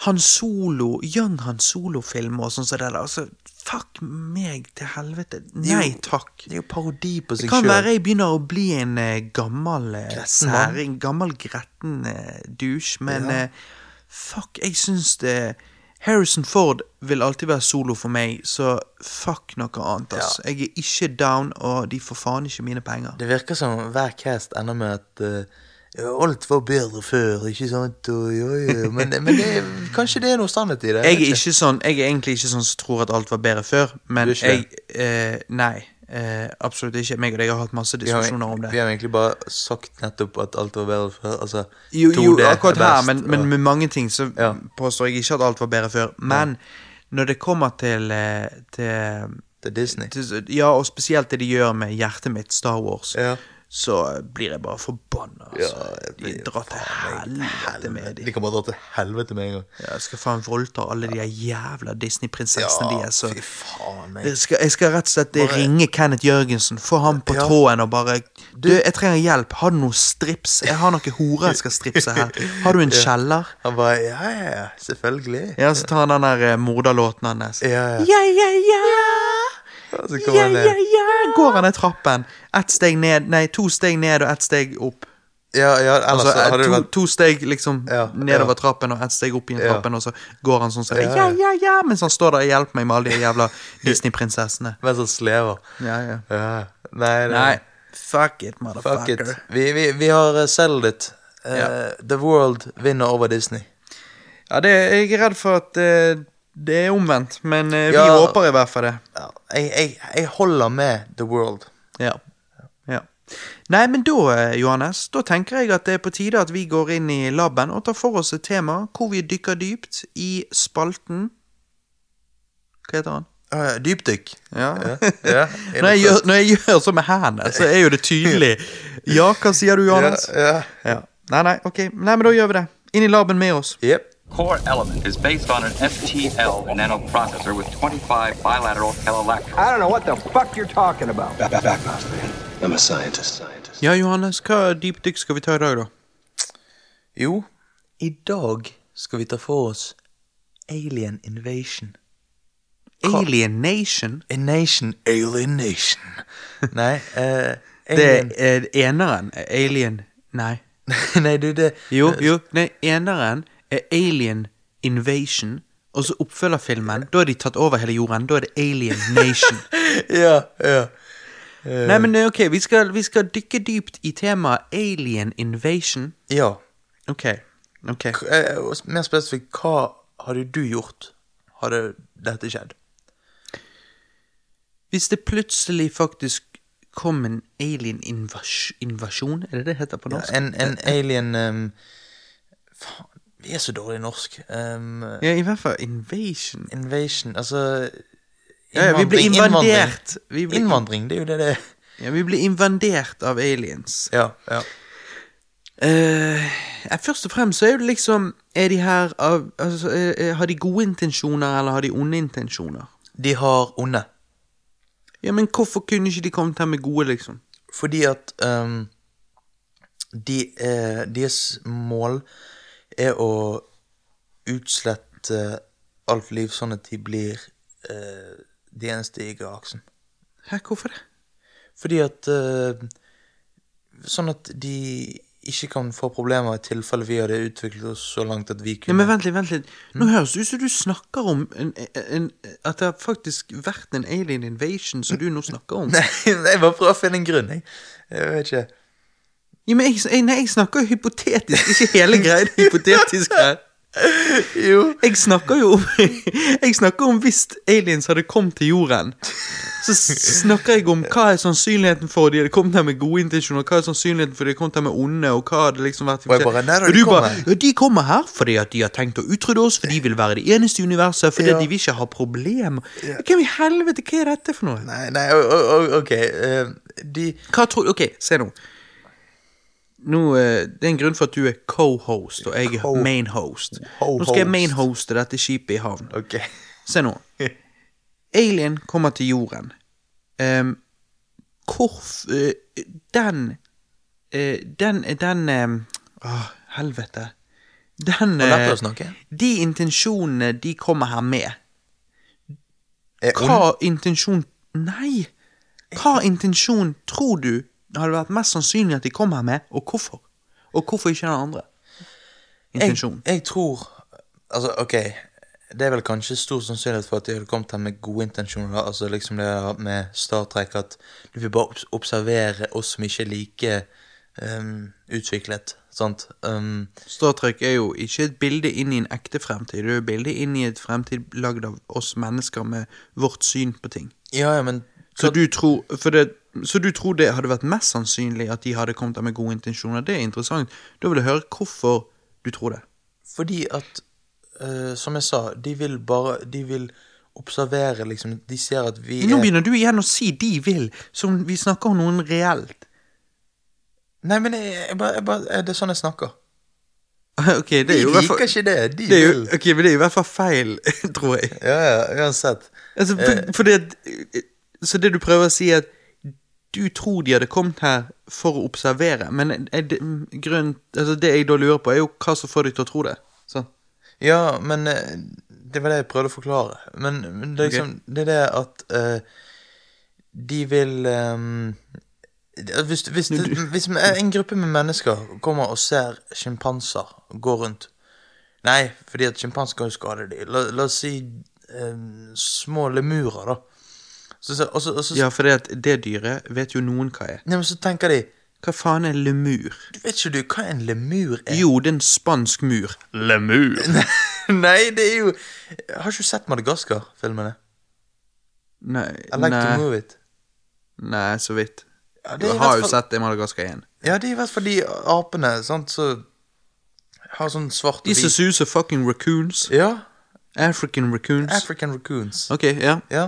[SPEAKER 1] Han Solo, Young Han Solo-filmer og sånn som det der, altså Fuck meg til helvete. Nei takk.
[SPEAKER 2] Det er jo parodi på
[SPEAKER 1] Det kan
[SPEAKER 2] sjøl.
[SPEAKER 1] være jeg begynner å bli en eh, gammel eh, særing, gammel gretten uh, douche, men
[SPEAKER 2] Ja.
[SPEAKER 1] uh, fuck, jeg syns det Harrison Ford vil alltid være solo for meg, så fuck noe annet, ass. Jeg er ikke down, og de får faen ikke mine penger.
[SPEAKER 2] Det virker som hver cast ender med at eh, ja, alt var bedre før, ikke sant? Og, jo, jo. Men, men det, kanskje det er noe sannhet i det?
[SPEAKER 1] Jeg er ikke sånn, jeg er egentlig ikke sånn som tror at alt var bedre før, men jeg eh, Nei, eh, absolutt ikke. Meg og deg har hatt masse diskusjoner om det.
[SPEAKER 2] vi har egentlig bare sagt nettopp at alt var bedre før. Altså,
[SPEAKER 1] Jo, jo akkurat her, men, men med mange ting så
[SPEAKER 2] Ja.
[SPEAKER 1] påstår jeg ikke at alt var bedre før. Men når det kommer til, til,
[SPEAKER 2] til, er Disney.
[SPEAKER 1] til Ja, og spesielt det de gjør med hjertet mitt, Star Wars,
[SPEAKER 2] Ja.
[SPEAKER 1] så blir jeg bare forbanna. Altså.
[SPEAKER 2] Ja,
[SPEAKER 1] de drar til helvete med dem.
[SPEAKER 2] De kan bare dra til helvete med en gang.
[SPEAKER 1] Ja, jeg skal faen voldta alle de jævla Disney-prinsessene de er så
[SPEAKER 2] fy faen
[SPEAKER 1] jeg skal, jeg skal rett og slett
[SPEAKER 2] Bare-
[SPEAKER 1] ringe Kenneth Jørgensen, få ham på
[SPEAKER 2] Ja.
[SPEAKER 1] tråden og bare Du, jeg trenger hjelp. Har du noe strips? Jeg har noen horer jeg skal stripse her. Har du en <laughs> kjeller?
[SPEAKER 2] Han bare Ja, ja, ja, selvfølgelig.
[SPEAKER 1] Ja, så tar han den der uh, morderlåten hans.
[SPEAKER 2] Ja, ja.
[SPEAKER 1] ja, ja, ja. Ja, ja, ja. Går han ned trappen. Ett steg ned, nei, to steg ned og ett steg opp.
[SPEAKER 2] Ja, ja, ellers
[SPEAKER 1] Altså,
[SPEAKER 2] så hadde det
[SPEAKER 1] to,
[SPEAKER 2] vært
[SPEAKER 1] to steg liksom
[SPEAKER 2] Ja,
[SPEAKER 1] nedover trappen og ett steg opp igjen trappen, og så går han sånn sånn
[SPEAKER 2] Ja,
[SPEAKER 1] ja,
[SPEAKER 2] ja.
[SPEAKER 1] mens han står der og hjelper meg med alle de jævla Disney-prinsessene. <laughs>
[SPEAKER 2] mens han slever.
[SPEAKER 1] Ja, ja.
[SPEAKER 2] Ja. Nei, det,
[SPEAKER 1] Nei, fuck it,
[SPEAKER 2] Fuck
[SPEAKER 1] motherfucker.
[SPEAKER 2] it. Vi, vi, vi har uh, settled it. Uh,
[SPEAKER 1] Ja.
[SPEAKER 2] The World vinner over Disney.
[SPEAKER 1] Ja, det, jeg er redd for at uh, det er omvendt, men uh, vi
[SPEAKER 2] Ja.
[SPEAKER 1] håper i hvert fall det.
[SPEAKER 2] Ja, jeg, jeg, jeg holder med The World.
[SPEAKER 1] Ja. Ja. Nei, men da, eh, Johannes, da tenker jeg at det er på tide at vi går inn i laben og tar for oss et tema hvor vi dykker dypt i spalten Hva heter han?
[SPEAKER 2] Uh, dypdykk.
[SPEAKER 1] Ja.
[SPEAKER 2] ja. <laughs>
[SPEAKER 1] Når jeg, gjør, når jeg gjør sånn med hendene, så er jo det tydelig. Ja, hva sier du, Johannes?
[SPEAKER 2] Ja,
[SPEAKER 1] Ja. Nei, nei, ok. Nei, men da gjør vi det. Inn i laben med oss.
[SPEAKER 2] ja. Yep.
[SPEAKER 3] Core element is based on an FTL nanoprocessor with 25 bilateral electrons.
[SPEAKER 4] I don't know what the fuck you're talking about.
[SPEAKER 5] Back, back off, man. I'm a scientist. Scientist.
[SPEAKER 1] Ja, Johannes, hva dypdykk skal vi ta i dag, da?
[SPEAKER 2] Jo, i dag skal vi ta for oss Alien Invasion. Hva-
[SPEAKER 1] Alien Nation?
[SPEAKER 2] A nation, alien nation. <laughs> Nei, eh,
[SPEAKER 1] Det
[SPEAKER 2] alien
[SPEAKER 1] er eneren. Alien Nei. <laughs>
[SPEAKER 2] Nei, du, det
[SPEAKER 1] Jo, jo. Nei, eneren er Alien Invasion. Og så oppfølgerfilmen. Da har de tatt over hele jorden. Da er det Alien Nation. <laughs>
[SPEAKER 2] Ja, ja.
[SPEAKER 1] Nei, men ok, vi skal, vi skal dykke dypt i temaet Alien Invasion.
[SPEAKER 2] Ja.
[SPEAKER 1] Ok. ok
[SPEAKER 2] eh, Mer spesifikt, hva hadde du gjort hadde dette skjedd?
[SPEAKER 1] Hvis det plutselig faktisk kom en alien-invasjon, er det det heter på norsk?
[SPEAKER 2] En, en alien um, Faen, vi er så dårlig norsk. Um,
[SPEAKER 1] Ja, i hvert fall invasion.
[SPEAKER 2] invasion Altså
[SPEAKER 1] Ja, ja, vi ble
[SPEAKER 2] innvandring-
[SPEAKER 1] invadert. Vi ble-
[SPEAKER 2] Innvandring, det er jo det det er.
[SPEAKER 1] Ja, vi ble invadert av aliens.
[SPEAKER 2] Ja, ja.
[SPEAKER 1] Uh, først og fremst så er det liksom Er de her av altså, eh, Har de gode intensjoner, eller har de onde intensjoner?
[SPEAKER 2] De har onde.
[SPEAKER 1] Ja, men hvorfor kunne ikke de kommet her med gode, liksom?
[SPEAKER 2] Fordi at um, de, uh, deres mål er å utslette alt liv sånn at de blir eh, de eneste i galaksen.
[SPEAKER 1] Hæ, hvorfor det?
[SPEAKER 2] Fordi at eh, Sånn at de ikke kan få problemer i tilfelle vi hadde utviklet oss så langt at vi
[SPEAKER 1] Ja,
[SPEAKER 2] Nei,
[SPEAKER 1] men vent litt, vent litt. Nå høres det ut som du snakker om en, en, at det har faktisk vært en alien invasion som du nå snakker om. <laughs>
[SPEAKER 2] Nei, jeg bare prøver å finne en grunn, jeg. Jeg vet ikke.
[SPEAKER 1] Ja, men jeg, jeg, nei, jeg snakker jo hypotetisk, ikke hele greia hypotetisk her. <laughs>
[SPEAKER 2] Jo.
[SPEAKER 1] Jeg snakker jo om <laughs> Jeg snakker om hvis aliens hadde kommet til jorden. Så snakker jeg om hva er sannsynligheten for de hadde kommet her med gode intensjoner, hva er sannsynligheten for de hadde kommet her med onde, og hva hadde liksom vært
[SPEAKER 2] Og bare,
[SPEAKER 1] Og du
[SPEAKER 2] kommer.
[SPEAKER 1] bare, ja, De kommer her fordi at de har tenkt å utrydde oss, for de vil være det eneste i universet, fordi
[SPEAKER 2] Ja.
[SPEAKER 1] de vil ikke ha problemer. Hvem i helvete, hva er dette for noe?
[SPEAKER 2] Nei, nei, ok. eh, de
[SPEAKER 1] Hva tror Ok, se nå. Nå, eh, Det er en grunn for at du er co-host, og jeg er main-host. Nå skal jeg main-hoste dette skipet i havn.
[SPEAKER 2] Okay.
[SPEAKER 1] Se nå. <laughs> Alien kommer til jorden. Um, hvor eh, Den uh, Den Den um, Å, helvete. Den
[SPEAKER 2] snakke.
[SPEAKER 1] De intensjonene de kommer her med Hva intensjon Nei! Hva intensjon tror du hadde vært mest sannsynlig at de kom her med, og hvorfor? Og hvorfor ikke den andre intensjonen?
[SPEAKER 2] Jeg, jeg tror Altså, ok Det er vel kanskje stor sannsynlighet for at de hadde kommet her med gode intensjoner. Altså liksom det med Star Trek at du vil bare obs- observere oss som ikke er like um, utviklet. Sant? Um,
[SPEAKER 1] Star Trek er jo ikke et bilde inn i en ekte fremtid, det er jo et bilde inn i et fremtid lagd av oss mennesker med vårt syn på ting.
[SPEAKER 2] ja, ja, men
[SPEAKER 1] Så du tror, det, så du tror det hadde vært mest sannsynlig at de hadde kommet der med gode intensjoner? Det er interessant. Da vil jeg høre hvorfor du tror det.
[SPEAKER 2] Fordi at uh, Som jeg sa, de vil bare De vil observere, liksom. De ser at vi
[SPEAKER 1] Nå
[SPEAKER 2] er
[SPEAKER 1] begynner du igjen å si 'de vil', som vi snakker om noen reelt.
[SPEAKER 2] Nei, men jeg, jeg bare, jeg bare, er det sånn jeg snakker? <laughs>
[SPEAKER 1] Ok, det
[SPEAKER 2] De
[SPEAKER 1] er
[SPEAKER 2] liker ikke det. De
[SPEAKER 1] det er jo,
[SPEAKER 2] vil.
[SPEAKER 1] Ok, men det er i hvert fall feil, <laughs> tror jeg.
[SPEAKER 2] Ja, ja, uansett.
[SPEAKER 1] Altså, for, for det, så det du prøver å si er at du tror de hadde kommet her for å observere, men er det, grunn, altså det jeg da lurer på, er jo hva som får deg til å tro det. Så.
[SPEAKER 2] Ja, men eh, det var det jeg prøvde å forklare. Men, men det, er liksom, det er det at uh, de vil um, hvis, hvis, hvis en gruppe med mennesker kommer og ser sjimpanser gå rundt Nei, fordi at sjimpanser kan jo skade dem. La, la oss si ehm, små lemurer, da. Så, så, og så, og så,
[SPEAKER 1] Ja, for det, at det dyret vet jo noen hva er.
[SPEAKER 2] Nei, men så tenker de
[SPEAKER 1] Hva faen er lemur?
[SPEAKER 2] Du vet ikke du hva en lemur er?
[SPEAKER 1] Jo, det er en spansk mur. Lemur. <laughs>
[SPEAKER 2] Nei, det er jo Har ikke du sett Madagaskar-filmene?
[SPEAKER 1] Nei,
[SPEAKER 2] I like
[SPEAKER 1] nei,
[SPEAKER 2] to move it.
[SPEAKER 1] nei, så vidt.
[SPEAKER 2] Ja,
[SPEAKER 1] Du har
[SPEAKER 2] fall...
[SPEAKER 1] jo sett det i Madagaskar 1.
[SPEAKER 2] Ja, det er i hvert fall de apene sant, så har sånn svart og
[SPEAKER 1] De som suser fucking raccoons.
[SPEAKER 2] Ja.
[SPEAKER 1] African raccoons.
[SPEAKER 2] African raccoons.
[SPEAKER 1] ok, ja.
[SPEAKER 2] Ja.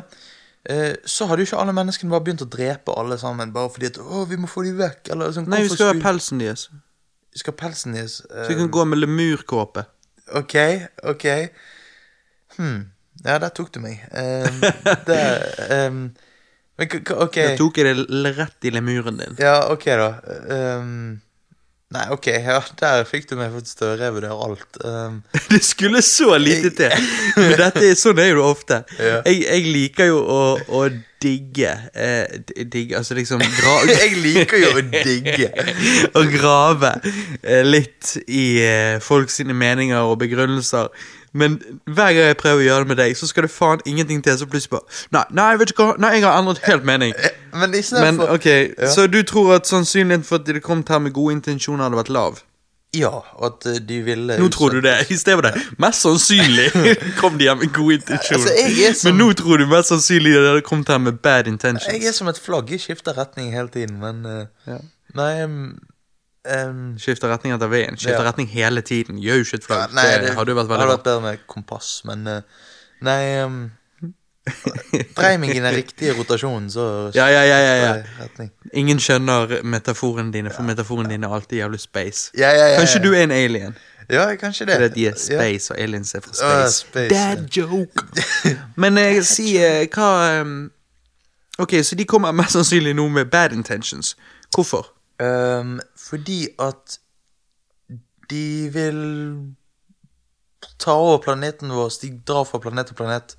[SPEAKER 2] Eh, så hadde jo ikke alle menneskene bare begynt å drepe alle sammen bare fordi at 'Å, vi må få dem vekk', eller sånn.
[SPEAKER 1] Nei, vi skal ha pelsen deres.
[SPEAKER 2] Vi skal ha pelsen deres. Um...
[SPEAKER 1] Så vi kan gå med lemurkåpe.
[SPEAKER 2] Ok, ok. Hm. Ja, der tok du meg. Um, <laughs> det um, men, ok.
[SPEAKER 1] Da tok jeg det rett i lemuren din.
[SPEAKER 2] Ja, ok, da. Um, nei, ok, ja, der fikk du meg faktisk til å revurdere alt. Um, <laughs>
[SPEAKER 1] Det skulle så lite til. Men dette er, sånn er jo det ofte. <laughs>
[SPEAKER 2] Ja.
[SPEAKER 1] Jeg, jeg liker jo å, å digge eh, Digge, altså liksom <laughs>
[SPEAKER 2] jeg liker jo å digge.
[SPEAKER 1] Å grave eh, litt i eh, folk sine meninger og begrunnelser. Men hver gang jeg prøver å gjøre det med deg, så skal det faen ingenting til. Så plutselig bare Nei, nei, vet du hva? Nei, jeg har endret helt mening.
[SPEAKER 2] Men stedet
[SPEAKER 1] Men
[SPEAKER 2] for
[SPEAKER 1] ok, Så du tror at sannsynligheten for at de kom her med gode intensjoner, hadde vært lav?
[SPEAKER 2] Ja, og at eh, de ville
[SPEAKER 1] Nå tror du det. I stedet for det. Mest sannsynlig <laughs> kom de her med gode intensjoner.
[SPEAKER 2] Altså, som-
[SPEAKER 1] Men nå tror du mest sannsynlig de hadde kommet her med bad intentions.
[SPEAKER 2] Jeg er som et flagg, jeg skifter retning hele tiden, men uh...
[SPEAKER 1] Ja.
[SPEAKER 2] Nei um,
[SPEAKER 1] Skifter retning etter veien. Skifter
[SPEAKER 2] Ja.
[SPEAKER 1] retning hele tiden. Gjør jo ikke et
[SPEAKER 2] ja. Nei,
[SPEAKER 1] det, hadde jo vært veldig bra.
[SPEAKER 2] bedre med kompass, men uh, Nei <laughs> um, er meg i den riktige rotasjonen, så
[SPEAKER 1] Ja, ja, ja, ja, ja. Ingen skjønner metaforene dine, for metaforene dine er alltid jævlig space.
[SPEAKER 2] Ja, ja, ja,
[SPEAKER 1] Kanskje du er en alien?
[SPEAKER 2] Ja, kanskje det.
[SPEAKER 1] Fordi de er space, og aliens er fra
[SPEAKER 2] space.
[SPEAKER 1] space.
[SPEAKER 2] space,
[SPEAKER 1] Dad joke! <laughs> Men eh, si eh, hva um, Ok, så de kommer mest sannsynlig nå med bad intentions. Hvorfor?
[SPEAKER 2] Um, fordi at de vil ta over planeten vår. De drar fra planet til planet,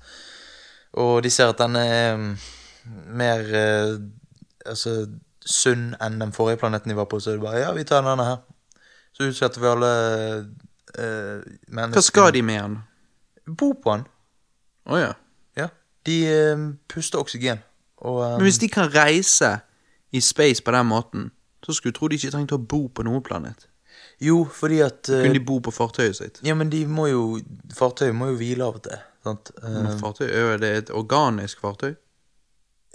[SPEAKER 2] og de ser at den er um, mer uh, altså, sunn enn den forrige planeten de var på. Så de bare ja, vi tar denne her. Så utsetter vi alle uh, mennesker
[SPEAKER 1] Hva skal de med den?
[SPEAKER 2] Bo på den.
[SPEAKER 1] Å ja.
[SPEAKER 2] Ja. De uh, puster oksygen. Og um,
[SPEAKER 1] Men hvis de kan reise i space på den måten, så skulle du tro de ikke trengte å bo på noen planet.
[SPEAKER 2] Jo, fordi at uh,
[SPEAKER 1] Kunne de bo på fartøyet sitt?
[SPEAKER 2] Ja, men de må jo Fartøyet må jo hvile av og til. Sant?
[SPEAKER 1] Uh,
[SPEAKER 2] Eh,
[SPEAKER 1] fartøy, er det et organisk fartøy?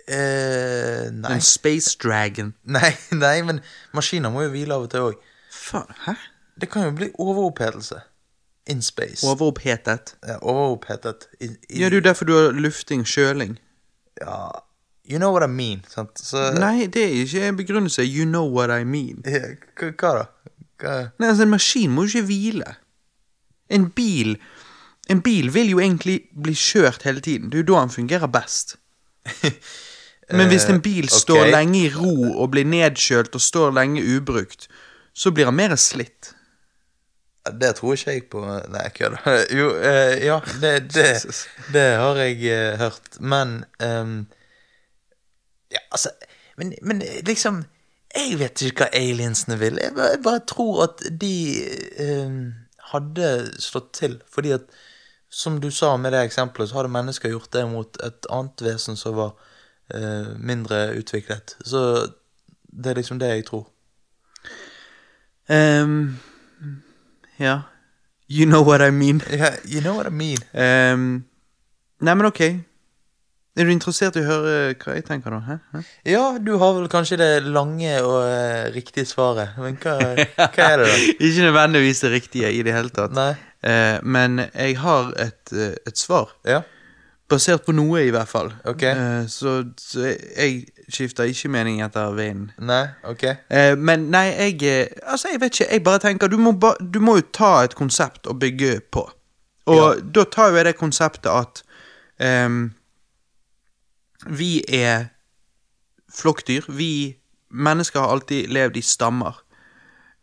[SPEAKER 2] Uh, nei.
[SPEAKER 1] En space dragon? <laughs>
[SPEAKER 2] nei. Nei, men maskiner må jo hvile av og til òg.
[SPEAKER 1] Hæ?
[SPEAKER 2] Det kan jo bli overopphetelse. In space.
[SPEAKER 1] Overopphetet?
[SPEAKER 2] ja, overopphetet. I, i,
[SPEAKER 1] Ja, det er jo derfor du har lufting, kjøling.
[SPEAKER 2] ja, You know what I mean, sant? Så
[SPEAKER 1] Nei, det er ikke en begrunnelse. You know what I mean.
[SPEAKER 2] Ja, Hva hva da? Hva?
[SPEAKER 1] Nei, altså En maskin må jo ikke hvile. En bil En bil vil jo egentlig bli kjørt hele tiden. Det er jo da han fungerer best. <laughs> Men hvis en bil
[SPEAKER 2] Eh,
[SPEAKER 1] står
[SPEAKER 2] ok.
[SPEAKER 1] lenge i ro og blir nedkjølt og står lenge ubrukt, så blir han mer slitt.
[SPEAKER 2] Det tror ikke jeg på Nei, kødda. <laughs> Jo, eh, ja, det, det, <laughs> det har jeg eh, hørt. Men ehm, Ja, altså men, men liksom Jeg vet ikke hva aliensene vil. Jeg bare, jeg bare tror at de eh, hadde slått til. Fordi at, som du sa med det eksempelet, så hadde mennesker gjort det mot et annet vesen som var eh, mindre utviklet. Så det er liksom det jeg tror.
[SPEAKER 1] Um, ja. You know what I mean.
[SPEAKER 2] Yeah, you know what I mean.
[SPEAKER 1] Um, nei, men ok. Er du interessert i å høre hva jeg tenker, da? Hæ? Hæ?
[SPEAKER 2] Ja, du har vel kanskje det lange og uh, riktige svaret, men hva, hva er det da? <laughs>
[SPEAKER 1] Ikke nødvendigvis det riktige i det hele tatt. Eh, men jeg har et, uh, et svar.
[SPEAKER 2] Ja,
[SPEAKER 1] Basert på noe, i hvert fall.
[SPEAKER 2] Ok.
[SPEAKER 1] Eh, så, så jeg skifter ikke mening etter vinden.
[SPEAKER 2] nei, ok.
[SPEAKER 1] Men nei, jeg Altså, jeg vet ikke. Jeg bare tenker Du må, ba, du må jo ta et konsept og bygge på. Og da tar jo jeg det konseptet at ehm, vi er flokkdyr. Vi mennesker har alltid levd i stammer.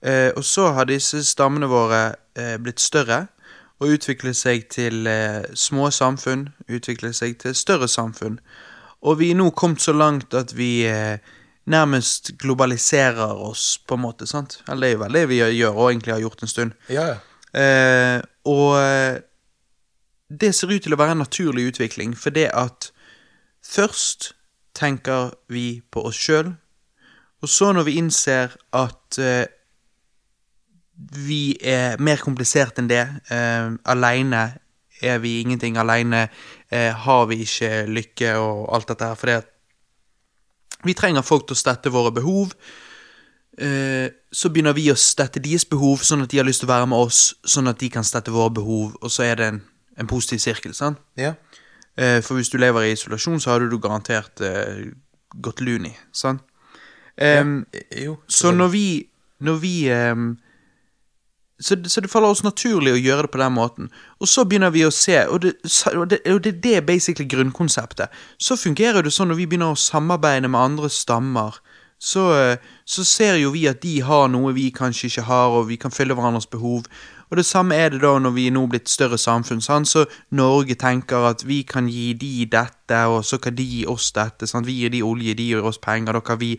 [SPEAKER 1] Eh, og så har disse stammene våre eh, blitt større og utviklet seg til eh, små samfunn, utviklet seg til større samfunn. Og vi er nå kommet så langt at vi eh, nærmest globaliserer oss, på en måte. sant? Eller det er jo vel det vi gjør, og egentlig har gjort en stund.
[SPEAKER 2] Ja, ja.
[SPEAKER 1] Eh, og eh, det ser ut til å være en naturlig utvikling, for det at først tenker vi på oss sjøl, Og så når vi innser at uh, vi er mer komplisert enn det, uh, aleine er vi ingenting, aleine uh, har vi ikke lykke og alt dette her, fordi vi trenger folk til å stette våre behov. Eh, så begynner vi å stette deres behov, sånn at de har lyst til å være med oss, sånn at de kan stette våre behov, og så er det en, en positiv sirkel. sant?
[SPEAKER 2] Ja.
[SPEAKER 1] Eh, for hvis du lever i isolasjon, så hadde du garantert eh, gått luni. sant? Em,
[SPEAKER 2] Jo.
[SPEAKER 1] så når vi, når vi em, så, så det faller oss naturlig å gjøre det på den måten. Og så begynner vi å se, og det, og det, og det, det er basically grunnkonseptet. Så fungerer det sånn når vi begynner å samarbeide med andre stammer, så, eh, så ser jo vi at de har noe vi kanskje ikke har, og vi kan fylle hverandres behov. Og det samme er det da når vi er nå blitt større samfunn. Sant? Så Norge tenker at vi kan gi de dette, og så kan de gi oss dette. Sant? Vi gir de olje, de gir oss penger. Da kan vi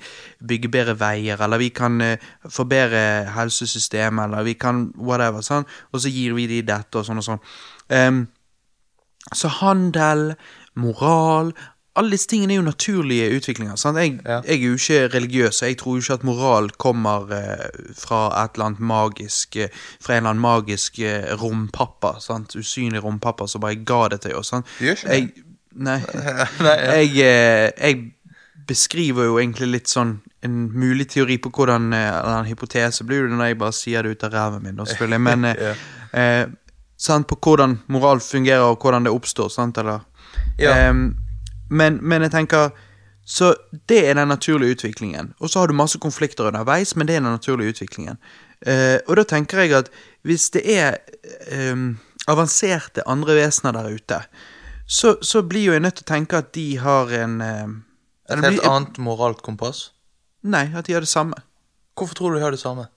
[SPEAKER 1] bygge bedre veier, eller vi kan uh, forbedre helsesystemet, eller vi kan whatever. Sant? Og så gir vi de dette, og sånn og sånn. Um, så handel, moral alle disse tingene er jo naturlige utviklinger. Sant? Jeg,
[SPEAKER 2] Ja.
[SPEAKER 1] jeg er jo ikke religiøs, og jeg tror jo ikke at moral kommer eh, fra et eller annet magisk eh, Fra en eller annen magisk eh, rompappa. Sant? Usynlig rompappa som bare ga det til oss. Sant?
[SPEAKER 2] Gjør ikke?
[SPEAKER 1] Jeg, nei. <laughs>
[SPEAKER 2] Nei, ja.
[SPEAKER 1] jeg, eh, jeg beskriver jo egentlig litt sånn en mulig teori på hvordan eh, Eller en hypotese blir det når jeg bare sier det ut av ræven min, da, selvfølgelig. <laughs> Men eh, sant, på hvordan moral fungerer, og hvordan det oppstår. Sant, eller
[SPEAKER 2] Ja.
[SPEAKER 1] Em, men, men jeg tenker Så det er den naturlige utviklingen. Og så har du masse konflikter underveis, men det er den naturlige utviklingen. Uh, og da tenker jeg at hvis det er um, avanserte andre vesener der ute, så, så blir jo jeg nødt til å tenke at de har en em,
[SPEAKER 2] Et helt
[SPEAKER 1] blir-
[SPEAKER 2] annet moralt kompass.
[SPEAKER 1] Nei, at de har det samme.
[SPEAKER 2] Hvorfor tror du de har det samme?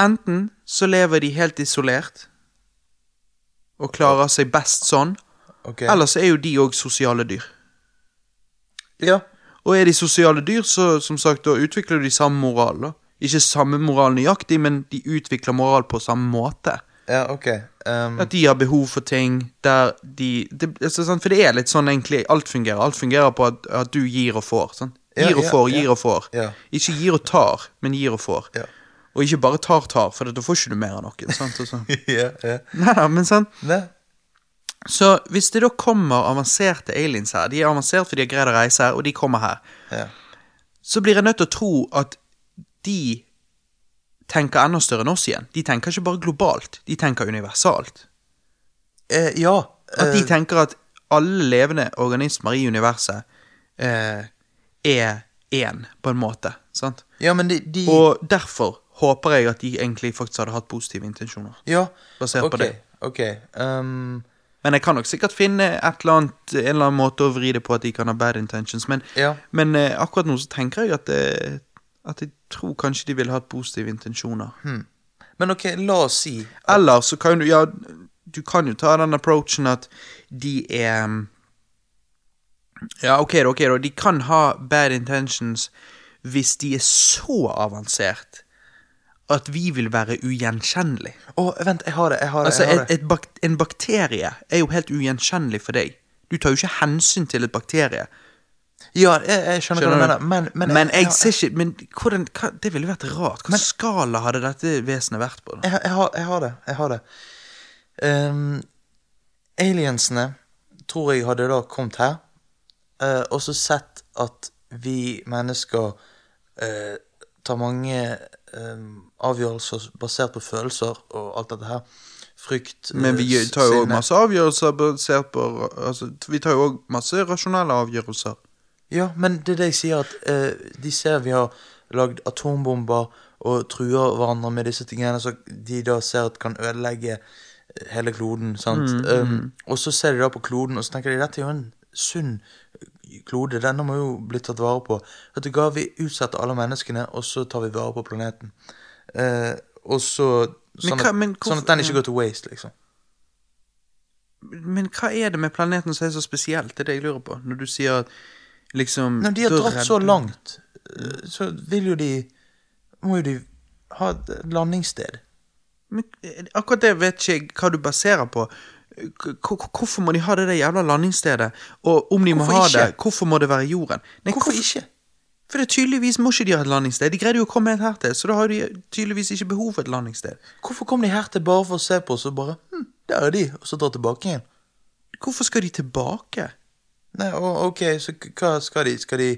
[SPEAKER 1] Enten så lever de helt isolert og klarer seg best sånn,
[SPEAKER 2] Ok.
[SPEAKER 1] eller så er jo de òg sosiale dyr.
[SPEAKER 2] Ja.
[SPEAKER 1] Og er de sosiale dyr, så som sagt, da utvikler de samme moral. da. Ikke samme moral nøyaktig, men de utvikler moral på samme måte.
[SPEAKER 2] Ja, ok. Um,
[SPEAKER 1] At de har behov for ting der de det, altså? For det er litt sånn egentlig alt fungerer. Alt fungerer på at, at du gir og får. Sant? Gir og får, gir og får. Ikke gir og tar, men gir og får.
[SPEAKER 2] Ja.
[SPEAKER 1] Og ikke bare tar, tar, for da får ikke du mer av noe. Sant? Og så- <laughs>
[SPEAKER 2] ja, ja.
[SPEAKER 1] Nei, men sant?
[SPEAKER 2] Nei.
[SPEAKER 1] Så hvis det da kommer avanserte aliens her, de er avansert fordi de har greid å reise her, og de kommer her,
[SPEAKER 2] Ja.
[SPEAKER 1] så blir jeg nødt til å tro at de tenker enda større enn oss igjen. De tenker ikke bare globalt, de tenker universalt.
[SPEAKER 2] Eh, ja.
[SPEAKER 1] At de
[SPEAKER 2] eh,
[SPEAKER 1] tenker at alle levende organismer i universet eh, er én, på en måte. Sant?
[SPEAKER 2] ja, men de, de
[SPEAKER 1] Og derfor håper jeg at de egentlig faktisk hadde hatt positive intensjoner.
[SPEAKER 2] Ja.
[SPEAKER 1] basert på det.
[SPEAKER 2] Ok. Um,
[SPEAKER 1] Men jeg kan nok sikkert finne et eller annet, en eller annen måte å vri det på at de kan ha bad intentions. Men,
[SPEAKER 2] Ja.
[SPEAKER 1] men eh, akkurat nå så tenker jeg at, det, at jeg tror kanskje de ville hatt positive intensjoner.
[SPEAKER 2] men ok, la oss si
[SPEAKER 1] Eller så kan du Ja, du kan jo ta den approachen at de er mm, Ja, ok, da, ok, da. De kan ha bad intentions hvis de er så avansert at vi vil være ugjenkjennelig.
[SPEAKER 2] Å, vent, jeg har det. Jeg har det.
[SPEAKER 1] Altså,
[SPEAKER 2] jeg har det.
[SPEAKER 1] et bak en bakterie er jo helt ugjenkjennelig for deg. Du tar jo ikke hensyn til et bakterie.
[SPEAKER 2] Ja, jeg, jeg skjønner, hva du mener, men Men,
[SPEAKER 1] men jeg
[SPEAKER 2] jeg,
[SPEAKER 1] ser ikke Men hvordan, hva, det ville vært rart. Hvilken skala hadde dette vesenet vært på?
[SPEAKER 2] jeg, har, jeg har det. Jeg har det. Um, aliensene tror jeg hadde da kommet her, uh, og så sett at vi mennesker uh, tar mange eh, avgjørelser basert på følelser og alt dette her. Frykt,
[SPEAKER 1] Men vi
[SPEAKER 2] eh,
[SPEAKER 1] tar jo òg masse avgjørelser basert på altså, Vi tar jo òg masse rasjonelle avgjørelser.
[SPEAKER 2] Ja, men det er det jeg sier, at eh, de ser vi har lagd atombomber og truer hverandre med disse tingene, så de da ser at kan ødelegge eh, hele kloden, sant. Um, og så ser de da på kloden, og så tenker de dette er jo en sunn klode, denne må jo bli tatt vare på. Vet du hva, vi utsetter alle menneskene, og så tar vi vare på planeten. Eh, og så sånn,
[SPEAKER 1] hva-
[SPEAKER 2] at,
[SPEAKER 1] hvorfor-
[SPEAKER 2] sånn at den ikke går til waste, liksom.
[SPEAKER 1] Men hva er det med planeten som er så spesielt? Det er det jeg lurer på. Når du sier at liksom
[SPEAKER 2] Når de har dratt så langt, eh, så vil jo de Må jo de ha et landingssted.
[SPEAKER 1] Men eh, akkurat det vet ikke jeg hva du baserer på. Hvorfor må de ha det der jævla landingsstedet? Og om de må ha
[SPEAKER 2] ikke?
[SPEAKER 1] det, hvorfor må det være jorden? Nei,
[SPEAKER 2] Hvorfor ikke?
[SPEAKER 1] For det er tydeligvis må ikke de ha et landingssted. De greide jo å komme helt hertil, så da har de tydeligvis ikke behov for et landingssted.
[SPEAKER 2] Hvorfor kom de her til bare for å se på oss og bare hm, der er de, og så dra tilbake igjen?
[SPEAKER 1] Hvorfor skal de tilbake?
[SPEAKER 2] Nei, ok, så hva skal de? Skal de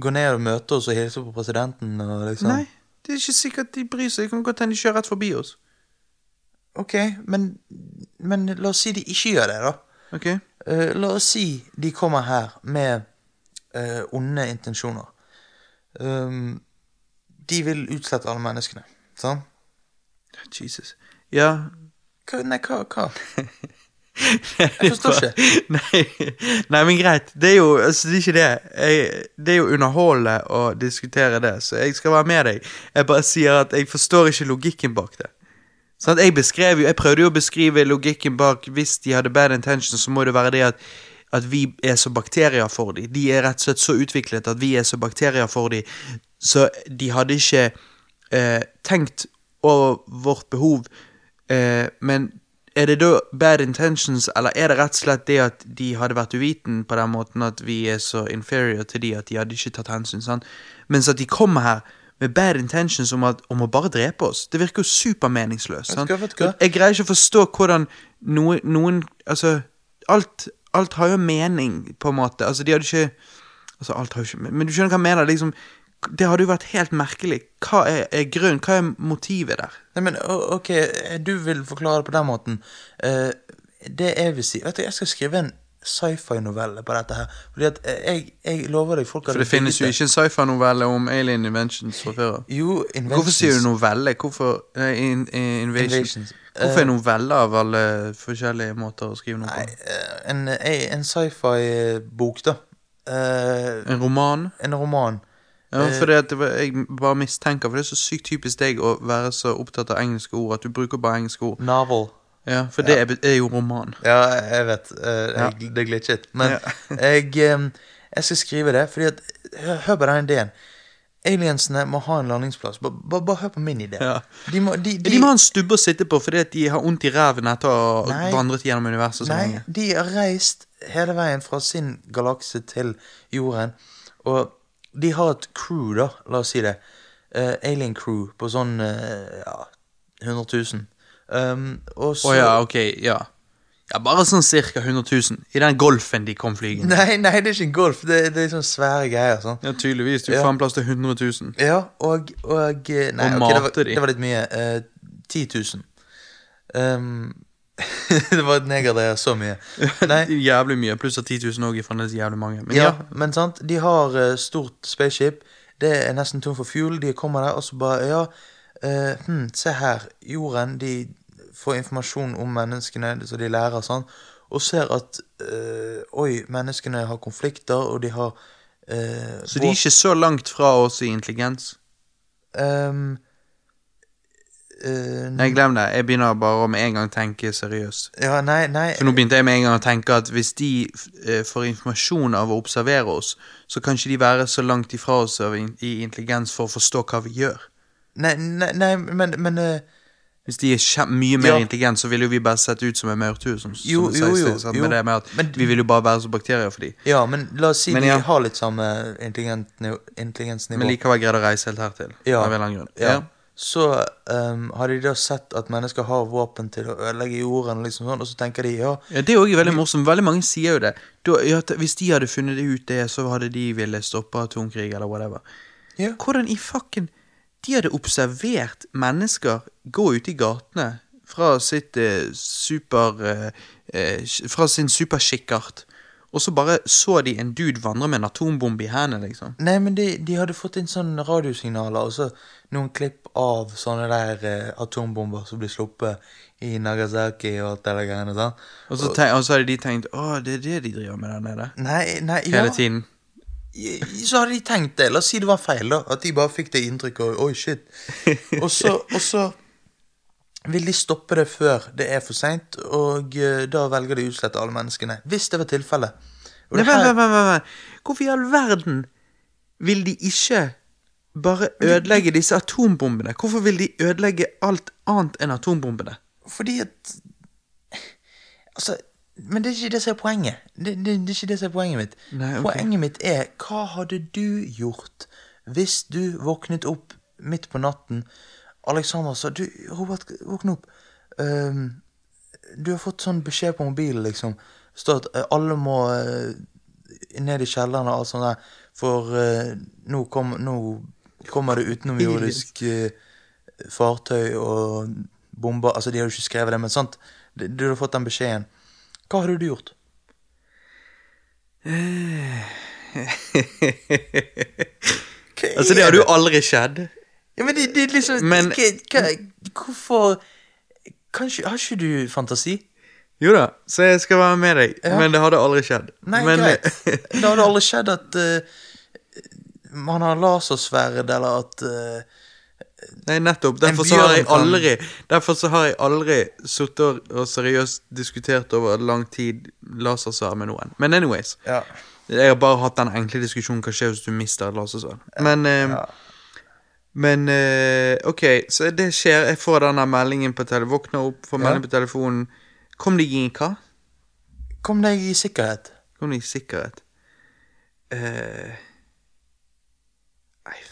[SPEAKER 2] gå ned og møte oss og hilse på presidenten og liksom
[SPEAKER 1] Nei, det er ikke sikkert de bryr seg. Det kan godt hende de kjører rett forbi oss.
[SPEAKER 2] Ok, men, men la oss si de ikke gjør det, da.
[SPEAKER 1] Ok?
[SPEAKER 2] Uh, la oss si de kommer her med uh, onde intensjoner. Um, de vil utslette alle menneskene, sant?
[SPEAKER 1] Jesus. Ja.
[SPEAKER 2] Hva, nei, hva, hva? <laughs> Jeg forstår ikke. <laughs>
[SPEAKER 1] Nei, nei, men greit. Det er jo altså, det er ikke det. Jeg, det er jo underholdende å diskutere det, så jeg skal være med deg. Jeg bare sier at jeg forstår ikke logikken bak det. Sånn, jeg beskrev jeg prøvde jo å beskrive logikken bak hvis de hadde bad intentions, så må det være det at, at vi er så bakterier for dem. De er rett og slett så utviklet at vi er så bakterier for dem, så de hadde ikke eh, tenkt over vårt behov. Eh, men er det da bad intentions, eller er det rett og slett det at de hadde vært uviten på den måten at vi er så inferior til de at de hadde ikke tatt hensyn, sant? Mens at de kommer her med bad intentions om, at, om å bare drepe oss. Det virker jo supermeningsløst. Jeg greier ikke å forstå hvordan noen, noen Altså, alt, alt har jo mening, på en måte. Altså, de hadde ikke Altså, alt har jo ikke Men du skjønner hva jeg mener? Liksom, det hadde jo vært helt merkelig. Hva er, er grunnen? Hva er motivet der?
[SPEAKER 2] Nei, men ok, du vil forklare det på den måten. Uh, det jeg vil si Vet du, jeg skal skrive en sci-fi-novelle på dette her. Fordi at eh, jeg, jeg lover deg folk
[SPEAKER 1] For det finnes jo ikke en sci-fi-novelle om alien inventions fra før. av. Hvorfor sier du novelle? Hvorfor nei, in, in, invasions.
[SPEAKER 2] Invasions.
[SPEAKER 1] Hvorfor er noveller av alle forskjellige måter å skrive noe på?
[SPEAKER 2] Nei, en, eh, en sci-fi-bok, da. Eh,
[SPEAKER 1] En roman?
[SPEAKER 2] en roman.
[SPEAKER 1] Ja,
[SPEAKER 2] Eh,
[SPEAKER 1] for det at jeg bare mistenker, for det er så sykt typisk deg å være så opptatt av engelske ord, at du bruker bare engelske ord.
[SPEAKER 2] Novel.
[SPEAKER 1] Ja, For det er, er jo roman.
[SPEAKER 2] Ja, jeg vet. eh, jeg, Det glitchet. Men
[SPEAKER 1] Ja. <laughs>
[SPEAKER 2] jeg, eh, jeg skal skrive det, fordi at hør på den ideen. Aliensene må ha en landingsplass. Bare, hør på min idé.
[SPEAKER 1] Ja.
[SPEAKER 2] De, må, de,
[SPEAKER 1] De, må ha en stubbe å sitte på fordi de har vondt i ræven etter å ha vandret gjennom universet så
[SPEAKER 2] Nei,
[SPEAKER 1] mange.
[SPEAKER 2] de har reist hele veien fra sin galakse til jorden. Og de har et crew, da, la oss si det. Uh, alien crew på sånn uh, ja, 100 000. Um, og så oh,
[SPEAKER 1] ja, ok, ja. Ja, Bare sånn cirka 100 000. I den golfen de kom flygende.
[SPEAKER 2] Nei, nei, det er ikke en golf. Det, det er sånne svære greier. sånn.
[SPEAKER 1] Ja, tydeligvis. Du
[SPEAKER 2] Ja.
[SPEAKER 1] fant plass til 100 000.
[SPEAKER 2] Ja, og, og eh, Nei,
[SPEAKER 1] Og
[SPEAKER 2] ok, det, var,
[SPEAKER 1] de.
[SPEAKER 2] det var litt mye. Uh, 10 000. Um, det var et negerdreier så mye. <laughs> Nei,
[SPEAKER 1] Jævlig mye. Pluss at 10 000 òg er fremdeles jævlig mange. Men
[SPEAKER 2] ja,
[SPEAKER 1] ja.
[SPEAKER 2] men sant, de har uh, stort spaceship. Det er nesten tom for fuel. De kommer der, og så bare Ja, uh, hm, se her. Jorden, de får informasjon om menneskene, så de lærer sånn. Og ser at øh, Oi, menneskene har konflikter, og de har øh,
[SPEAKER 1] Så de er ikke så langt fra oss i intelligens?
[SPEAKER 2] Um, Uh,
[SPEAKER 1] Nei, glem det. Jeg begynner bare å med en gang tenke seriøst.
[SPEAKER 2] Ja, nei, nei
[SPEAKER 1] For nå begynte jeg med en gang å tenke at hvis de uh, får informasjon av å observere oss, så kan ikke de være så langt ifra oss i intelligens for å forstå hva vi gjør.
[SPEAKER 2] Nei, nei, nei men, men eh,
[SPEAKER 1] Hvis de er mye mer
[SPEAKER 2] Ja.
[SPEAKER 1] intelligente, så vil jo vi bare sette ut som en maurtue. Som, som
[SPEAKER 2] Jo, jo, jo, jo.
[SPEAKER 1] Med det med at
[SPEAKER 2] Men-
[SPEAKER 1] vi vil jo bare være som bakterier for dem.
[SPEAKER 2] Ja, men la oss si
[SPEAKER 1] Men
[SPEAKER 2] de
[SPEAKER 1] ja.
[SPEAKER 2] har litt samme intelligensnivå.
[SPEAKER 1] Men likevel greide å reise helt hertil.
[SPEAKER 2] ja,
[SPEAKER 1] Av en eller annen grunn.
[SPEAKER 2] Ja. Så um, har de da sett at mennesker har våpen til å ødelegge jorden, liksom sånn, og så tenker de ja
[SPEAKER 1] Ja, Det er også veldig morsomt. Veldig mange sier jo det. Da, ja, hvis de hadde funnet ut det, så hadde de ville stoppe atomkrig eller whatever.
[SPEAKER 2] Ja.
[SPEAKER 1] Hvordan i fucken De hadde observert mennesker gå ute i gatene fra sitt eh, super eh, eh, Fra sin superkikkert, og så bare så de en dude vandre med en atombombe i hendene, liksom.
[SPEAKER 2] Nei, men de, de hadde fått inn sånne radiosignaler, og så noen klipp av sånne der eh, atombomber som blir sluppet i Nagasaki og alt det der greiene. sant?
[SPEAKER 1] Og så, tenk, og så hadde de tenkt å, det er det de driver med der nede.
[SPEAKER 2] Nei, nei, ja.
[SPEAKER 1] Hele tiden.
[SPEAKER 2] Så hadde de tenkt det. La oss si det var feil, da. At de bare fikk det inntrykket. Oi, shit. Og så, og så vil de stoppe det før det er for seint, og eh, da velger de å utslette alle menneskene. Hvis det var tilfellet.
[SPEAKER 1] Nei,
[SPEAKER 2] her-
[SPEAKER 1] vent, vent, vent. Hvorfor i all verden vil de ikke bare ødelegge disse atombombene? Hvorfor vil de ødelegge alt annet enn atombombene?
[SPEAKER 2] Fordi at Altså, Men det er ikke det som er poenget. Det, det, det er ikke det som er poenget mitt.
[SPEAKER 1] Nei, okay.
[SPEAKER 2] Poenget mitt er hva hadde du gjort hvis du våknet opp midt på natten Alexander sa du, Robert, våkne opp. Um, du har fått sånn beskjed på mobilen, liksom. Står at eh, alle må uh, ned i kjelleren og alt sånt der. For uh, nå, kom, nå kommer det utenomjordisk uh, fartøy og bomber Altså, de har jo ikke skrevet det, men sant. Du, du har fått den beskjeden. Hva hadde du gjort? <laughs>
[SPEAKER 1] Altså, det hadde jo aldri skjedd.
[SPEAKER 2] Ja, men det, det er liksom
[SPEAKER 1] Men-
[SPEAKER 2] Hvorfor Kanskje, Har ikke du fantasi?
[SPEAKER 1] Jo da, så jeg skal være med deg,
[SPEAKER 2] Ja.
[SPEAKER 1] men det hadde aldri skjedd.
[SPEAKER 2] Nei,
[SPEAKER 1] men,
[SPEAKER 2] greit. <laughs> Det hadde aldri skjedd at uh, man har lasersverd, eller at eh,
[SPEAKER 1] Nei, nettopp. Derfor så har jeg aldri Derfor så har jeg aldri sittet og- seriøst diskutert over lang tid lasersverd med noen. Men anyways.
[SPEAKER 2] Ja.
[SPEAKER 1] Jeg har bare hatt den enkle diskusjonen hva skjer hvis du mister et lasersverd. Men eh,
[SPEAKER 2] Ja.
[SPEAKER 1] Men eh, ok, så det skjer. Jeg får denne meldingen på telefonen. Våkner opp, får melding på telefonen. Kom deg i hva?
[SPEAKER 2] Kom deg i sikkerhet.
[SPEAKER 1] Kom deg i sikkerhet. Eh,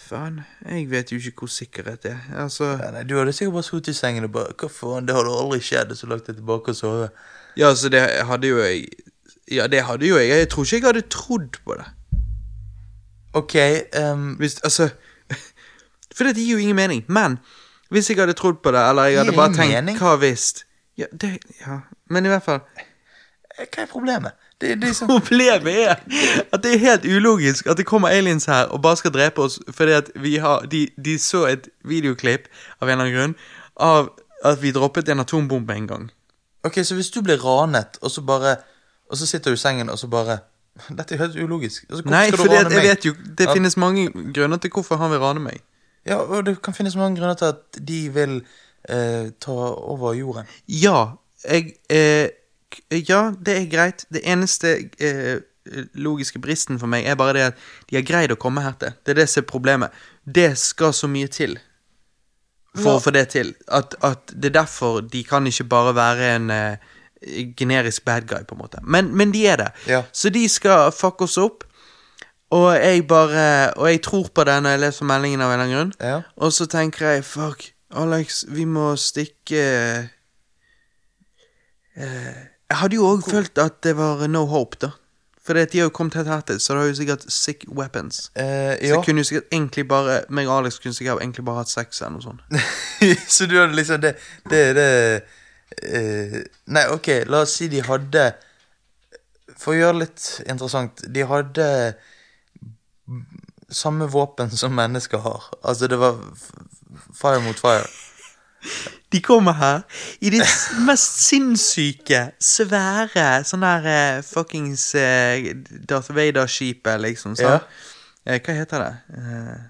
[SPEAKER 1] faen. Jeg vet jo ikke hvor sikkerhet er. Altså
[SPEAKER 2] Ja, nei, du hadde sikkert bare sittet i sengen og bare Hva faen, det hadde aldri skjedd, og så lagt deg tilbake og sove.
[SPEAKER 1] Ja, så det hadde jo jeg Ja, det hadde jo jeg. Jeg tror ikke jeg hadde trodd på det.
[SPEAKER 2] Ok, um...
[SPEAKER 1] Hvis, altså <laughs> For det gir jo ingen mening. Men hvis jeg hadde trodd på det, eller jeg hadde bare tenkt
[SPEAKER 2] mening?
[SPEAKER 1] Hva hvis? Ja, det Ja. Men i hvert fall
[SPEAKER 2] hva er problemet? Det, det er sånn
[SPEAKER 1] Problemet er at det er helt ulogisk at det kommer aliens her og bare skal drepe oss fordi at vi har De, de så et videoklipp av en eller annen grunn av at vi droppet en atombombe en gang.
[SPEAKER 2] Ok, så hvis du blir ranet, og så bare Og så sitter du i sengen, og så bare Dette er helt ulogisk. Altså,
[SPEAKER 1] Nei,
[SPEAKER 2] du rane
[SPEAKER 1] jeg vet jo Det
[SPEAKER 2] Ja.
[SPEAKER 1] finnes mange grunner til hvorfor han vil rane meg.
[SPEAKER 2] Ja, og det kan finnes mange grunner til at de vil eh, ta over jorden.
[SPEAKER 1] Ja, jeg eh, k- Ja, det er greit. Det eneste eh, logiske bristen for meg er bare det at de har greid å komme her til. Det er det som er problemet. Det skal så mye til for
[SPEAKER 2] Ja.
[SPEAKER 1] å få det til. At, at det er derfor de kan ikke bare være en eh, generisk bad guy, på en måte. Men, men de er det.
[SPEAKER 2] Ja.
[SPEAKER 1] Så de skal fucke oss opp. Og jeg bare Og jeg tror på det når jeg leser meldingen av en eller annen grunn.
[SPEAKER 2] Ja.
[SPEAKER 1] Og så tenker jeg fuck, Alex, vi må stikke eh, Jeg hadde jo òg følt at det var no hope, da. For de har jo kommet helt hertil, så det har jo sikkert sick weapons.
[SPEAKER 2] Eh,
[SPEAKER 1] Så jeg kunne jo sikkert egentlig bare meg og Alex kunne sikkert egentlig bare hatt sex eller noe sånt. <laughs>
[SPEAKER 2] så du hadde liksom Det Det er det uh, Nei, ok, la oss si de hadde For å gjøre det litt interessant De hadde samme våpen som mennesker har. Altså, det var fire mot fire.
[SPEAKER 1] De kommer her i det mest sinnssyke, svære sånn der uh, fuckings uh, Darth Vader-skipet, liksom. Så.
[SPEAKER 2] Ja.
[SPEAKER 1] Uh, hva heter det? Eh,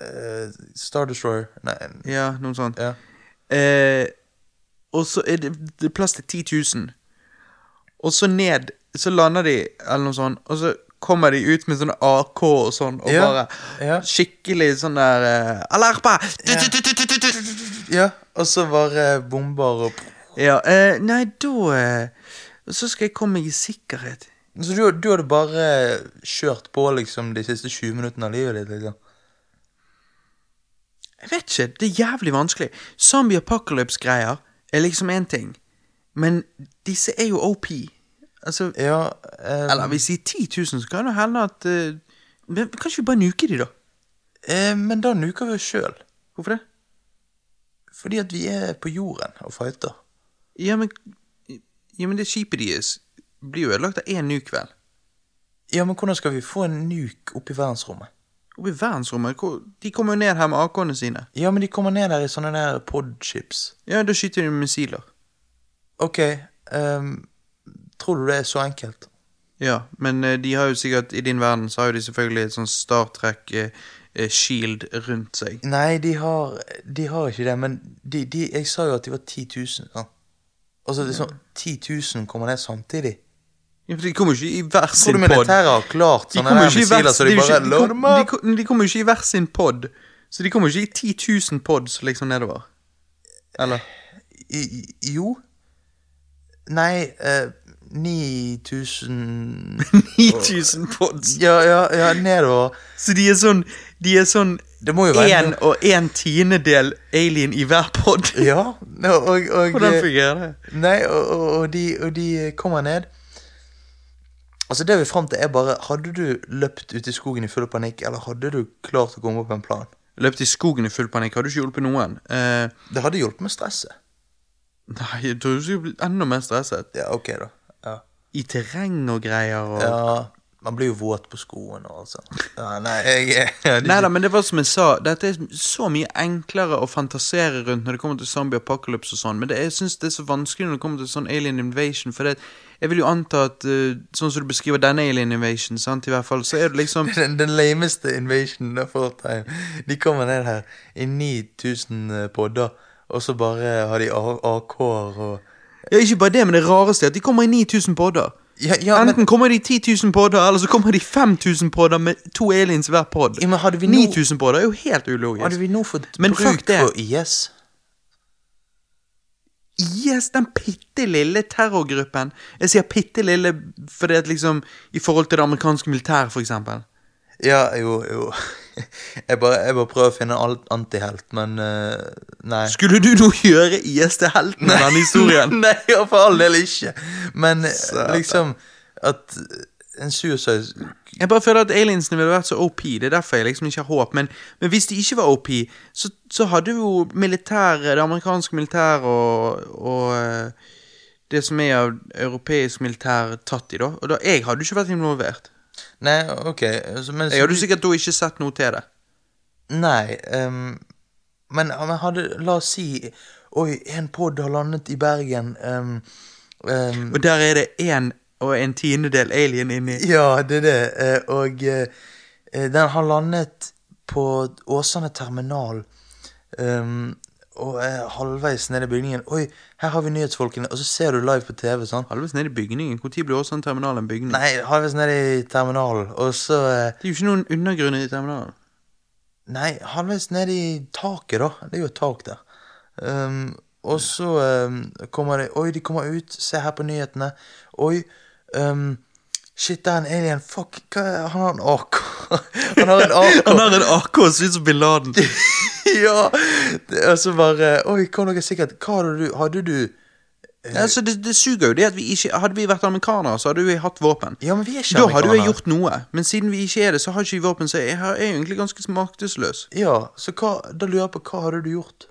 [SPEAKER 2] Eh, Star Destroyer Nei,
[SPEAKER 1] ja, noe sånt.
[SPEAKER 2] ja.
[SPEAKER 1] Eh, og så er det, det er plass til 10 000. Og så ned, så lander de, eller noe sånt, og så kommer de ut med sånne AK og sånn, og
[SPEAKER 2] Ja,
[SPEAKER 1] bare skikkelig sånn der uh, Alarpa!
[SPEAKER 2] Ja, og så bare bomber og
[SPEAKER 1] Ja, eh, nei, da eh, Så skal jeg komme meg i sikkerhet.
[SPEAKER 2] Så du, du hadde bare kjørt på liksom de siste 20 minuttene av livet ditt? liksom
[SPEAKER 1] Jeg vet ikke, det er jævlig vanskelig. Zombie apocalypse-greier er liksom én ting, men disse er jo OP. Altså
[SPEAKER 2] Ja eh,
[SPEAKER 1] Eller hvis de er 10 000, så kan det hende at eh, men Kanskje vi bare nuker de, da?
[SPEAKER 2] eh, Men da nuker vi oss sjøl.
[SPEAKER 1] Hvorfor det?
[SPEAKER 2] Fordi at vi er på jorden og fighter.
[SPEAKER 1] Ja, men Ja, men det skipet deres blir jo ødelagt av én nuke, vel?
[SPEAKER 2] Ja, men hvordan skal vi få en nuk opp i verdensrommet?
[SPEAKER 1] Oppe i verdensrommet? De kommer jo ned her med AK-ene sine.
[SPEAKER 2] Ja, men de kommer ned der i sånne der podships.
[SPEAKER 1] Ja, da skyter de missiler.
[SPEAKER 2] Ok, um, tror du det er så enkelt?
[SPEAKER 1] Ja, men eh, de har jo sikkert I din verden så har jo de selvfølgelig et sånn Star Trek eh, shield rundt seg.
[SPEAKER 2] Nei, de har, de har ikke det, men de, de, jeg sa jo at de var 10 000. Ja. Altså, det er sånn, 10 000 kommer ned samtidig.
[SPEAKER 1] Ja, for De kommer jo ikke i hver sin pod.
[SPEAKER 2] militæret har klart
[SPEAKER 1] De
[SPEAKER 2] sånne
[SPEAKER 1] kommer jo ikke i hver
[SPEAKER 2] missiler, så de
[SPEAKER 1] det
[SPEAKER 2] bare
[SPEAKER 1] ikke- de,
[SPEAKER 2] dem
[SPEAKER 1] kom,
[SPEAKER 2] opp?
[SPEAKER 1] de, kom- de kommer jo ikke i hver sin pod. Så de kommer jo ikke i 10 000 pods liksom nedover. Eller?
[SPEAKER 2] I- Jo. Nei, eh, 9000
[SPEAKER 1] 9000 <laughs> pods.
[SPEAKER 2] Ja, ja, ja, nedover.
[SPEAKER 1] Så de er sånn De er sånn en og en tiendedel alien i hver pod.
[SPEAKER 2] Ja, og, og, og <laughs>
[SPEAKER 1] Hvordan fungerer det?
[SPEAKER 2] Nei, og, de, og de kommer ned. Altså Det vi fram til, er bare Hadde du løpt ut i skogen i full panikk, eller hadde du klart å komme opp med en plan?
[SPEAKER 1] Løpt i skogen i full panikk hadde ikke hjulpet noen. Eh,
[SPEAKER 2] Det hadde hjulpet med stresset.
[SPEAKER 1] nei, jeg tror du skulle blitt enda mer stresset.
[SPEAKER 2] Ja, ok, da.
[SPEAKER 1] I terreng og greier og
[SPEAKER 2] ja man blir jo våt på skoene og alt sånt. Ja, nei, jeg, <laughs> jeg, jeg
[SPEAKER 1] Nei da, men det var som jeg sa, dette er så mye enklere å fantasere rundt når det kommer til zombie apocalypse og sånn, men det, jeg syns det er så vanskelig når det kommer til sånn alien invasion, for det, jeg vil jo anta at uh, sånn som du beskriver denne alien invasion, sant, i hvert fall, så er det liksom <laughs>
[SPEAKER 2] Den, den lameste invasionen of all time. De kommer ned her i 9000 podder, og så bare har de AK-er og
[SPEAKER 1] Ja, ikke bare det, men det rareste er at de kommer i 9000 podder.
[SPEAKER 2] Ja, ja,
[SPEAKER 1] Enten
[SPEAKER 2] men,
[SPEAKER 1] kommer de i 10 000 podder, eller så kommer de i 5000 podder med to aliens hver podd.
[SPEAKER 2] Ja, men hadde vi nå-
[SPEAKER 1] 9000 podder er jo helt ulogisk.
[SPEAKER 2] hadde vi nå fått
[SPEAKER 1] Men
[SPEAKER 2] bruk for IS?
[SPEAKER 1] Yes, den bitte lille terrorgruppen. Jeg sier bitte lille fordi at liksom I forhold til det amerikanske militæret, for eksempel.
[SPEAKER 2] Ja, jo, jo. <laughs> Jeg bare, jeg bare prøver å finne alt antihelt, men uh, nei.
[SPEAKER 1] Skulle du nå gjøre IS til helten i denne historien? <laughs>
[SPEAKER 2] nei, for all del ikke. Men eh, liksom At en suicide
[SPEAKER 1] Jeg bare føler at aliensene ville vært så OP. Det er derfor jeg liksom ikke har håp. Men, men hvis de ikke var OP, så, så hadde jo militæret, det amerikanske militæret og, og eh, det som er av europeisk militær, tatt i, da. Og da, jeg hadde jo ikke vært involvert.
[SPEAKER 2] Nei, ok. Så, men,
[SPEAKER 1] Jeg hadde sikkert da ikke sett noe til det.
[SPEAKER 2] Nei, um, men, men hadde La oss si Oi, en pod har landet i Bergen. Um, um,
[SPEAKER 1] Og der er det én og en tiendedel alien inni.
[SPEAKER 2] ja, det er det. eh, og eh, eh, den har landet på Åsane terminal. ehm, og er halvveis nede i bygningen. Oi, her har vi nyhetsfolkene. Og så ser du live på TV. sånn
[SPEAKER 1] Halvveis ned i bygningen. Når blir også en terminal en bygning?
[SPEAKER 2] Nei, halvveis nede i terminalen. Og så eh,
[SPEAKER 1] Det er jo ikke noen undergrunn i terminalen.
[SPEAKER 2] Nei, halvveis ned i taket, da. Det er jo et tak der. Um, og så um, kommer de Oi, de kommer ut. Se her på nyhetene. Oi. Um, shit, det er en alien. Fuck, hva Han har en AK. <laughs> Han har en AK.
[SPEAKER 1] Han har en AK og ser ut som bin Laden. <laughs> <laughs>
[SPEAKER 2] ja! Og så bare Oi, kom dere sikkert. Hva hadde du Hadde du
[SPEAKER 1] Altså, det, det suger jo det at vi ikke Hadde vi vært amerikanere, så hadde vi hatt våpen.
[SPEAKER 2] Ja, men vi er ikke
[SPEAKER 1] Da hadde vi
[SPEAKER 2] amerikanere.
[SPEAKER 1] gjort noe. Men siden vi ikke er det, så har ikke vi våpen, så jeg er jo egentlig ganske maktesløs.
[SPEAKER 2] Ja, så hva Da lurer jeg på hva hadde du gjort?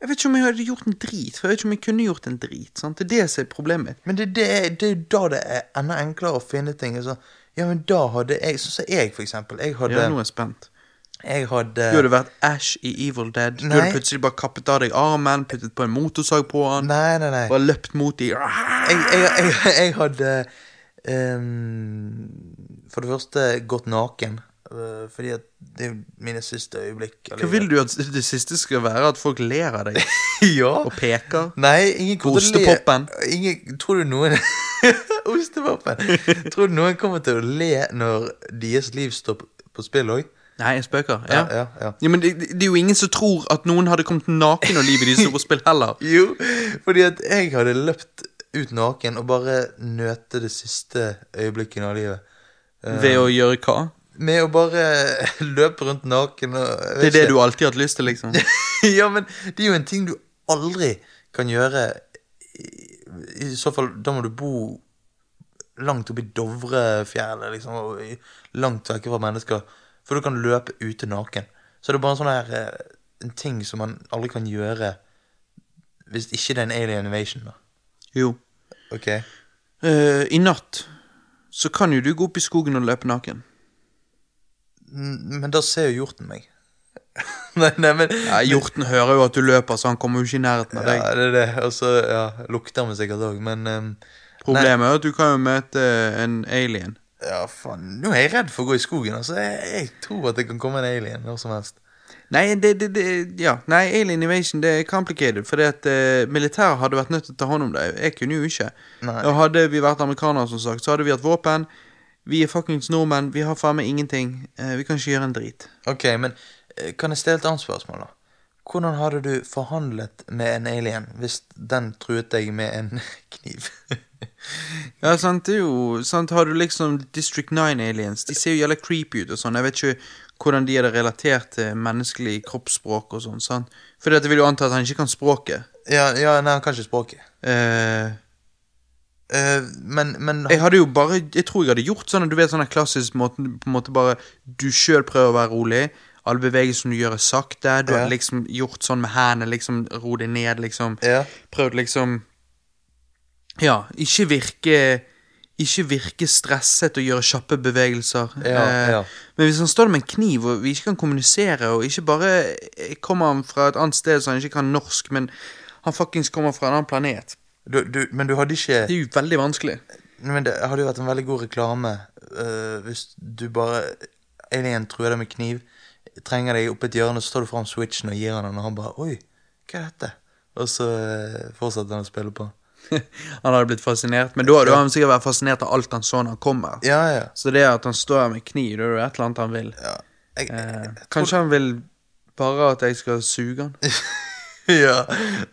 [SPEAKER 1] Jeg vet ikke om jeg hadde gjort en drit, for jeg vet ikke om jeg kunne gjort en drit. sant? Det er det som er problemet.
[SPEAKER 2] Men det, det, det er jo da det er enda enklere å finne ting. Altså, ja, men da hadde jeg Sånn som jeg, for eksempel. Jeg hadde,
[SPEAKER 1] Ja, nå er jeg spent.
[SPEAKER 2] Jeg hadde
[SPEAKER 1] Du hadde vært Ash i Evil Dead. Du hadde plutselig bare kappet av deg armen, puttet på en motorsag på han,
[SPEAKER 2] Nei, nei, nei.
[SPEAKER 1] bare løpt mot dem.
[SPEAKER 2] jeg, jeg, jeg, jeg hadde ehm, For det første gått naken. øh, fordi at det er jo mine siste øyeblikk. av
[SPEAKER 1] Hva
[SPEAKER 2] livet.
[SPEAKER 1] vil du at det siste skal være? At folk ler av deg <laughs>
[SPEAKER 2] ja.
[SPEAKER 1] og peker?
[SPEAKER 2] Nei, ingen kommer til å le-
[SPEAKER 1] Ostepoppen.
[SPEAKER 2] Ingen, tror du noen <laughs> Ostepoppen. tror du noen kommer til å le når deres liv står på- på spill òg?
[SPEAKER 1] Nei, jeg spøker.
[SPEAKER 2] Ja,
[SPEAKER 1] Ja.
[SPEAKER 2] ja, ja.
[SPEAKER 1] men det, det er jo ingen som tror at noen hadde kommet naken og livet de sto på spill heller. <laughs>
[SPEAKER 2] Jo, fordi at jeg hadde løpt ut naken og bare nøte det siste øyeblikket av livet. Uh,
[SPEAKER 1] Ved å gjøre hva?
[SPEAKER 2] Med å bare <laughs> løpe rundt naken og
[SPEAKER 1] Det er det
[SPEAKER 2] ikke.
[SPEAKER 1] du alltid har hatt lyst til, liksom. <laughs>
[SPEAKER 2] ja, men det er jo en ting du aldri kan gjøre. I, i så fall, da må du bo langt oppe i Dovrefjellet, liksom, og langt vekk fra mennesker. For du kan løpe ute naken. Så det er bare en sånn her eh, En ting som man aldri kan gjøre hvis ikke det er en alien invasion, da.
[SPEAKER 1] Jo.
[SPEAKER 2] Ok.
[SPEAKER 1] Uh, I natt så kan jo du gå opp i skogen og løpe naken.
[SPEAKER 2] N- Men da ser jo hjorten meg. <laughs> nei, nei, men
[SPEAKER 1] Ja, Hjorten hører jo at du løper, så han kommer jo ikke i nærheten av deg.
[SPEAKER 2] Ja, det er det. Og så ja, lukter han sikkert òg, men um,
[SPEAKER 1] Problemet er at du kan jo møte en alien.
[SPEAKER 2] Ja, faen. Nå er jeg redd for å gå i skogen. Altså, jeg, jeg tror at det kan komme en alien når som helst.
[SPEAKER 1] Nei, det, det, det, ja. Nei, alien invasion det er complicated, fordi at uh, militæret hadde vært nødt til å ta hånd om det. Jeg kunne jo ikke.
[SPEAKER 2] Nei.
[SPEAKER 1] Og hadde vi vært amerikanere, som sagt, så hadde vi hatt våpen. Vi er fuckings nordmenn, vi har faen meg ingenting. Uh, vi kan ikke gjøre en drit.
[SPEAKER 2] Ok, men eh, kan jeg stille et annet spørsmål, da? hvordan hadde du forhandlet med en alien hvis den truet deg med en <laughs> kniv? <laughs>
[SPEAKER 1] Ja, sant, det er jo sant, Har du liksom District 9 aliens De ser jo jævla creepy ut og sånn. Jeg vet ikke hvordan de er relatert til menneskelig kroppsspråk og sånn. sant? For jeg vil jo anta at han ikke kan språket.
[SPEAKER 2] ja, ja, nei, han kan ikke språket.
[SPEAKER 1] Eh,
[SPEAKER 2] Eh, men, men
[SPEAKER 1] jeg hadde jo bare Jeg tror jeg hadde gjort sånn du vet sånn klassisk måte På en måte bare Du sjøl prøver å være rolig. Alle bevegelsene du gjør, er sakte. Du
[SPEAKER 2] Ja.
[SPEAKER 1] har liksom gjort sånn med hendene, liksom ro deg ned, liksom.
[SPEAKER 2] Ja.
[SPEAKER 1] Prøvd liksom Ja, ikke virke Ikke virke stresset og gjøre kjappe bevegelser.
[SPEAKER 2] Ja,
[SPEAKER 1] Eh,
[SPEAKER 2] ja.
[SPEAKER 1] Men hvis han står der med en kniv, og vi ikke kan kommunisere, og ikke bare eh, kommer han fra et annet sted så han ikke kan norsk, men han fuckings kommer fra en annen planet
[SPEAKER 2] du, du, men du hadde ikke
[SPEAKER 1] Det er jo veldig vanskelig.
[SPEAKER 2] Men det hadde jo vært en veldig god reklame uh, hvis du bare Alien truer deg med kniv, trenger deg opp et hjørne, så tar du fram switchen og gir han den, og han bare Oi, hva er dette? Og så fortsetter han å spille på. <laughs>
[SPEAKER 1] han hadde blitt fascinert, men da hadde han sikkert vært fascinert av alt han så når han kommer.
[SPEAKER 2] Ja, ja.
[SPEAKER 1] Så det at han står her med kniv, det er jo et eller annet han vil.
[SPEAKER 2] ja. Jeg, jeg, jeg, eh,
[SPEAKER 1] kanskje han vil bare at jeg skal suge han. <laughs>
[SPEAKER 2] ja.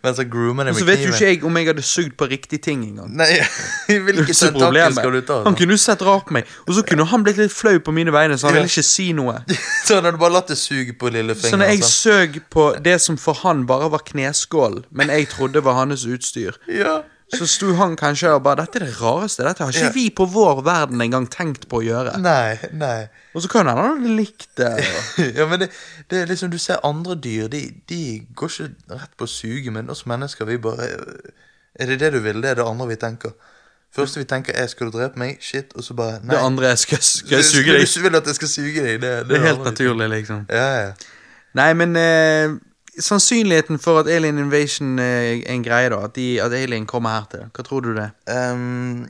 [SPEAKER 2] Men så groomer det med
[SPEAKER 1] så vet jo ikke jeg om jeg hadde sugd på riktig ting engang.
[SPEAKER 2] Nei, <laughs> hvilke
[SPEAKER 1] så problemet.
[SPEAKER 2] skal du ta?
[SPEAKER 1] Han kunne jo sett rart på meg, og så kunne han blitt litt flau på mine vegne, så han ville ikke si noe.
[SPEAKER 2] Så han hadde bare latt det suge på
[SPEAKER 1] Så
[SPEAKER 2] lillefingeren.
[SPEAKER 1] når jeg
[SPEAKER 2] altså.
[SPEAKER 1] søg på det som for han bare var kneskål, men jeg trodde var hans utstyr,
[SPEAKER 2] Ja.
[SPEAKER 1] Så sto han kanskje og bare 'Dette er det rareste. Dette har ikke vi på vår verden engang tenkt på å gjøre'.
[SPEAKER 2] Nei, nei.
[SPEAKER 1] Og så kan han ha likt det. <laughs>
[SPEAKER 2] ja, men det, det er liksom Du ser andre dyr, de, de går ikke rett på å suge, men oss mennesker, vi bare Er det det du vil? Det er det andre vi tenker. Første vi tenker er 'skal du drepe meg?' Shit. Og så bare Nei.
[SPEAKER 1] Det andre er 'skal, skal jeg suge deg'?
[SPEAKER 2] Du vil at jeg skal suge deg? Det,
[SPEAKER 1] Det er helt naturlig, liksom.
[SPEAKER 2] Ja, ja.
[SPEAKER 1] Nei, men eh, sannsynligheten for at alien invasion eh, er en greie, da, at, de, at alien kommer her til, hva tror du det?
[SPEAKER 2] Um,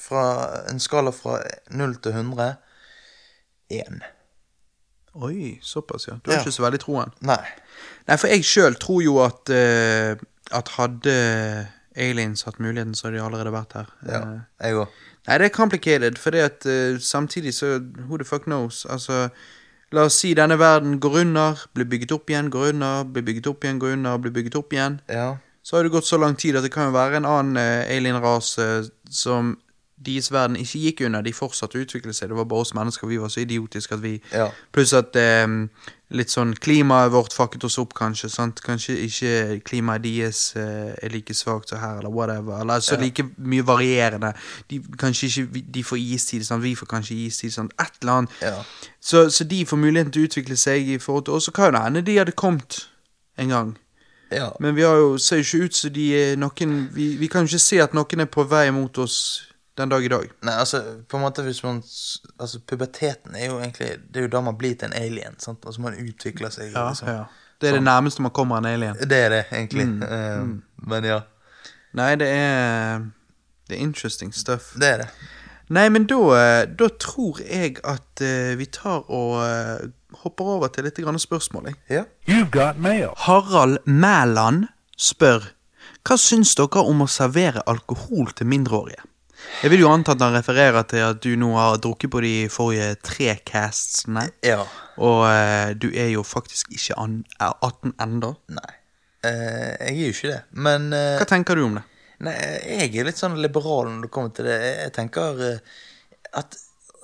[SPEAKER 2] fra en skala fra 0 til 100 1.
[SPEAKER 1] Oi, såpass, ja. Du har
[SPEAKER 2] Ja.
[SPEAKER 1] ikke så veldig troen.
[SPEAKER 2] Nei.
[SPEAKER 1] Nei, for jeg sjøl tror jo at uh, At hadde aliens hatt muligheten, så hadde de allerede vært her.
[SPEAKER 2] Ja,
[SPEAKER 1] Eh,
[SPEAKER 2] jeg også.
[SPEAKER 1] Nei, det er complicated, for det at uh, samtidig så Who the fuck knows? Altså, la oss si denne verden går under, blir bygget opp igjen, går under, blir bygget opp igjen, går under, blir bygget opp igjen.
[SPEAKER 2] Ja.
[SPEAKER 1] Så har det gått så lang tid at det kan jo være en annen eh, alien-rase som deres verden ikke gikk under. De fortsatte å utvikle seg. Det var bare oss mennesker. Vi var så idiotiske at vi
[SPEAKER 2] Ja.
[SPEAKER 1] Pluss at eh, litt sånn klimaet vårt fucket oss opp, kanskje. sant? Kanskje ikke klimaet deres eh, er like svakt som her, eller whatever. Eller så
[SPEAKER 2] Ja.
[SPEAKER 1] like mye varierende. De, kanskje ikke de får istid, sant? vi får kanskje istid. Sant? Et eller annet.
[SPEAKER 2] Ja.
[SPEAKER 1] Så, så de får muligheten til å utvikle seg i forhold til oss. Så kan det hende de hadde kommet en gang.
[SPEAKER 2] ja.
[SPEAKER 1] Men vi har jo, ser jo ikke ut som de er noen vi, vi kan jo ikke se at noen er på vei mot oss den dag i dag.
[SPEAKER 2] Nei, altså, på en måte hvis man Altså, puberteten er jo egentlig Det er jo da man blir til en alien, sant? Altså, man utvikler seg. liksom.
[SPEAKER 1] Det er det nærmeste man kommer en alien.
[SPEAKER 2] Det er det, egentlig. Eh, Men ja,
[SPEAKER 1] Nei, det er Det er interesting stuff.
[SPEAKER 2] det er det.
[SPEAKER 1] Nei, men da, eh, da tror jeg at uh, vi tar og uh, hopper over til litt grann spørsmål. Jeg.
[SPEAKER 2] Ja.
[SPEAKER 4] You've got mail.
[SPEAKER 1] Harald Mæland spør Hva syns dere om å servere alkohol til mindreårige? Jeg vil jo anta at han refererer til at du nå har drukket på de forrige tre castsene.
[SPEAKER 2] Ja.
[SPEAKER 1] Og uh, du er jo faktisk ikke an, er 18 ennå.
[SPEAKER 2] Nei. Uh, jeg er jo ikke det. Men uh,
[SPEAKER 1] Hva tenker du om det?
[SPEAKER 2] Nei, jeg er litt sånn liberal når det kommer til det. Jeg tenker at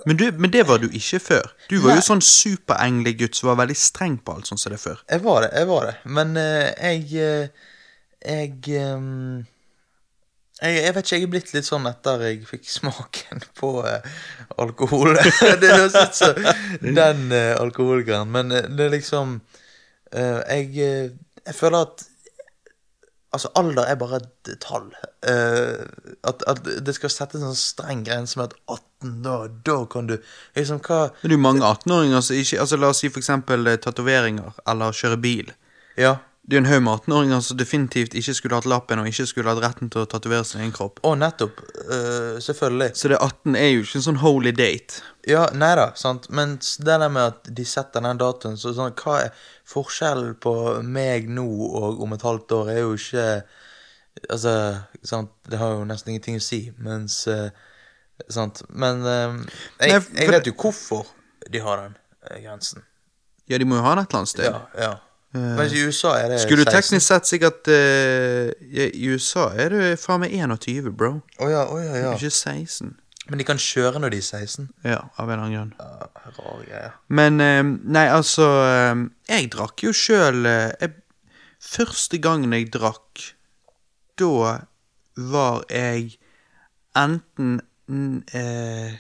[SPEAKER 1] Men, du, men det var du ikke før. Du var
[SPEAKER 2] Nei.
[SPEAKER 1] jo sånn superenglegutt som var veldig streng på alt sånn som det før.
[SPEAKER 2] Jeg var det, jeg var det. Men jeg Jeg ehm, jeg, jeg vet ikke, jeg er blitt litt sånn etter jeg fikk smaken på eh, alkohol. <laughs> det høres ut som den uh, alkoholgreien, men eh, det er liksom eh, jeg, eh, jeg føler at Altså, alder er bare et tall. Eh, at, at det skal settes en sånn streng grense med at 18, da, da kan du Liksom, hva
[SPEAKER 1] Men det er jo mange 18-åringer som ikke altså La oss si for eksempel eh, tatoveringer eller kjøre bil.
[SPEAKER 2] Ja.
[SPEAKER 1] Det er jo en haug med 18-åringer som definitivt ikke skulle hatt lappen og ikke skulle hatt retten til å tatovere sin egen kropp.
[SPEAKER 2] Å, nettopp. eh, selvfølgelig.
[SPEAKER 1] Så det 18 er jo ikke en sånn holy date.
[SPEAKER 2] Ja, nei da, sant. Men det der med at de setter den datoen, så sånn, hva er forskjellen på meg nå og om et halvt år, er jo ikke Altså, sant, det har jo nesten ingenting å si, mens eh, Sant. Men eh, jeg,
[SPEAKER 1] Nei, for
[SPEAKER 2] jeg vet jo hvorfor de har den grensen.
[SPEAKER 1] Ja, de må jo ha den et eller annet sted.
[SPEAKER 2] Ja, ja. Mens i USA er det
[SPEAKER 1] Skulle du
[SPEAKER 2] 16.
[SPEAKER 1] teknisk sett sikkert uh, I USA er du faen meg 21, bro.
[SPEAKER 2] Oh ja, oh ja, ja.
[SPEAKER 1] Ikke 16.
[SPEAKER 2] Men de kan kjøre når de er 16.
[SPEAKER 1] Ja, av en annen grunn.
[SPEAKER 2] Ja, rar greie.
[SPEAKER 1] Men eh, Nei, altså eh, Jeg drakk jo sjøl Første gangen jeg drakk, da var jeg enten eh,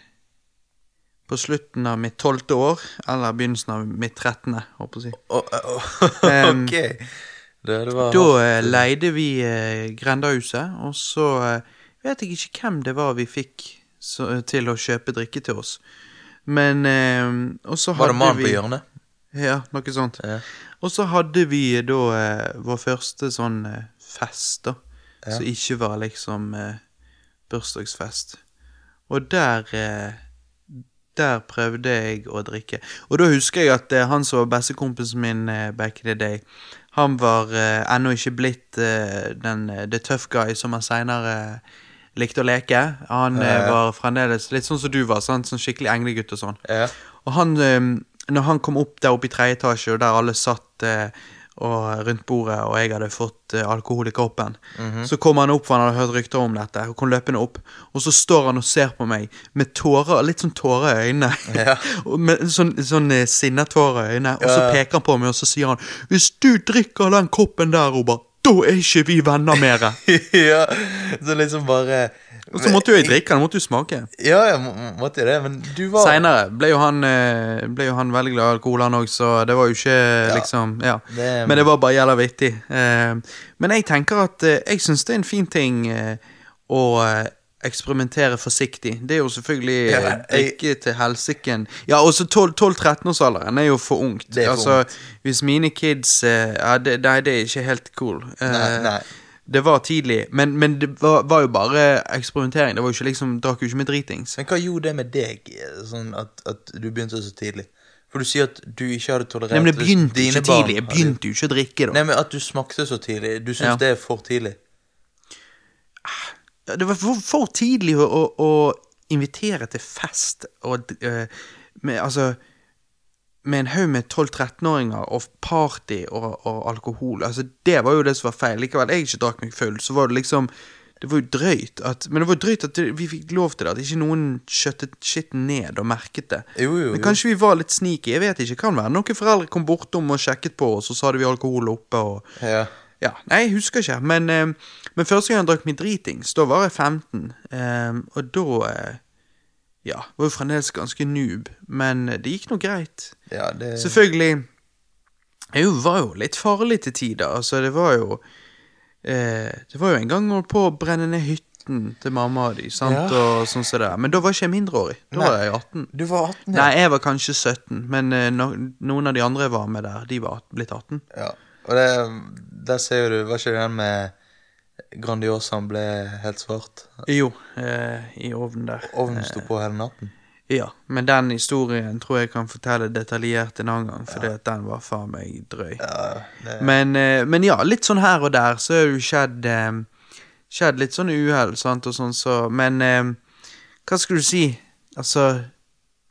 [SPEAKER 1] på slutten av mitt tolvte år, eller begynnelsen av mitt trettende, håper jeg å si.
[SPEAKER 2] Å, <laughs> ok. Det, det var
[SPEAKER 1] Da eh, leide vi eh, Grendahuset, og så eh, vet jeg ikke hvem det var vi fikk så, til å kjøpe drikke til oss. Men eh, Og så
[SPEAKER 2] Var det
[SPEAKER 1] hadde
[SPEAKER 2] mannen
[SPEAKER 1] vi
[SPEAKER 2] på hjørnet?
[SPEAKER 1] Ja, noe sånt.
[SPEAKER 2] Ja.
[SPEAKER 1] Og så hadde vi da eh, vår første sånn eh, fest, da. Som ikke var liksom eh, bursdagsfest. Og der eh, Der prøvde jeg å drikke. Og da husker jeg at eh, han som var bestekompisen min eh, back in the day, han var eh, ennå ikke blitt eh, den the tough guy som han seinere likte å leke. Han var fremdeles litt sånn som du var, sant? sånn skikkelig englegutt og sånn. Og han, når han kom opp der oppe i tredje etasje, og der alle satt og rundt bordet, og jeg hadde fått eh, alkohol i kroppen,
[SPEAKER 2] Mhm.
[SPEAKER 1] så kom han opp, for han hadde hørt rykter om dette, og kom løpende opp. Og så står han og ser på meg med tårer, litt sånn tårer i øynene.
[SPEAKER 2] Ja. <laughs>
[SPEAKER 1] Med sånn, sånn eh, sinnatårer i øynene. Og så peker han på meg, og så sier han Hvis du drikker den koppen der, Robert, da er ikke vi venner mer. <laughs>
[SPEAKER 2] ja. Så liksom bare
[SPEAKER 1] Og så måtte jo jeg drikke den, måtte jo smake.
[SPEAKER 2] Ja, jeg må, måtte jeg det, men du var
[SPEAKER 1] Seinere ble, jo han, eh, ble jo han veldig glad i alkohol, han òg, så det var jo ikke liksom Ja.
[SPEAKER 2] det-
[SPEAKER 1] Men det var bare jævla vittig. Eh, men jeg tenker at eh, jeg syns det er en fin ting å eksperimentere forsiktig. Det er jo selvfølgelig
[SPEAKER 2] Ja, jeg-
[SPEAKER 1] drikke til helsiken. Ja, også 12-13-årsalderen er jo for ungt.
[SPEAKER 2] For
[SPEAKER 1] altså,
[SPEAKER 2] ungt.
[SPEAKER 1] Hvis mine kids ja, det, Nei, det er ikke helt cool.
[SPEAKER 2] Nei, nei.
[SPEAKER 1] Det var tidlig, men, men det var, var jo bare eksperimentering. Det var jo ikke liksom, Drakk jo ikke med dritings.
[SPEAKER 2] Men hva gjorde det med deg, sånn at, at du begynte så tidlig? For du sier at du ikke hadde tolerert
[SPEAKER 1] Nei, men det begynte
[SPEAKER 2] dine
[SPEAKER 1] ikke tidlig. Jeg begynte jo ikke å drikke, da.
[SPEAKER 2] Nei, men at du smakte så tidlig. Du syns
[SPEAKER 1] Ja.
[SPEAKER 2] det er for tidlig?
[SPEAKER 1] Ja, Det var for, for tidlig å, å, å invitere til fest og uh, med, altså, med en haug med 12-13-åringer og party og, og alkohol. Altså, det var jo det som var feil. Likevel jeg ikke drakk meg full, så var det liksom Det var jo drøyt at Men det var jo drøyt at vi fikk lov til det, at ikke noen skjøttet skitten ned og merket det.
[SPEAKER 2] Jo, jo, jo.
[SPEAKER 1] Men kanskje vi var litt sneaky, jeg vet ikke. Kan være noen foreldre kom bortom og sjekket på oss, og så hadde vi alkohol oppe. og...
[SPEAKER 2] Ja.
[SPEAKER 1] Ja, nei, jeg husker ikke, men, eh, men første gang jeg drakk meg dritings, da var jeg 15, eh, og da eh, Ja, var jo fremdeles ganske noob, men det gikk nå greit.
[SPEAKER 2] ja det
[SPEAKER 1] Selvfølgelig Jeg var jo litt farlig til tider, altså, det var jo eh, Det var jo en gang jeg holdt på å brenne ned hytten til mamma og de, sant,
[SPEAKER 2] Ja.
[SPEAKER 1] og sånn som det der, men da var ikke jeg mindreårig, da
[SPEAKER 2] Nei.
[SPEAKER 1] var jeg 18.
[SPEAKER 2] Du var 18, ja.
[SPEAKER 1] Nei, jeg var kanskje 17, men eh, no, noen av de andre var med der, de var blitt 18.
[SPEAKER 2] ja. Og det, der ser jo du, var ikke det den med Grandiosaen ble helt svart?
[SPEAKER 1] Jo, eh, i ovnen der.
[SPEAKER 2] Ovnen sto på hele natten?
[SPEAKER 1] Ja, men den historien tror jeg kan fortelle detaljert en annen gang, fordi at den var faen meg drøy.
[SPEAKER 2] Ja, det,
[SPEAKER 1] Men, eh, men ja, litt sånn her og der så er det jo skjedd eh, Skjedd litt sånn uhell, sant, og sånn, så Men eh, hva skal du si? Altså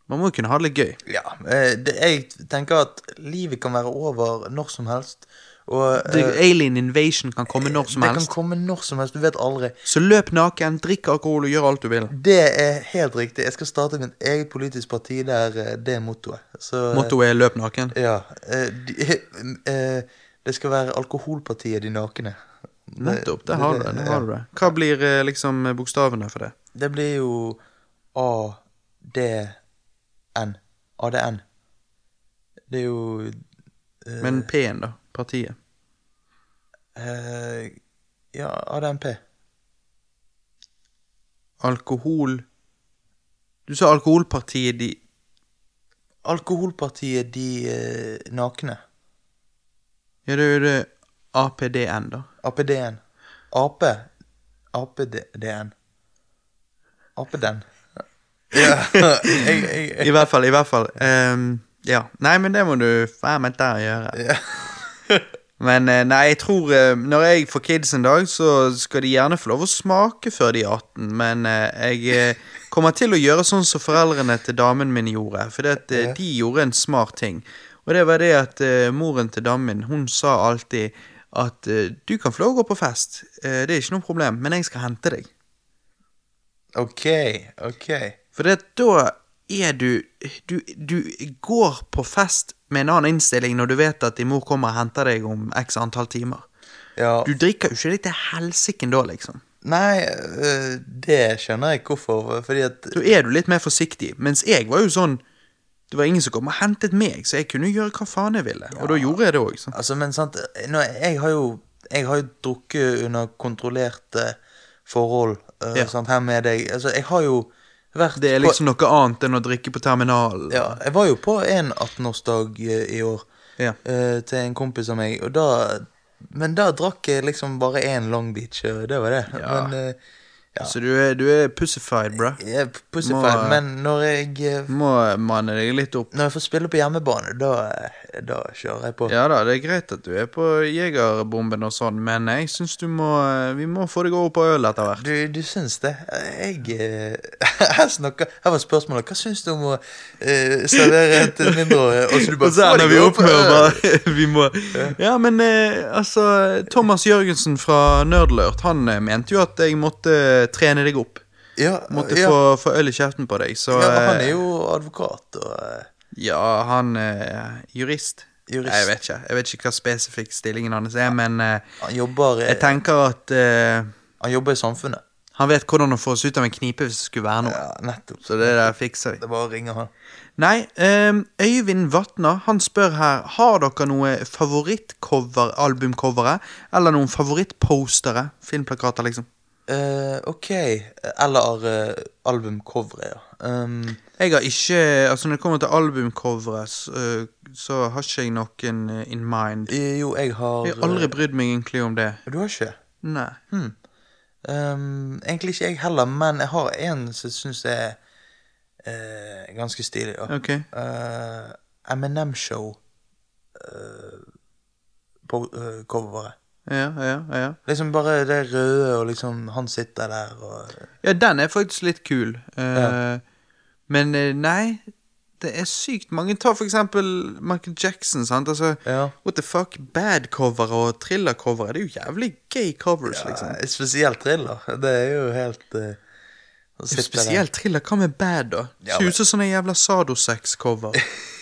[SPEAKER 1] Man må jo kunne ha det litt gøy.
[SPEAKER 2] ja eh, det, jeg tenker at livet kan være over når som helst. Og
[SPEAKER 1] The
[SPEAKER 2] eh,
[SPEAKER 1] alien invasion kan komme når som
[SPEAKER 2] det
[SPEAKER 1] helst.
[SPEAKER 2] kan komme når som helst. Du vet aldri.
[SPEAKER 1] Så løp naken, drikk alkohol og gjør alt du vil.
[SPEAKER 2] Det er helt riktig. Jeg skal starte mitt eget politisk parti der eh, det er mottoet. Så, eh,
[SPEAKER 1] Mottoet er løp naken.
[SPEAKER 2] Ja. de, det skal være alkoholpartiet De nakne.
[SPEAKER 1] Nettopp, det har det. det, har du det. Hva blir liksom bokstavene for det?
[SPEAKER 2] Det blir jo ADN. ADN. Det er jo
[SPEAKER 1] Men P-en, da? Partiet?
[SPEAKER 2] Uh, Ja, ADNP.
[SPEAKER 1] Alkohol Du sa alkoholpartiet de
[SPEAKER 2] Alkoholpartiet De uh, nakne.
[SPEAKER 1] Ja, det er jo det APDN, da.
[SPEAKER 2] APD-en. AP. APD-en. APD-en. <laughs> Ja. <laughs> jeg, jeg,
[SPEAKER 1] I hvert fall, i hvert fall. Um, ja. Nei, men det må du faen meg der gjøre.
[SPEAKER 2] Ja.
[SPEAKER 1] Men eh, nei, jeg tror eh, når jeg får kids en dag, så skal de gjerne få lov å smake før de er 18. Men eh, jeg kommer til å gjøre sånn som foreldrene til damen min gjorde. For
[SPEAKER 2] Ja.
[SPEAKER 1] de gjorde en smart ting. Og det var det at moren til damen min, hun sa alltid at du kan få lov å gå på fest, det er ikke noe problem, men jeg skal hente deg.
[SPEAKER 2] Ok, ok.
[SPEAKER 1] For det, da er du, du Du går på fest med en annen innstilling når du vet at din mor kommer og henter deg om x antall timer.
[SPEAKER 2] Ja.
[SPEAKER 1] Du drikker jo ikke deg til helsiken da, liksom.
[SPEAKER 2] Nei, det skjønner jeg hvorfor. Fordi at
[SPEAKER 1] Da er du litt mer forsiktig. Mens jeg var jo sånn Det var ingen som kom og hentet meg, så jeg kunne gjøre hva faen jeg ville. Og da gjorde jeg det òg.
[SPEAKER 2] Altså, men sant nå, Jeg har jo Jeg har jo drukket under kontrollerte forhold uh,
[SPEAKER 1] Ja.
[SPEAKER 2] sant, her med deg. Altså, jeg har jo vært
[SPEAKER 1] Det er
[SPEAKER 2] på-
[SPEAKER 1] liksom noe annet enn å drikke på terminalen.
[SPEAKER 2] Ja, jeg var jo på en 18-årsdag i år
[SPEAKER 1] Ja.
[SPEAKER 2] uh, til en kompis av meg, og da Men da drakk jeg liksom bare én Long Beach, og det var det.
[SPEAKER 1] Ja.
[SPEAKER 2] Men eh,
[SPEAKER 1] Så du er, du er pussified, bro.
[SPEAKER 2] jeg er pussified,
[SPEAKER 1] Må-
[SPEAKER 2] Men når jeg eh,
[SPEAKER 1] Må manne deg litt opp.
[SPEAKER 2] Når jeg får spille på hjemmebane, da, eh, da kjører jeg på.
[SPEAKER 1] Ja da, det er greit at du er på jegerbomben og sånn, men jeg syns du må Vi må få deg over på øl etter hvert.
[SPEAKER 2] Du, du syns det? Jeg eh, <laughs> Her snakker Her var spørsmålet Hva syns du om å uh, servere til mindreårig, Og så du bare <laughs> får deg
[SPEAKER 1] vi
[SPEAKER 2] over på øl. <laughs>
[SPEAKER 1] Vi må Ja, men uh, altså Thomas Jørgensen fra Nerdlurt, han eh, mente jo at jeg måtte trene deg opp.
[SPEAKER 2] Ja,
[SPEAKER 1] Måtte
[SPEAKER 2] ja.
[SPEAKER 1] få, få øl i kjeften på deg, så
[SPEAKER 2] ja, han
[SPEAKER 1] eh,
[SPEAKER 2] er jo advokat og eh,
[SPEAKER 1] Ja, han er jurist.
[SPEAKER 2] Jurist.
[SPEAKER 1] Jeg vet ikke Jeg vet ikke hva spesifikk stillingen hans er, men eh,
[SPEAKER 2] Han jobber
[SPEAKER 1] jeg tenker at uh,
[SPEAKER 2] Han jobber i samfunnet.
[SPEAKER 1] han vet hvordan å få oss ut av en knipe hvis det skulle være noe.
[SPEAKER 2] Ja, nettopp.
[SPEAKER 1] Så det der fikser vi.
[SPEAKER 2] Det er bare å ringe han.
[SPEAKER 1] Nei, um, Øyvind Vatna han spør her Har dere noe favorittcover, albumcovere, eller noen favorittpostere, filmplakater, liksom.
[SPEAKER 2] Eh, ok. Eller uh, albumcoveret, ja. Um,
[SPEAKER 1] Jeg har ikke Altså Når det kommer til albumcoveret, så, uh, så har ikke jeg noen in mind.
[SPEAKER 2] jo, jeg har
[SPEAKER 1] Jeg har aldri brydd meg egentlig om det.
[SPEAKER 2] Du har ikke?
[SPEAKER 1] Nei.
[SPEAKER 2] Um, egentlig ikke jeg heller, men jeg har en som jeg syns er ganske stilig. Ja.
[SPEAKER 1] Ok.
[SPEAKER 2] Eh, Eminem Show på coveret.
[SPEAKER 1] Ja, ja, ja.
[SPEAKER 2] Liksom bare det røde, og liksom han sitter der og
[SPEAKER 1] Ja, den er faktisk litt kul. Uh,
[SPEAKER 2] Ja.
[SPEAKER 1] Men eh, nei, det er sykt mange. Ta for eksempel Michael Jackson. sant? Altså,
[SPEAKER 2] Ja.
[SPEAKER 1] What the fuck? Bad-cover og thriller-cover. Det er jo jævlig gay covers, liksom.
[SPEAKER 2] Eh, Spesielt thriller. Det er jo helt uh.
[SPEAKER 1] Spesielt thriller. Hva med bad, da?
[SPEAKER 2] Ja,
[SPEAKER 1] Ser ut som sånne jævla sadosex-cover. <laughs>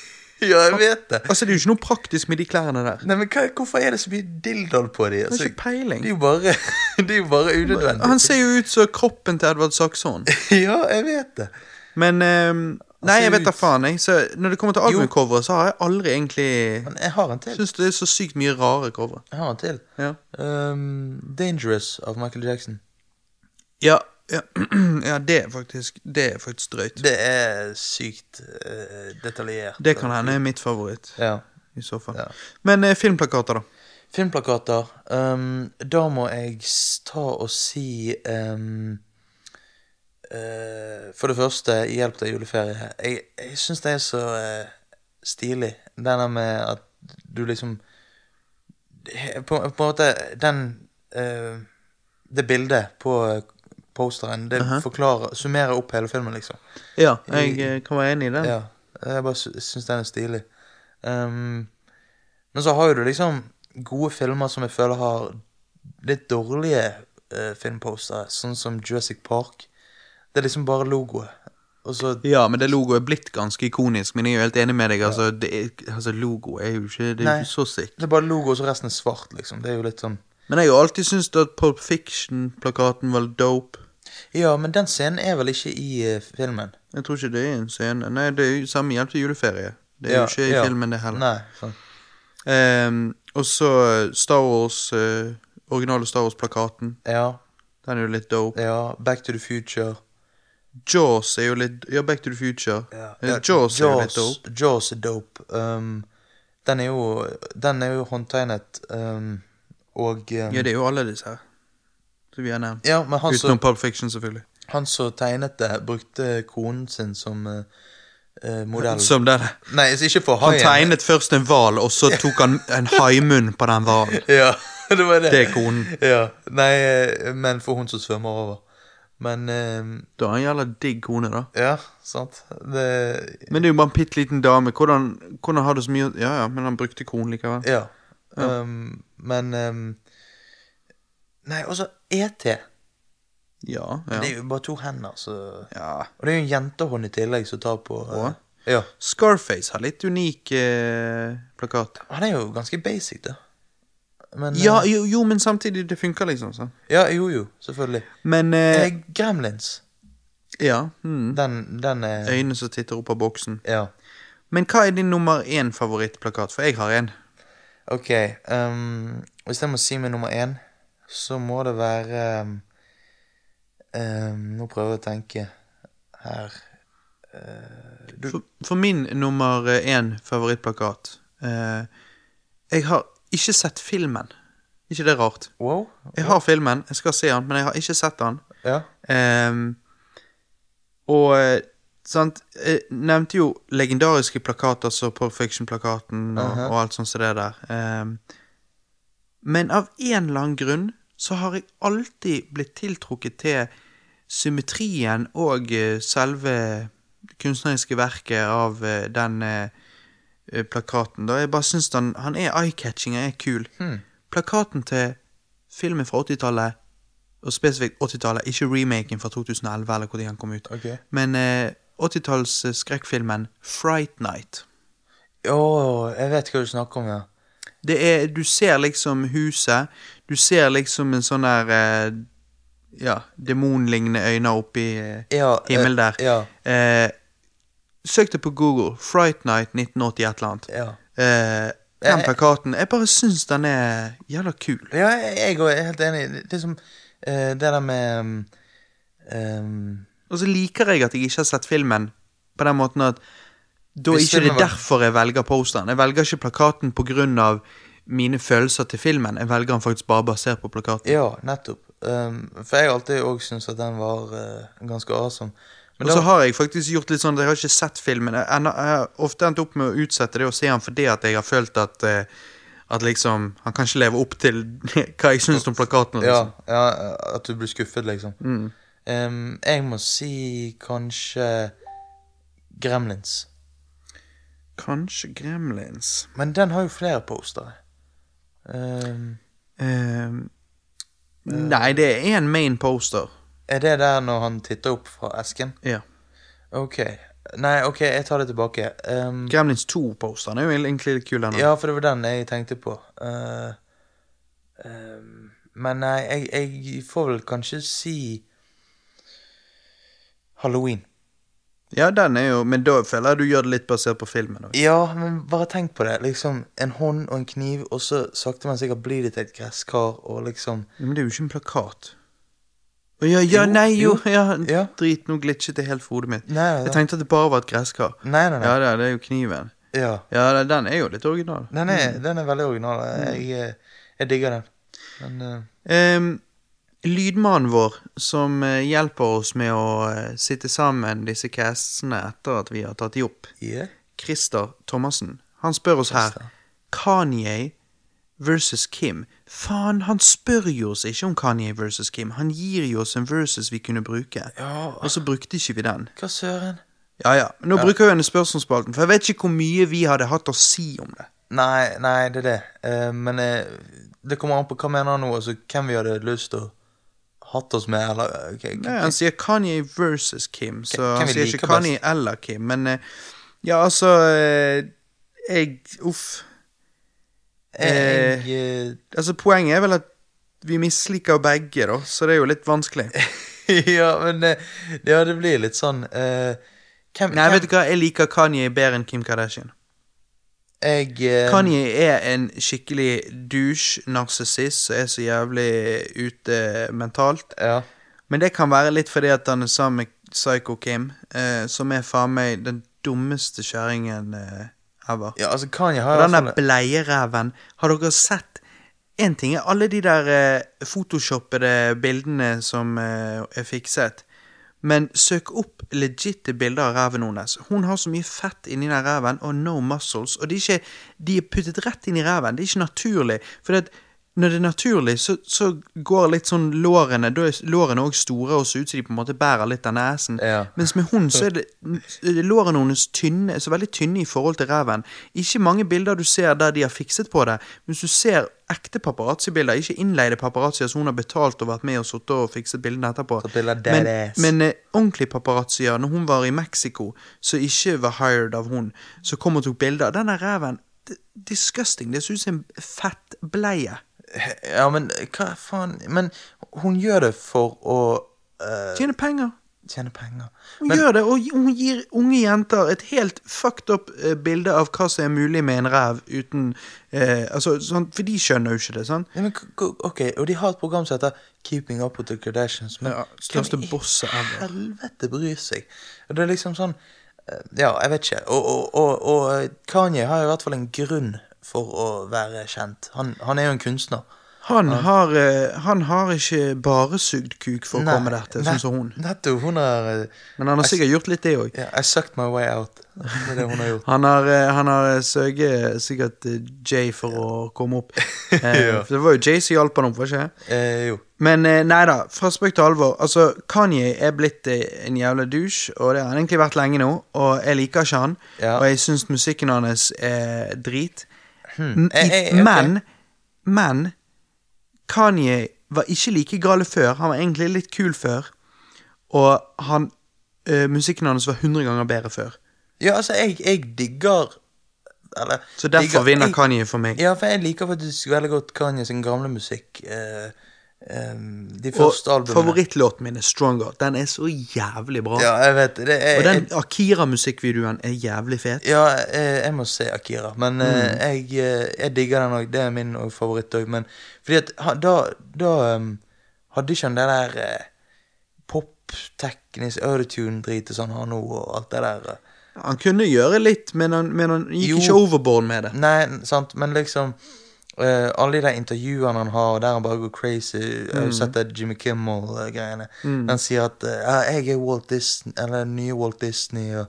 [SPEAKER 1] <laughs>
[SPEAKER 2] Ja, jeg vet det.
[SPEAKER 1] altså, det er jo ikke noe praktisk med de klærne der.
[SPEAKER 2] Nei, men hva, Hvorfor er det så mye dildoll på de? Altså,
[SPEAKER 1] ikke peiling.
[SPEAKER 2] Det er jo bare, <laughs> det er jo bare unødvendig.
[SPEAKER 1] Han ser jo ut som kroppen til Edvard Saxon. <laughs>
[SPEAKER 2] Ja, jeg vet det.
[SPEAKER 1] Men ehm, Nei, jeg vet da faen, jeg. Så når det kommer til albumcoveret, så har jeg aldri egentlig
[SPEAKER 2] Men jeg har en til.
[SPEAKER 1] Syns det er så sykt mye rare covere.
[SPEAKER 2] Jeg har en til.
[SPEAKER 1] Ja.
[SPEAKER 2] Um, Dangerous av Michael Jackson.
[SPEAKER 1] Ja, ja, <clears throat> ja, det er faktisk Det er faktisk drøyt.
[SPEAKER 2] Det er sykt eh, detaljert.
[SPEAKER 1] Det kan hende er mitt favoritt,
[SPEAKER 2] Ja.
[SPEAKER 1] i så fall.
[SPEAKER 2] Ja.
[SPEAKER 1] Men eh, filmplakater, da?
[SPEAKER 2] Filmplakater. Um, da må jeg ta og si um, uh, For det første, hjelp til juleferie. Jeg, jeg syns det er så uh, stilig. Denne med at du liksom På, på en måte Den uh, Det bildet på posteren, det forklarer Summerer opp hele filmen, liksom.
[SPEAKER 1] Ja, jeg I, kan være enig i den.
[SPEAKER 2] Ja, jeg bare sy- syns den er stilig. Um, men så har du liksom gode filmer som jeg føler har litt dårlige uh, filmpostere, sånn som Jurassic Park. Det er liksom bare logoet. Og så
[SPEAKER 1] Ja, men det logoet er blitt ganske ikonisk, men jeg er jo helt enig med deg. Altså, det er, altså logo er jo ikke, det er
[SPEAKER 2] Nei.
[SPEAKER 1] ikke så sick.
[SPEAKER 2] Det er bare logo, og så resten er svart, liksom. Det er jo litt sånn
[SPEAKER 1] Men jeg har jo alltid syntes at Pulp Fiction-plakaten var dope.
[SPEAKER 2] Ja, men den scenen er vel ikke i uh, filmen?
[SPEAKER 1] Jeg tror ikke det er en scene. Nei, det er jo samme hjelp til juleferie. Det er
[SPEAKER 2] Ja,
[SPEAKER 1] jo ikke i
[SPEAKER 2] ja.
[SPEAKER 1] filmen, det heller.
[SPEAKER 2] Nei. Sånn.
[SPEAKER 1] um, og så Star Wars, uh, originale Star Wars-plakaten.
[SPEAKER 2] Ja,
[SPEAKER 1] Den er jo litt dope.
[SPEAKER 2] ja. Back to the Future.
[SPEAKER 1] Jaws er jo litt Ja, Back to the Future.
[SPEAKER 2] Ja, Jaws,
[SPEAKER 1] Jaws, er jo litt dope.
[SPEAKER 2] Jaws er dope. Um, den er jo Den er jo håndtegnet, um, og um,
[SPEAKER 1] Ja, det er jo alle disse her. Som vi har nevnt.
[SPEAKER 2] Ja, men han
[SPEAKER 1] Utenom
[SPEAKER 2] så,
[SPEAKER 1] Pulp Fiction, selvfølgelig.
[SPEAKER 2] han som tegnet det, brukte konen sin som eh, modell.
[SPEAKER 1] Som det.
[SPEAKER 2] Nei, altså ikke for
[SPEAKER 1] Han tegnet først en hval, og så tok han en haimunn på den hvalen. <laughs>
[SPEAKER 2] Ja, det var det.
[SPEAKER 1] Det er konen.
[SPEAKER 2] Ja, Nei, eh, men for hun som svømmer over. Men uh,
[SPEAKER 1] Da er han jævla digg kone, da.
[SPEAKER 2] Ja, sant. Det
[SPEAKER 1] Men det er jo bare en bitte liten dame. Hvordan, hvordan har du så mye Ja ja, men han brukte konen likevel.
[SPEAKER 2] Ja. Um, men um, Nei, også ET.
[SPEAKER 1] Ja, ja.
[SPEAKER 2] Det er jo bare to hender, så
[SPEAKER 1] ja.
[SPEAKER 2] Og det er jo en jentehånd i tillegg som tar på
[SPEAKER 1] uh,
[SPEAKER 2] Ja.
[SPEAKER 1] Scarface har litt unik uh, plakat.
[SPEAKER 2] Han er jo ganske basic, da. Men
[SPEAKER 1] Ja,
[SPEAKER 2] eh,
[SPEAKER 1] jo, jo, men samtidig, det funker liksom. sånn.
[SPEAKER 2] ja, jo, jo, selvfølgelig.
[SPEAKER 1] Men
[SPEAKER 2] Gremlins.
[SPEAKER 1] Ja. Mm.
[SPEAKER 2] Den, den er
[SPEAKER 1] Øyne som titter opp av boksen.
[SPEAKER 2] Ja.
[SPEAKER 1] Men hva er din nummer én favorittplakat? For jeg har en.
[SPEAKER 2] Ok. Um, hvis jeg må si min nummer én, så må det være um, Nå prøver jeg å tenke her uh, du,
[SPEAKER 1] For, for min nummer én favorittplakat uh, Jeg har ikke sett filmen. ikke det rart?
[SPEAKER 2] Wow.
[SPEAKER 1] Jeg har filmen, jeg skal se den, men jeg har ikke sett den.
[SPEAKER 2] Ja.
[SPEAKER 1] Um, og sant Jeg nevnte jo legendariske plakater som Perfection-plakaten og,
[SPEAKER 2] Aha.
[SPEAKER 1] og alt sånt som det der. Um, men av en eller annen grunn så har jeg alltid blitt tiltrukket til symmetrien og eh, selve det kunstneriske verket av eh, den eh, plakaten. Da jeg bare syns han, han er eye-catching, han er kul. Plakaten til filmen fra 80-tallet, og spesifikt 80-tallet, ikke remaken fra 2011 eller hvor den kom ut,
[SPEAKER 2] okay.
[SPEAKER 1] men eh, 80-talls eh, skrekkfilmen Fright Night.
[SPEAKER 2] Å, jeg vet hva du snakker om, ja.
[SPEAKER 1] Det er, du ser liksom huset, du ser liksom en sånn der eh, ja, demonlignende øyne oppi eh,
[SPEAKER 2] Ja,
[SPEAKER 1] himmelen
[SPEAKER 2] eh,
[SPEAKER 1] der.
[SPEAKER 2] ja.
[SPEAKER 1] Eh, søk det på Google. Fright Night 1980 et eller annet.
[SPEAKER 2] Ja.
[SPEAKER 1] Eh, den
[SPEAKER 2] Eh,
[SPEAKER 1] plakaten. Jeg bare syns den er jævla kul.
[SPEAKER 2] Ja, jeg òg er helt enig. Det som eh, det der med um,
[SPEAKER 1] Og så liker jeg at jeg ikke har sett filmen på den måten at da er ikke det derfor jeg velger posteren. Jeg velger ikke plakaten på grunn av mine følelser til filmen. Jeg velger den faktisk bare basert på plakaten.
[SPEAKER 2] Ja, nettopp. Um, for jeg har alltid òg syntes at den var uh, ganske awesome. Men
[SPEAKER 1] Og så har jeg faktisk gjort litt sånn at jeg har ikke sett filmen. Jeg, har ofte endt opp med å utsette det og se den fordi at jeg har følt at uh, At liksom Han kan ikke leve opp til <laughs> hva jeg syns om plakaten.
[SPEAKER 2] ja,
[SPEAKER 1] Liksom.
[SPEAKER 2] ja, at du blir skuffet, liksom.
[SPEAKER 1] Mm.
[SPEAKER 2] Um, jeg må si kanskje Gremlins.
[SPEAKER 1] Kanskje Gremlins.
[SPEAKER 2] Men den har jo flere postere. Um,
[SPEAKER 1] Ehm, nei, det er én main poster.
[SPEAKER 2] er det der når han titter opp fra esken?
[SPEAKER 1] Ja.
[SPEAKER 2] Ok. Nei, ok, jeg tar det tilbake. Um,
[SPEAKER 1] Gremlins 2-posteren er jo egentlig litt kul.
[SPEAKER 2] Ja, for det var den jeg tenkte på. Uh, um, men nei, jeg, jeg får vel kanskje si Halloween.
[SPEAKER 1] Ja, den er jo Men da føler jeg du gjør det litt basert på filmen. også.
[SPEAKER 2] Ja, men bare tenk på det. Liksom En hånd og en kniv, og så sakte, men sikkert blir det til et gresskar, og liksom
[SPEAKER 1] Ja, Men det er jo ikke en plakat. Å, Ja, ja,
[SPEAKER 2] Jo,
[SPEAKER 1] nei, jo,
[SPEAKER 2] jo.
[SPEAKER 1] ja,
[SPEAKER 2] Ja.
[SPEAKER 1] Drit, nå glitchet det helt for hodet mitt.
[SPEAKER 2] Nei, nei,
[SPEAKER 1] Jeg tenkte at det bare var et gresskar.
[SPEAKER 2] Nei, nei, nei.
[SPEAKER 1] Ja, det det er jo kniven.
[SPEAKER 2] Ja.
[SPEAKER 1] Ja, det- den er jo litt original.
[SPEAKER 2] Den er, den er veldig original. Jeg, jeg, jeg digger den. Men uh...
[SPEAKER 1] Ehm, lydmannen vår, som eh, hjelper oss med å eh, sitte sammen disse castene etter at vi har tatt de opp,
[SPEAKER 2] yeah.
[SPEAKER 1] Christer Thomassen, han spør oss her Kanye versus Kim. Faen, han spør jo oss ikke om Kanye versus Kim. Han gir jo oss en versus vi kunne bruke.
[SPEAKER 2] Ja.
[SPEAKER 1] Og så brukte ikke vi den.
[SPEAKER 2] Hva søren?
[SPEAKER 1] Ja, ja. Nå bruker jeg denne spørsmålsspalten, for jeg vet ikke hvor mye vi hadde hatt å si om det.
[SPEAKER 2] Nei, nei, det er det. Uh, men uh, det kommer an på hva mener han nå, altså hvem vi hadde lyst til å hatt oss med, eller okay,
[SPEAKER 1] Nei, han sier Kanye versus Kim, så
[SPEAKER 2] Hvem
[SPEAKER 1] han sier ikke Kanye eller Kim. Men eh, ja, altså eh, Jeg Uff.
[SPEAKER 2] Jeg, jeg,
[SPEAKER 1] Altså, poenget er vel at vi misliker begge, da, så det er jo litt vanskelig. <laughs>
[SPEAKER 2] ja, men eh, Ja, det blir litt sånn uh, hvem,
[SPEAKER 1] Nei,
[SPEAKER 2] hvem,
[SPEAKER 1] vet du hva, jeg liker Kanye bedre enn Kim Kardashian.
[SPEAKER 2] Jeg eh,
[SPEAKER 1] Kanye er en skikkelig douche, narsissist, som er så jævlig ute mentalt.
[SPEAKER 2] Ja.
[SPEAKER 1] Men det kan være litt fordi at han er sammen med Psycho Kim, eh, som er faen meg den dummeste kjerringen eh, ever.
[SPEAKER 2] ja, altså Kanye har
[SPEAKER 1] Og den der bleiereven Har dere sett En ting er alle de der eh, photoshoppede bildene som eh, er fikset. Men søk opp legitte bilder av reven hennes. Hun har så mye fett inni den reven, og no muscles. Og de er, ikke, de er puttet rett inn i reven. Det er ikke naturlig. For det, når det er naturlig, så, så går litt sånn lårene Da er lårene òg store og ser ut som de på en måte bærer litt av nesen.
[SPEAKER 2] Ja.
[SPEAKER 1] Mens med hund så er det lårene hennes tynne, så veldig tynne i forhold til reven. Ikke mange bilder du ser der de har fikset på det. Men hvis du ser ekte paparazzi-bilder, ikke innleide paparazzier som hun har betalt og vært med og sittet og fikset bildene etterpå, men, men eh, ordentlige paparazzier, når hun var i Mexico, så ikke var hired av hun, så kom og tok bilder. Denne reven Disgusting. Det ser ut som en fettbleie.
[SPEAKER 2] Ja, men hva faen Men hun gjør det for å eh,
[SPEAKER 1] Tjene penger.
[SPEAKER 2] tjene penger.
[SPEAKER 1] Hun
[SPEAKER 2] Men,
[SPEAKER 1] gjør det, og hun gir unge jenter et helt fucked up eh, bilde av hva som er mulig med en ræv uten eh, altså, sånn, For de skjønner jo ikke det, sant?
[SPEAKER 2] ja, men k- k- ok, Og de har et program som heter Keeping Up With The Kardashians. Men
[SPEAKER 1] Ja, største
[SPEAKER 2] hvem i
[SPEAKER 1] bosset ever.
[SPEAKER 2] helvete bryr seg? Og det er liksom sånn eh, Ja, jeg vet ikke. Og, og, og, og eh, Kanye har i hvert fall en grunn for å være kjent. Han, han er jo en kunstner.
[SPEAKER 1] Han har, eh, han har ikke bare sugd kuk for å
[SPEAKER 2] Nei,
[SPEAKER 1] komme der til, sånn som hun.
[SPEAKER 2] Nettopp. Hun har eh,
[SPEAKER 1] Men han har sikkert gjort litt det òg.
[SPEAKER 2] Yeah, I sucked my way out. Det er det hun har gjort. <laughs>
[SPEAKER 1] Han har, eh, han har søget sikkert Jay for å komme opp. <laughs>
[SPEAKER 2] Ja.
[SPEAKER 1] For det var jo Jay som hjalp han opp, var ikke det?
[SPEAKER 2] Eh, jo.
[SPEAKER 1] Men nei da, fra spøk til alvor. Altså, Kanye er blitt en jævla douche, og det har han egentlig vært lenge nå. Og jeg liker ikke han,
[SPEAKER 2] Ja.
[SPEAKER 1] og jeg syns musikken hans er drit.
[SPEAKER 2] Hmm.
[SPEAKER 1] M- i-
[SPEAKER 2] Eh, eh.
[SPEAKER 1] Men, men Kanye var ikke like gale før. Han var egentlig litt kul før. Og han uh, musikken hans var 100 ganger bedre før.
[SPEAKER 2] Ja, altså, jeg, jeg digger Eller
[SPEAKER 1] Så derfor
[SPEAKER 2] digger-
[SPEAKER 1] vinner
[SPEAKER 2] jeg-
[SPEAKER 1] Kanye for meg.
[SPEAKER 2] Ja, for jeg liker faktisk veldig godt Kanye sin gamle musikk. Eh, ehm, de
[SPEAKER 1] og
[SPEAKER 2] første albumene.
[SPEAKER 1] favorittlåten min er 'Stronger'. Den er så jævlig bra.
[SPEAKER 2] Ja, jeg vet det. er,
[SPEAKER 1] Og den Akira-musikkvideoen er jævlig fet.
[SPEAKER 2] Ja, jeg, jeg må se Akira. Men eh,
[SPEAKER 1] Mm.
[SPEAKER 2] jeg, eh, jeg digger den òg. Det er min favoritt òg. Men fordi at da, da um, hadde ikke han det der eh, pop-teknisk autotune-drit som han han nå, og alt det der. eh.
[SPEAKER 1] Han kunne gjøre litt, men han, men han gikk
[SPEAKER 2] Jo.
[SPEAKER 1] ikke overboard med det.
[SPEAKER 2] Nei, sant, men liksom eh, Alle de intervjuene han har, der han bare går crazy Jeg har jo sett det Jimmy Kimmel-greiene. Han sier at uh, 'jeg er Walt Disney', eller nye Walt Disney. Og,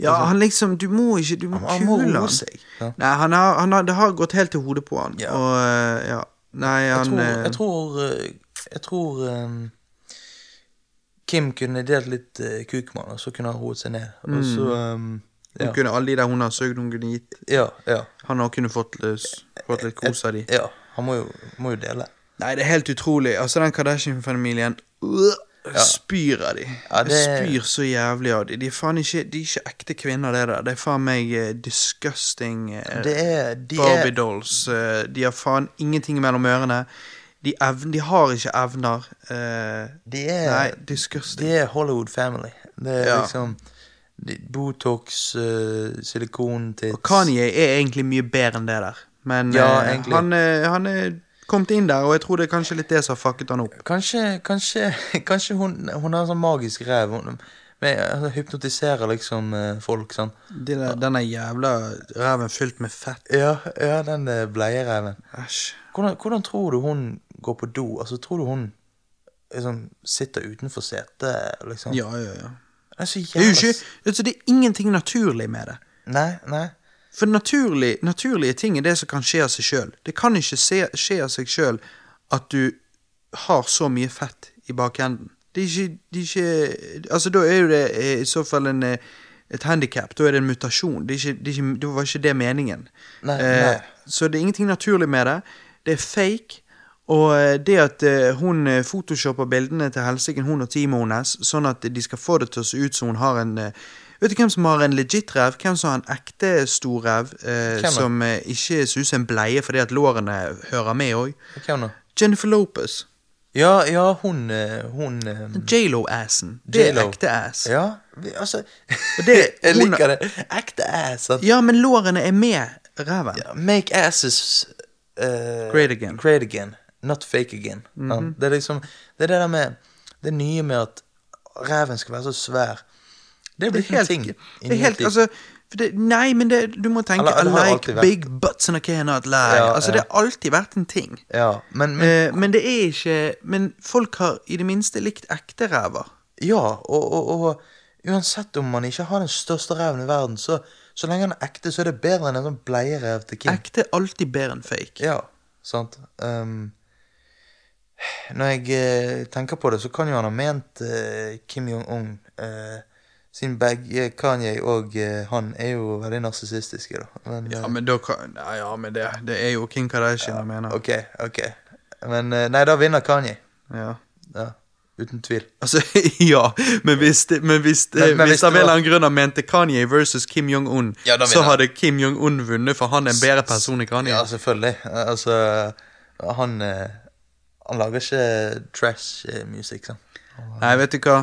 [SPEAKER 1] Ja, han liksom Du må ikke Du må
[SPEAKER 2] Han- han
[SPEAKER 1] kule han.
[SPEAKER 2] seg, ja.
[SPEAKER 1] Nei, han har, han har, det har gått helt til hodet på han.
[SPEAKER 2] Ja.
[SPEAKER 1] Og uh, ja. Nei,
[SPEAKER 2] jeg tror,
[SPEAKER 1] eh,
[SPEAKER 2] jeg tror, eh, jeg tror um, Kim kunne delt litt uh, kuk med han, og så kunne han roet seg ned. Og så eh,
[SPEAKER 1] hun
[SPEAKER 2] ja.
[SPEAKER 1] kunne Alle de der hun har søkt, hun kunne gitt
[SPEAKER 2] ja, ja.
[SPEAKER 1] Han har kunne fått, fått litt kos av de.
[SPEAKER 2] ja. Han må jo, må jo dele.
[SPEAKER 1] Nei, det er helt utrolig. Altså, den Kardashian-familien øh, spyr av de.
[SPEAKER 2] Ja, det-
[SPEAKER 1] spyr så jævlig av de. De er faen ikke, de er ikke ekte kvinner, det der. Det er faen meg uh, disgusting uh,
[SPEAKER 2] Det er
[SPEAKER 1] Barbie
[SPEAKER 2] er,
[SPEAKER 1] dolls. eh, de har faen ingenting mellom ørene. De, evn, de har ikke evner. Uh,
[SPEAKER 2] de er
[SPEAKER 1] nei, disgusting.
[SPEAKER 2] De er Hollywood family. Det er
[SPEAKER 1] Ja.
[SPEAKER 2] liksom Botox, uh, silikontits
[SPEAKER 1] Og Kanye er egentlig mye bedre enn det der. Men
[SPEAKER 2] Ja,
[SPEAKER 1] eh, han, eh, han er kommet inn der, og jeg tror det er kanskje litt det som har fucket han opp.
[SPEAKER 2] Kanskje, kanskje, <laughs> kanskje hun, hun har en sånn magisk ræv. Hun men, altså, hypnotiserer liksom eh, folk, sånn.
[SPEAKER 1] De der, denne jævla ræven fylt med fett.
[SPEAKER 2] Ja, ja den eh, bleiereven.
[SPEAKER 1] Æsj.
[SPEAKER 2] Hvordan, hvordan tror du hun går på do? Altså, tror du hun liksom sitter utenfor setet, liksom?
[SPEAKER 1] Ja, ja, ja.
[SPEAKER 2] Det er
[SPEAKER 1] Det er ikke, altså, det er ingenting naturlig med det.
[SPEAKER 2] Nei, nei.
[SPEAKER 1] For naturlig, naturlige ting er det som kan skje av seg sjøl. Det kan ikke se, skje av seg sjøl at du har så mye fett i bakenden. Det er ikke, det er ikke Altså, da er jo det eh, i så fall en, eh, et handikap. Da er det en mutasjon. Det, ikke, det, ikke, var ikke det meningen.
[SPEAKER 2] Nei,
[SPEAKER 1] Eh,
[SPEAKER 2] nei.
[SPEAKER 1] så det er ingenting naturlig med det. Det er fake. Og eh, det at eh, hun eh, photoshopper bildene til helsiken, hun og teamet hennes, sånn at de skal få det til å se ut som hun har en Vet du hvem som har en legit rev? Hvem som har en ekte stor rev eh, som eh, ikke ser ut som en bleie fordi at lårene hører med òg? Jennifer Lopez.
[SPEAKER 2] Ja, ja, hun Hun
[SPEAKER 1] J.Lo-assen. Det er ekte ass.
[SPEAKER 2] Ja, vi, altså
[SPEAKER 1] det- <laughs>
[SPEAKER 2] Jeg liker det. Ekte ass. At,
[SPEAKER 1] Ja, men lårene er med reven.
[SPEAKER 2] ja, make asses uh,
[SPEAKER 1] Great again.
[SPEAKER 2] Great again. Not fake again. Ja, Det er liksom Det er det der med Det nye med at reven skal være så svær. Det en
[SPEAKER 1] helt,
[SPEAKER 2] ting.
[SPEAKER 1] det er helt altså det, Nei, men det, du må tenke
[SPEAKER 2] Eller,
[SPEAKER 1] I like
[SPEAKER 2] vært.
[SPEAKER 1] big butts and I cannot lie.
[SPEAKER 2] Ja,
[SPEAKER 1] altså,
[SPEAKER 2] ja.
[SPEAKER 1] det har alltid vært en ting.
[SPEAKER 2] Ja, men, men
[SPEAKER 1] uh, men det er ikke Men folk har i det minste likt ekte ræver.
[SPEAKER 2] Ja, og, og, og uansett om man ikke har den største reven i verden, så, så lenge den er ekte, så er det bedre enn en sånn bleierev til Kim.
[SPEAKER 1] Ekte er alltid bedre enn fake.
[SPEAKER 2] Ja. Sant? Um, når jeg eh, tenker på det, så kan jo han ha ment eh, Kim Jong-un eh, Siden begge Kanye og han er jo veldig narsissistiske, da. Men,
[SPEAKER 1] Ja, men da kan Nei, ja, men det, det er jo Kim Kardashian jeg mener.
[SPEAKER 2] ok, ok. Men nei, da vinner Kanye.
[SPEAKER 1] Ja.
[SPEAKER 2] Ja, uten tvil.
[SPEAKER 1] Altså, <laughs> ja, men hvis det, men hvis
[SPEAKER 2] Men- men
[SPEAKER 1] hvis
[SPEAKER 2] hvis
[SPEAKER 1] av en eller annen grunn han mente Kanye versus Kim Jong-un,
[SPEAKER 2] Ja,
[SPEAKER 1] så hadde Kim Jong-un vunnet, for han er en bedre person enn Kanye.
[SPEAKER 2] Ja, selvfølgelig. Altså, han Han lager ikke trash-musikk, sånn
[SPEAKER 1] Nei, vet du hva?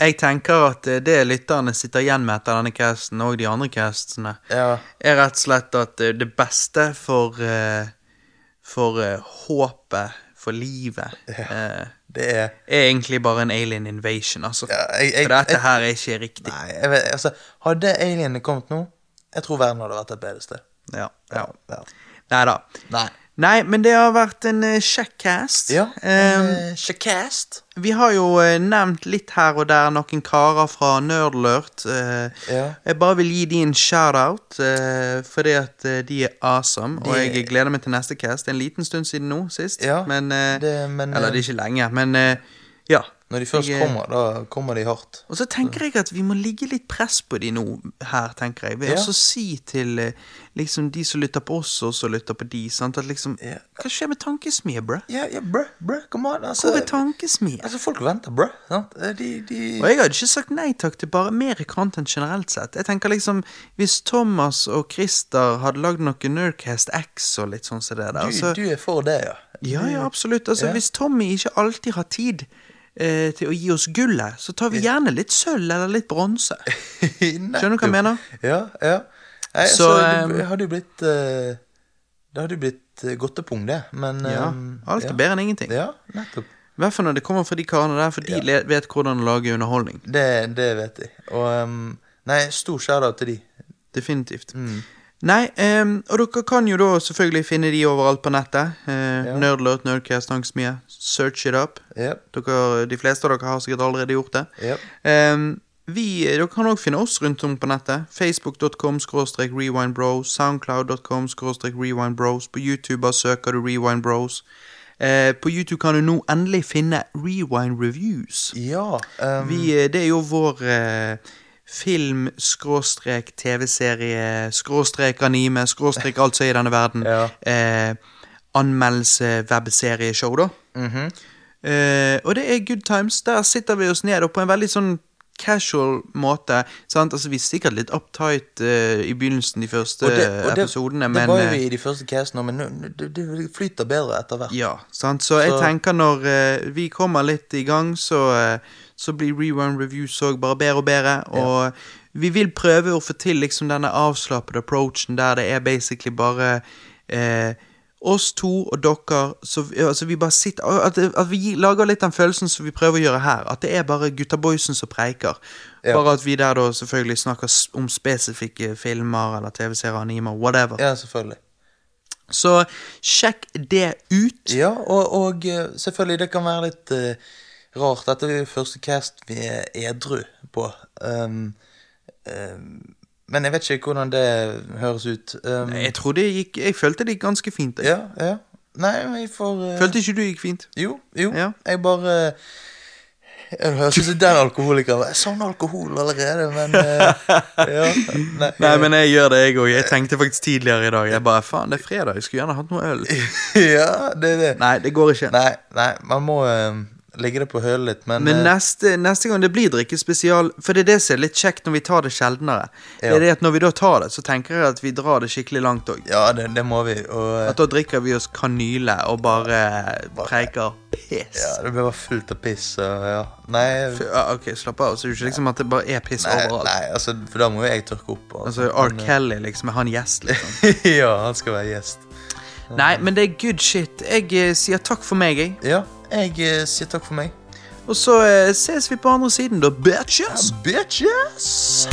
[SPEAKER 1] Jeg tenker at eh, det lytterne sitter igjen med etter denne casten, og de andre castene,
[SPEAKER 2] Ja.
[SPEAKER 1] er rett og slett at eh, det beste for eh, For eh, håpet, for livet, ja,
[SPEAKER 2] Det er
[SPEAKER 1] er egentlig bare en alien invasion, altså.
[SPEAKER 2] Ja, jeg- jeg-
[SPEAKER 1] for dette
[SPEAKER 2] jeg-
[SPEAKER 1] her er ikke riktig.
[SPEAKER 2] Nei, jeg vet, altså, hadde alienene kommet nå, jeg tror verden hadde vært et bedre sted.
[SPEAKER 1] Ja, ja.
[SPEAKER 2] ja.
[SPEAKER 1] Nei da.
[SPEAKER 2] Nei.
[SPEAKER 1] Men det har vært en uh, kjekk cast.
[SPEAKER 2] Ja.
[SPEAKER 1] Ehm,
[SPEAKER 2] kjekk cast
[SPEAKER 1] vi har jo uh, nevnt litt her og der noen karer fra Nerdlurt. Uh,
[SPEAKER 2] Ja.
[SPEAKER 1] Jeg bare vil gi de en shout-out, uh, fordi at eh, de er awesome. Og jeg gleder meg til neste cast. Det er en liten stund siden nå, sist.
[SPEAKER 2] Ja,
[SPEAKER 1] men, eh,
[SPEAKER 2] det- men,
[SPEAKER 1] Eller
[SPEAKER 2] eh,
[SPEAKER 1] det er ikke lenge, men eh, ja.
[SPEAKER 2] Når de først
[SPEAKER 1] Jeg, eh,
[SPEAKER 2] kommer, da kommer de hardt.
[SPEAKER 1] Og så tenker jeg at vi må ligge litt press på de nå, her, tenker jeg. Ved
[SPEAKER 2] Ja.
[SPEAKER 1] også si til eh, liksom de som lytter på oss, og som lytter på de, sant, at liksom
[SPEAKER 2] Ja.
[SPEAKER 1] Hva skjer med tankesmie, bruh?
[SPEAKER 2] Ja, ja, brø, brø, come on. Altså,
[SPEAKER 1] Hvor er tankesmie?
[SPEAKER 2] altså folk venter, brø. Sant? Eh, De, de
[SPEAKER 1] Og jeg hadde ikke sagt nei takk til bare mer content generelt sett. Jeg tenker liksom, Hvis Thomas og Christer hadde lagd noe Nerdcast X og litt sånn som det der
[SPEAKER 2] du,
[SPEAKER 1] altså,
[SPEAKER 2] du er for det, ja.
[SPEAKER 1] Ja, ja, absolutt. Altså,
[SPEAKER 2] Ja.
[SPEAKER 1] Hvis Tommy ikke alltid har tid eh, til å gi oss gullet, så tar vi gjerne litt sølv eller litt bronse. <laughs> Skjønner du hva jeg mener?
[SPEAKER 2] Ja, ja. Nei,
[SPEAKER 1] Så,
[SPEAKER 2] altså,
[SPEAKER 1] ehm,
[SPEAKER 2] det hadde jo blitt eh, Det hadde jo blitt eh, godtepung, det. Men
[SPEAKER 1] Ja, Alt er
[SPEAKER 2] ja.
[SPEAKER 1] bedre enn ingenting.
[SPEAKER 2] Ja, nettopp.
[SPEAKER 1] I hvert fall når det kommer fra de karene der, for de
[SPEAKER 2] Ja.
[SPEAKER 1] vet hvordan å lage underholdning.
[SPEAKER 2] Det, det vet de. Og Nei, stor shout-out til de.
[SPEAKER 1] Definitivt.
[SPEAKER 2] Mm.
[SPEAKER 1] Nei, um, og dere kan jo da selvfølgelig finne de overalt på nettet. Uh,
[SPEAKER 2] Ja.
[SPEAKER 1] Nerdlurt, Nerdcast, Tankesmie. Search it up.
[SPEAKER 2] Yep.
[SPEAKER 1] Dere, de fleste av dere har sikkert allerede gjort det.
[SPEAKER 2] Yep.
[SPEAKER 1] Um, vi, dere kan også finne oss rundt om på nettet. Facebook.com rewindbros, Soundcloud.com rewindbros. På YouTube bare søker du Rewind Bros. Eh, på YouTube kan du nå endelig finne Rewind Reviews.
[SPEAKER 2] Ja. um...
[SPEAKER 1] Vi, eh, det er jo vår eh, film, skråstrek, anime, skråstrek alt som er i denne verden. <laughs>
[SPEAKER 2] Ja.
[SPEAKER 1] eh, anmeldelse, webserieshow, da.
[SPEAKER 2] mhm.
[SPEAKER 1] Eh, og det er good times. Der sitter vi oss ned og på en veldig sånn casual måte. Sant? Altså, vi er sikkert litt uptight uh, i begynnelsen, de første
[SPEAKER 2] Og det, og det,
[SPEAKER 1] episodene,
[SPEAKER 2] det
[SPEAKER 1] men
[SPEAKER 2] var jo
[SPEAKER 1] eh,
[SPEAKER 2] vi i de første casene, men det, det flyter bedre etter hvert.
[SPEAKER 1] Ja, sant? Så jeg tenker når uh, vi kommer litt i gang, så, eh, så blir Rerun Reviews òg bare bedre og bedre. Og vi vil prøve å få til liksom denne avslappede approachen der det er basically bare eh, oss to og dere så, altså vi bare sitter At, at vi lager litt den følelsen som vi prøver å gjøre her. At det er bare gutta boysen som preiker.
[SPEAKER 2] Ja.
[SPEAKER 1] Bare at vi der da selvfølgelig snakker om spesifikke filmer eller TV-serier, animer, whatever.
[SPEAKER 2] Ja, selvfølgelig.
[SPEAKER 1] Så sjekk det ut.
[SPEAKER 2] Ja, og, og eh, selvfølgelig, det kan være litt eh, rart. Dette er jo første cast vi er edru på. Um, um, men jeg vet ikke hvordan det høres ut. Um,
[SPEAKER 1] Jeg tror det gikk Jeg følte det gikk ganske fint. Jeg.
[SPEAKER 2] Ja, ja. Nei, jeg får uh,
[SPEAKER 1] Følte ikke du gikk fint?
[SPEAKER 2] Jo, jo.
[SPEAKER 1] Ja.
[SPEAKER 2] Jeg bare Jeg høres ut som den alkoholikeren. Jeg savner alkohol allerede, men uh, Ja. <laughs> Nei,
[SPEAKER 1] Nei, men jeg gjør det, jeg òg. Jeg tenkte faktisk tidligere i dag Jeg bare, faen, det er fredag, jeg skulle gjerne hatt noe øl. <laughs>
[SPEAKER 2] Ja, det er det.
[SPEAKER 1] Nei, det går ikke.
[SPEAKER 2] Nei, nei, man må eh, legge det på hølet litt, men,
[SPEAKER 1] Men
[SPEAKER 2] eh,
[SPEAKER 1] neste, neste gang det blir drikkespesial For det er det som er litt kjekt når vi tar det sjeldnere. Det er det at Når vi da tar det, så tenker jeg at vi drar det skikkelig langt òg.
[SPEAKER 2] Ja, det, det må vi. Og eh,
[SPEAKER 1] At da drikker vi oss kanyle og bare preiker piss.
[SPEAKER 2] ja, det blir bare fullt av piss. Og, ja. Nei,
[SPEAKER 1] Ja, ok, slapp av. Så det er ikke liksom at det bare er piss
[SPEAKER 2] nei,
[SPEAKER 1] overalt.
[SPEAKER 2] nei, altså, for da må jo jeg tørke opp. og-
[SPEAKER 1] Altså, R.
[SPEAKER 2] men, eh,
[SPEAKER 1] Kelly, liksom. Er han gjest, liksom? <laughs>
[SPEAKER 2] ja, han skal være gjest.
[SPEAKER 1] Nei, men det er good shit. Jeg sier takk for meg, jeg.
[SPEAKER 2] Ja, jeg eh, sier takk for meg.
[SPEAKER 1] Og så eh, ses vi på andre siden, da, bitches!
[SPEAKER 2] Bitches!